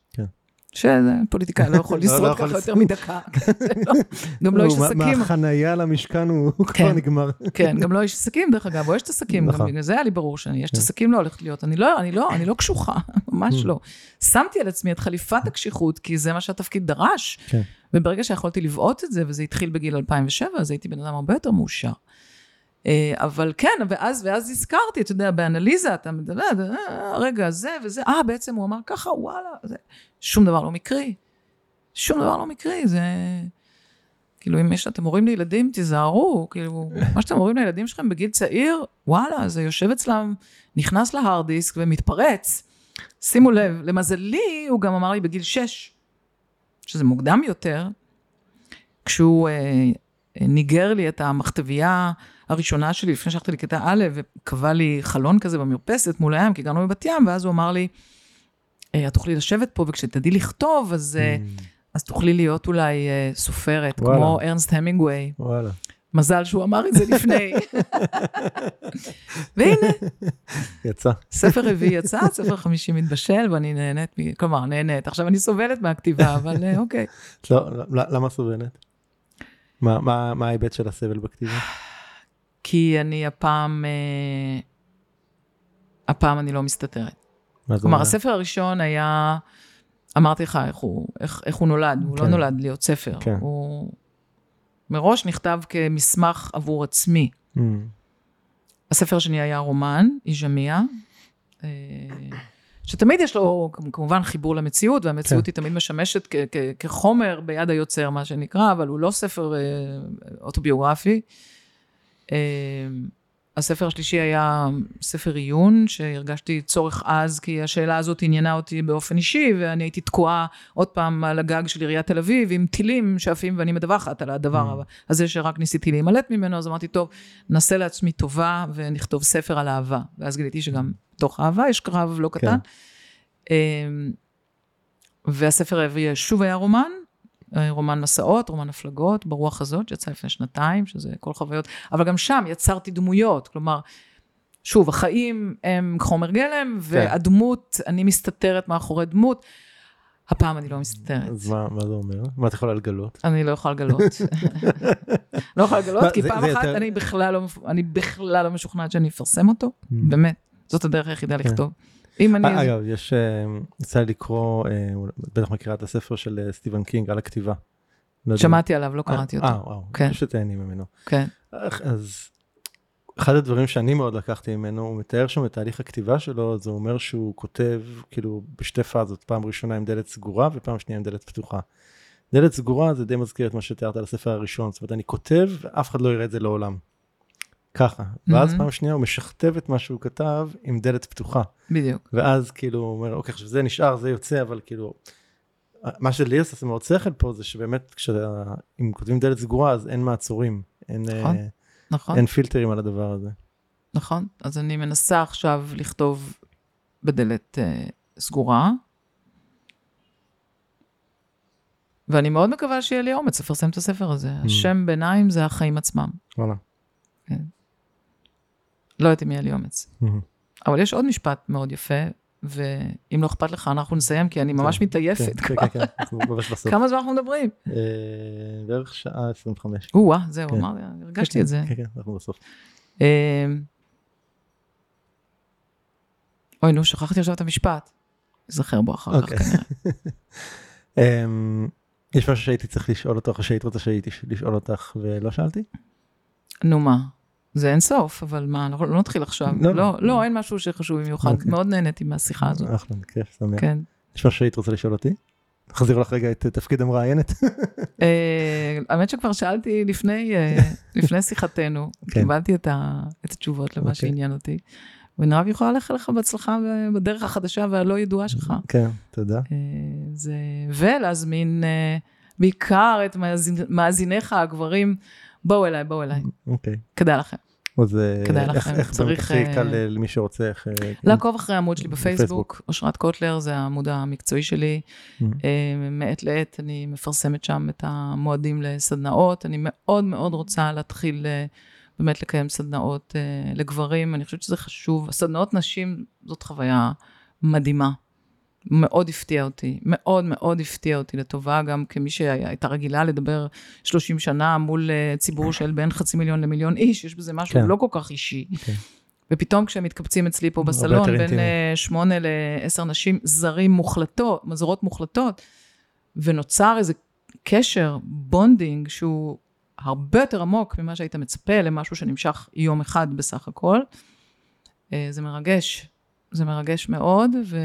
S2: שפוליטיקאי לא יכול
S1: לא, לא
S2: לשרוד ככה יותר מדקה. <laughs> לא, גם לא איש עסקים.
S1: מהחנייה למשכן הוא הוא כבר
S2: כן.
S1: נגמר.
S2: כן, גם לא איש עסקים, דרך אגב, או אשת עסקים, גם
S1: נכון.
S2: בגלל זה היה לי ברור שאני אשת
S1: כן.
S2: עסקים לא הולכת להיות. לא, אני לא קשוחה, <laughs> ממש
S1: Mm.
S2: לא. שמתי על עצמי את חליפת הקשיחות, כי זה מה שהתפקיד דרש.
S1: כן.
S2: וברגע שיכולתי לבעוט את זה, וזה התחיל בגיל 2007, אז הייתי בן אדם הרבה יותר מאושר. אה, אבל כן, ואז, ואז הזכרתי, אתה יודע, באנליזה, אתה מדבר, אה, רגע, זה וזה, אה, בעצם הוא אמר ככה, וואלה, זה, שום דבר לא מקרי. שום דבר לא מקרי, זה... כאילו, אם יש, אתם הורים לילדים, תיזהרו, כאילו, מה שאתם אומרים לילדים שלכם בגיל צעיר, וואלה, זה יושב אצלם, נכנס להארד דיסק ומתפרץ. שימו לב, למזלי, הוא גם אמר לי בגיל 6, שזה מוקדם יותר, כשהוא אה, ניגר לי את המכתבייה הראשונה שלי לפני שהלכתי לכיתה א', וקבע לי חלון כזה במרפסת מול הים, כי גרנו בבת ים, ואז הוא אמר לי, "אה, את תוכלי לשבת פה, וכשתדעי לכתוב, אז, אה, אז תוכלי להיות אולי אה, סופרת,
S1: וואלה.
S2: כמו ארנסט המינגווי.
S1: וואלה.
S2: מזל שהוא אמר את זה לפני. <laughs> והנה,
S1: יצא.
S2: ספר רביעי יצא, ספר חמישי מתבשל, ואני נהנית, מ- כלומר, נהנית. עכשיו אני סובלת מהכתיבה, אבל אוקיי.
S1: לא, לא, למה סובלת? מה ההיבט של הסבל בכתיבה?
S2: כי אני הפעם, אה, הפעם אני לא מסתתרת. כלומר? הספר הראשון היה, אמרתי לך איך הוא, איך, איך הוא נולד, הוא לא
S1: כן.
S2: נולד להיות ספר.
S1: כן.
S2: הוא מראש נכתב כמסמך עבור עצמי.
S1: Mm,
S2: הספר השני היה רומן, איז'מיה, אה, שתמיד יש לו כמובן חיבור למציאות, והמציאות
S1: כן.
S2: היא תמיד משמשת כ- כ- כחומר ביד היוצר, מה שנקרא, אבל הוא לא ספר אה, אוטוביוגרפי. אה, הספר השלישי היה ספר עיון, שהרגשתי צורך אז, כי השאלה הזאת עניינה אותי באופן אישי, ואני הייתי תקועה עוד פעם על הגג של עיריית תל אביב, עם טילים שעפים ואני מדווחת על הדבר
S1: Mm.
S2: הזה שרק ניסיתי להימלט ממנו, אז אמרתי, טוב, נעשה לעצמי טובה ונכתוב ספר על אהבה. ואז גיליתי שגם בתוך אהבה יש קרב לא קטן. אמ, והספר שוב היה רומן, רומן מסעות, רומן הפלגות, ברוח הזאת, שיצא לפני שנתיים, שזה כל חוויות, אבל גם שם יצרתי דמויות, כלומר, שוב, החיים הם חומר גלם, והדמות, אני מסתתרת מאחורי דמות, הפעם אני לא מסתתרת.
S1: אז מה, מה זה אומר? מה את יכולה לגלות?
S2: אני לא יכולה לגלות. לא יכולה לגלות, כי פעם אחת
S1: יותר-
S2: אני בכלל לא, אני בכלל לא משוכנעת שאני אפרסם אותו, באמת. זאת הדרך היחידה
S1: כן.
S2: לכתוב. אם אני...
S1: אה, אגב, יש, אה, יצא לקרוא, אה, בטח מכירה את הספר של סטיבן קינג על הכתיבה. לא.
S2: שמעתי עליו, לא קראתי אותו.
S1: אה, וואו,
S2: כן.
S1: שתהני ממנו.
S2: כן.
S1: אז אחד הדברים שאני מאוד לקחתי ממנו, הוא מתאר שם את תהליך הכתיבה שלו, זה אומר שהוא כותב כאילו בשתי פאזות, פעם ראשונה עם דלת סגורה ופעם שנייה עם דלת פתוחה. דלת סגורה זה די מזכיר את מה שתיארת על הספר הראשון, זאת אומרת אני כותב ואף אחד לא יראה את זה לעולם. ככה. ואז
S2: מהמם.
S1: פעם שנייה הוא משכתב את מה שהוא כתב עם דלת פתוחה.
S2: בדיוק.
S1: ואז כאילו הוא אומר אוקיי עכשיו זה נשאר זה יוצא אבל כאילו מה שלי עושה מאוד שכל פה זה שבאמת כשאם כותבים דלת סגורה אז אין מעצורים אין,
S2: נכון.
S1: אה,
S2: נכון,
S1: אין פילטרים על הדבר הזה.
S2: נכון. אז אני מנסה עכשיו לכתוב בדלת אה, סגורה, ואני מאוד מקווה שיהיה לי אומץ לפרסם את הספר הזה.
S1: Mm.
S2: השם ביניים זה החיים עצמם.
S1: וואלה.
S2: לא יודעת אם יהיה לי אומץ. אבל יש עוד משפט מאוד יפה, ואם לא אכפת לך, אנחנו נסיים, כי אני ממש
S1: כן,
S2: מתעייפת.
S1: כן כן כן אנחנו ממש בסוף.
S2: כמה זמן אנחנו מדברים?
S1: אה, בערך שעה 25.
S2: או-אה, זהו,
S1: כן.
S2: אמרתי, הרגשתי את זה.
S1: כן כן אנחנו בסוף.
S2: אה, אוי, נו, שכחתי עכשיו את המשפט. אזכר בו אחר כך
S1: אוקיי.
S2: כנראה. <laughs>
S1: אמ, יש משהו שהייתי צריך לשאול אותך או שהיית רוצה שהייתי לשאול אותך ולא שאלתי?
S2: נו מה, זה אין סוף, אבל מה, אנחנו לא נתחיל עכשיו.
S1: לא,
S2: לא,
S1: לא.
S2: לא, אין משהו שחשוב במיוחד.
S1: אוקיי.
S2: מאוד נהניתי מהשיחה הזאת.
S1: אחלה, כיף, שמח.
S2: כן.
S1: יש משהו שהיית רוצה לשאול אותי? נחזיר לך רגע את תפקיד המראיינת. <laughs>
S2: אה, האמת שכבר שאלתי לפני, אה, <laughs> לפני שיחתנו,
S1: כן.
S2: קיבלתי את ה- את התשובות למה
S1: אוקיי.
S2: שעניין אותי. ואני רק יכולה לאחל לך בהצלחה בדרך החדשה והלא ידועה שלך. <laughs>
S1: כן, תודה.
S2: אה, זה, ולהזמין אה, בעיקר את מאזיניך הגברים, בואו אליי, בואו אליי,
S1: אוקיי.
S2: כדאי לכם.
S1: אז אה,
S2: כדאי
S1: איך-
S2: לכם,
S1: איך
S2: צריך,
S1: צריך... הכי
S2: אה,
S1: קל אה, למי שרוצה, איך... אה,
S2: לעקוב אחרי העמוד שלי בפייסבוק. אושרת קוטלר, זה העמוד המקצועי שלי.
S1: Mhm.
S2: אה, מעת לעת אני מפרסמת שם את המועדים לסדנאות. אני מאוד מאוד רוצה להתחיל באמת לקיים סדנאות לגברים, אני חושבת שזה חשוב. סדנאות נשים זאת חוויה מדהימה. מאוד הפתיע אותי, מאוד מאוד הפתיע אותי לטובה, גם כמי שהייתה רגילה לדבר 30 שנה מול אה, ציבור של בין חצי מיליון למיליון איש, יש בזה משהו
S1: כן.
S2: לא כל כך אישי.
S1: כן.
S2: ופתאום כשהם מתקבצים אצלי פה בסלון, בין. אה, שמונה לעשר נשים, זרות מוחלטות, זרות מוחלטות, ונוצר איזה קשר, bonding, שהוא הרבה יותר עמוק ממה שהיית מצפה למשהו שנמשך יום אחד בסך הכל. אה, זה מרגש, זה מרגש מאוד, ו...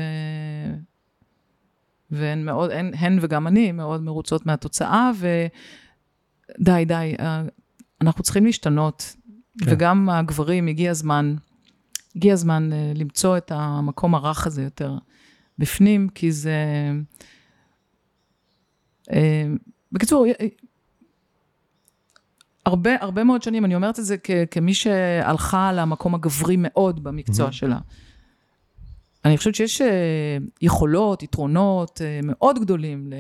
S2: והן מאוד, הן, הן וגם אני מאוד מרוצות מהתוצאה, ודי, די, אה, אנחנו צריכים להשתנות,
S1: כן.
S2: וגם הגברים, הגיע הזמן, הגיע הזמן אה, למצוא את המקום הרך הזה יותר בפנים, כי זה... אה, בקיצור, הרבה, הרבה מאוד שנים, אני אומרת את זה כ, כמי שהלכה למקום הגברי מאוד במקצוע
S1: מהמם.
S2: שלה. אני חושבת שיש אה, יכולות, יתרונות אה, מאוד גדולים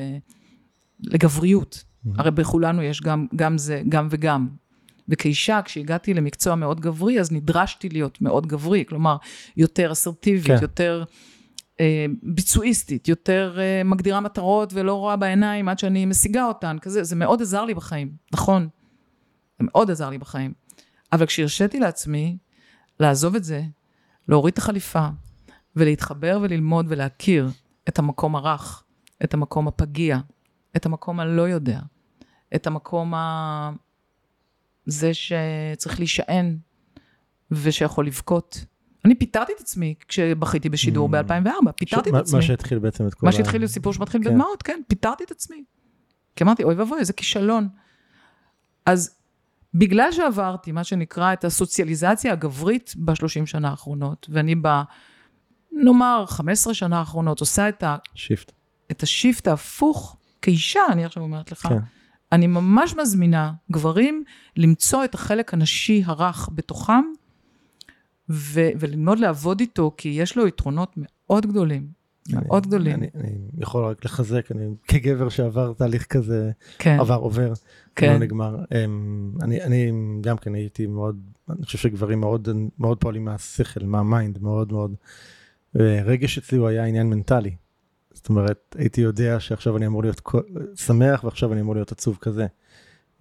S2: לגבריות.
S1: מהמם.
S2: הרי בכולנו יש גם, גם זה, גם וגם. וכאישה, כשהגעתי למקצוע מאוד גברי, אז נדרשתי להיות מאוד גברי, כלומר, יותר אסרטיבית,
S1: כן.
S2: יותר אה, ביצועיסטית, יותר אה, מגדירה מטרות ולא רואה בעיניים עד שאני משיגה אותן, כזה, זה מאוד עזר לי בחיים, נכון, זה מאוד עזר לי בחיים. אבל כשהרשיתי לעצמי לעזוב את זה, להוריד את החליפה, ולהתחבר וללמוד ולהכיר את המקום הרך, את המקום הפגיע, את המקום הלא יודע, את המקום ה... זה שצריך להישען ושיכול לבכות. אני פיטרתי את עצמי כשבכיתי בשידור
S1: Mm.
S2: ב-2004, פיטרתי
S1: מה-
S2: את עצמי.
S1: מה שהתחיל בעצם את כל
S2: מה
S1: ה-
S2: שהתחיל סיפור שמתחיל
S1: כן.
S2: בדמעות, כן, פיטרתי את עצמי. כי אמרתי, אוי ואבוי, איזה כישלון. אז בגלל שעברתי מה שנקרא את הסוציאליזציה הגברית בשלושים שנה האחרונות, ואני ב... נאמר 15 שנה האחרונות עושה את, ה,
S1: shift.
S2: את ה shift ההפוך, כאישה, אני עכשיו אומרת לך,
S1: כן.
S2: אני ממש מזמינה גברים למצוא את החלק הנשי הרך בתוכם, ו- וללמוד לעבוד איתו, כי יש לו יתרונות מאוד גדולים, מאוד
S1: אני-
S2: גדולים.
S1: אני, אני יכול רק לחזק, אני כגבר שעבר תהליך כזה,
S2: כן,
S1: עבר עובר,
S2: כן.
S1: לא נגמר. אמ, אני, אני גם כן הייתי מאוד, אני חושב שגברים מאוד, מאוד פועלים מהשכל, מה mind, מאוד מאוד. רגש אצלי הוא היה עניין מנטלי. זאת אומרת, הייתי יודע שעכשיו אני אמור להיות שמח ועכשיו אני אמור להיות עצוב כזה.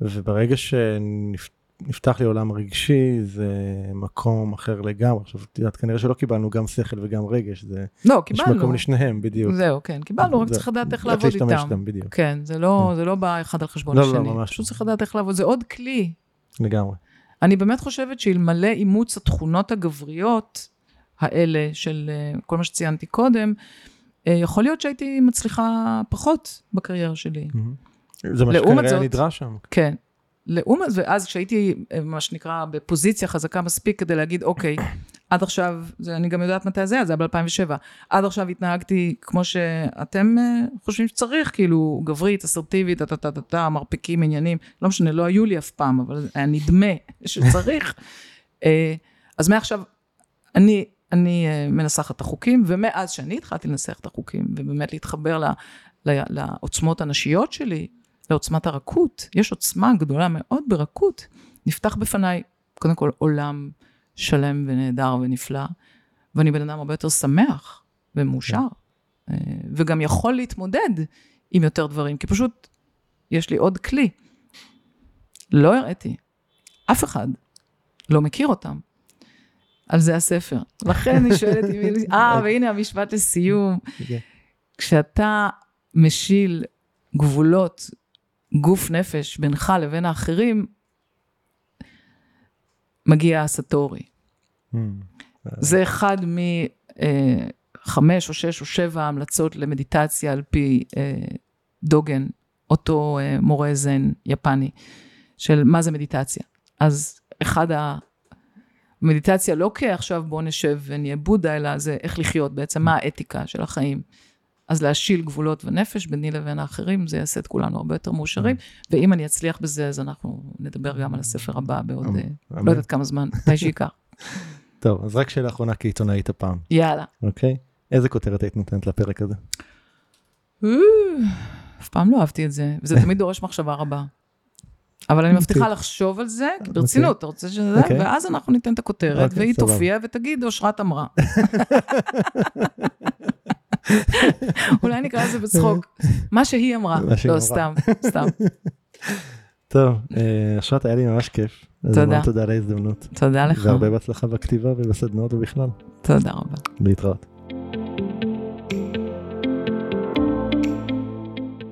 S1: וברגע שנפתח לי עולם רגשי, זה מקום אחר לגמרי. עכשיו, את יודעת, כנראה שלא קיבלנו גם שכל וגם רגש, זה,
S2: לא,
S1: יש
S2: קיבלנו.
S1: מקום לשניהם, בדיוק.
S2: זהו, כן, קיבלנו, רק
S1: זה-
S2: צריך לדעת איך לעבוד
S1: להשתמש
S2: איתם.
S1: איתם, בדיוק.
S2: כן, זה לא, זה לא בא אחד על חשבון
S1: לא, לא,
S2: השני.
S1: ממש
S2: פשוט
S1: לא.
S2: צריך לדעת איך לעבוד, זה עוד כלי.
S1: לגמרי.
S2: אני באמת חושבת שאלמלא אימוץ התכונות הגבריות האלה של אה, כל מה שציינתי קודם, אה, יכול להיות שהייתי מצליחה פחות בקריירה שלי.
S1: זה מה שכנראה נדרש שם.
S2: כן. לעומת, ואז כשהייתי, אה, מה שנקרא, בפוזיציה חזקה מספיק כדי להגיד, אוקיי, <coughs> עד עכשיו, זה, אני גם יודעת מתי זה היה, זה היה ב-2007, עד עכשיו התנהגתי כמו שאתם חושבים שצריך, כאילו, גברית, אסרטיבית, טה-טה-טה-טה, מרפקים, עניינים, לא משנה, לא היו לי אף פעם, אבל היה נדמה שצריך. <laughs> אז מעכשיו, אני, אני אה, מנסחת את החוקים, ומאז שאני התחלתי לנסח את החוקים, ובאמת להתחבר ל, ל, לעוצמות הנשיות שלי, לעוצמת הרכות, יש עוצמה גדולה מאוד ברכות. נפתח בפניי, קודם כל, עולם שלם ונהדר ונפלא, ואני בן אדם הרבה יותר שמח ומאושר, אה, וגם יכול להתמודד עם יותר דברים, כי פשוט יש לי עוד כלי. לא הראיתי, אף אחד לא מכיר אותם. על זה הספר. לכן אני שואלת אם... לי- אה, <laughs> והנה המשפט לסיום.
S1: כן.
S2: כשאתה משיל גבולות גוף נפש בינך לבין האחרים, מגיע הסאטורי. זה אחד מחמש או שש או שבע המלצות למדיטציה על פי אה, דוגן, אותו אה, מורה זן יפני, של מה זה מדיטציה. אז אחד המדיטציה לא כעכשיו בוא נשב ונהיה בודה, אלא זה איך לחיות בעצם, מה האתיקה של החיים. אז להשיל גבולות ונפש ביני לבין האחרים, זה יעשה את כולנו הרבה יותר מאושרים, ואם אני אצליח בזה, אז אנחנו נדבר גם על הספר הבא בעוד, אה. לא יודעת כמה זמן, <laughs> מתי שייקח.
S1: טוב, אז רק שאלה אחרונה כעיתונאית הפעם,
S2: יאללה.
S1: אוקיי? איזה כותרת היית נותנת לפרק הזה?
S2: אף פעם לא אהבתי את זה, וזה <laughs> תמיד דורש מחשבה רבה. אבל אני מבטיחה לחשוב על זה, כי ברצינות, אתה רוצה שזה,
S1: אוקיי.
S2: ואז אנחנו ניתן את הכותרת,
S1: אוקיי,
S2: והיא. תופיע ותגיד, אושרת אמרה. <laughs> אולי נקרא לזה בצחוק, מה שהיא אמרה. לא. סתם, סתם. <laughs>
S1: טוב, אה, אשרת, היה לי ממש כיף. אז
S2: תודה.
S1: המון תודה על ההזדמנות.
S2: תודה לך.
S1: והרבה בהצלחה בכתיבה ובסדנאות ובכלל.
S2: תודה רבה.
S1: להתראות.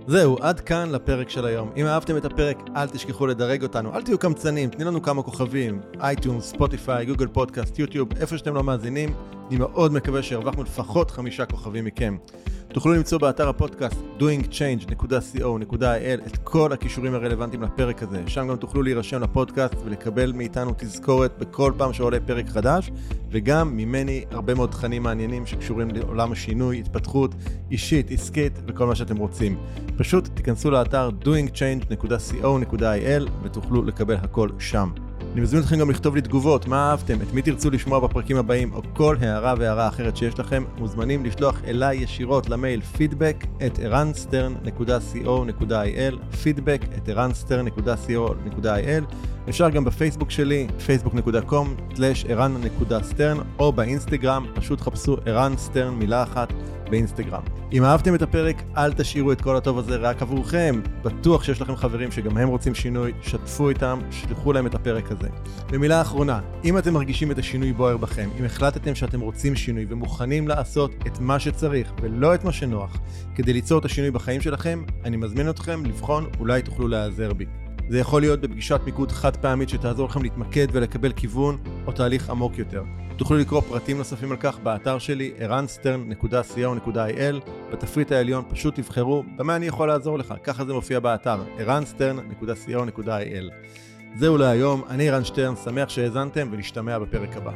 S1: זהו, עד כאן לפרק של היום. אם אהבתם את הפרק, אל תשכחו לדרג אותנו, אל תהיו קמצנים, תנו לנו כמה כוכבים, iTunes, Spotify, Google Podcast, YouTube, איפה שאתם לא מאזינים. אני מאוד מקווה שהרווחנו לפחות חמישה כוכבים מכם. תוכלו למצוא באתר הפודקאסט doingchange.co.il את כל הכישורים הרלוונטיים לפרק הזה. שם גם תוכלו להירשם לפודקאסט ולקבל מאיתנו תזכורת בכל פעם שעולה פרק חדש, וגם ממני הרבה מאוד תכנים מעניינים שקשורים לעולם השינוי, התפתחות אישית, עסקית וכל מה שאתם רוצים. פשוט תיכנסו לאתר doingchange.co.il ותוכלו לקבל הכל שם. אני מזמין אתכם גם לכתוב לי תגובות, מה אהבתם, את מי תרצו לשמוע בפרקים הבאים, או כל הערה והערה אחרת שיש לכם, מוזמנים לשלוח אליי ישירות למייל פידבק את ערנסטרן.co.il פידבק את ערנסטרן.co.il אפשר גם בפייסבוק שלי, facebook.com/ערן.סטרן, או באינסטגרם, פשוט חפשו ערן סטרן מילה אחת באינסטגרם. אם אהבתם את הפרק, אל תשאירו את כל הטוב הזה רק עבורכם. בטוח שיש לכם חברים שגם הם רוצים שינוי, שתפו איתם, שלחו להם את הפרק הזה. ומילה אחרונה, אם אתם מרגישים את השינוי בוער בכם, אם החלטתם שאתם רוצים שינוי ומוכנים לעשות את מה שצריך ולא את מה שנוח, כדי ליצור את השינוי בחיים שלכם, אני מזמין אתכם לבחון, אולי תוכלו להיעזר בי. זה יכול להיות בפגישת מיקוד חד פעמית שתעזור לכם להתמקד ולקבל כיוון, או תהליך עמוק יותר. תוכלו לקרוא פרטים נוספים על כך באתר שלי, ערנסטרן.co.il. בתפריט העליון פשוט תבחרו במה אני יכול לעזור לך, ככה זה מופיע באתר, ערנסטרן.co.il. זהו להיום, אני רן שטרן, שמח שהאזנתם ונשתמע בפרק הבא.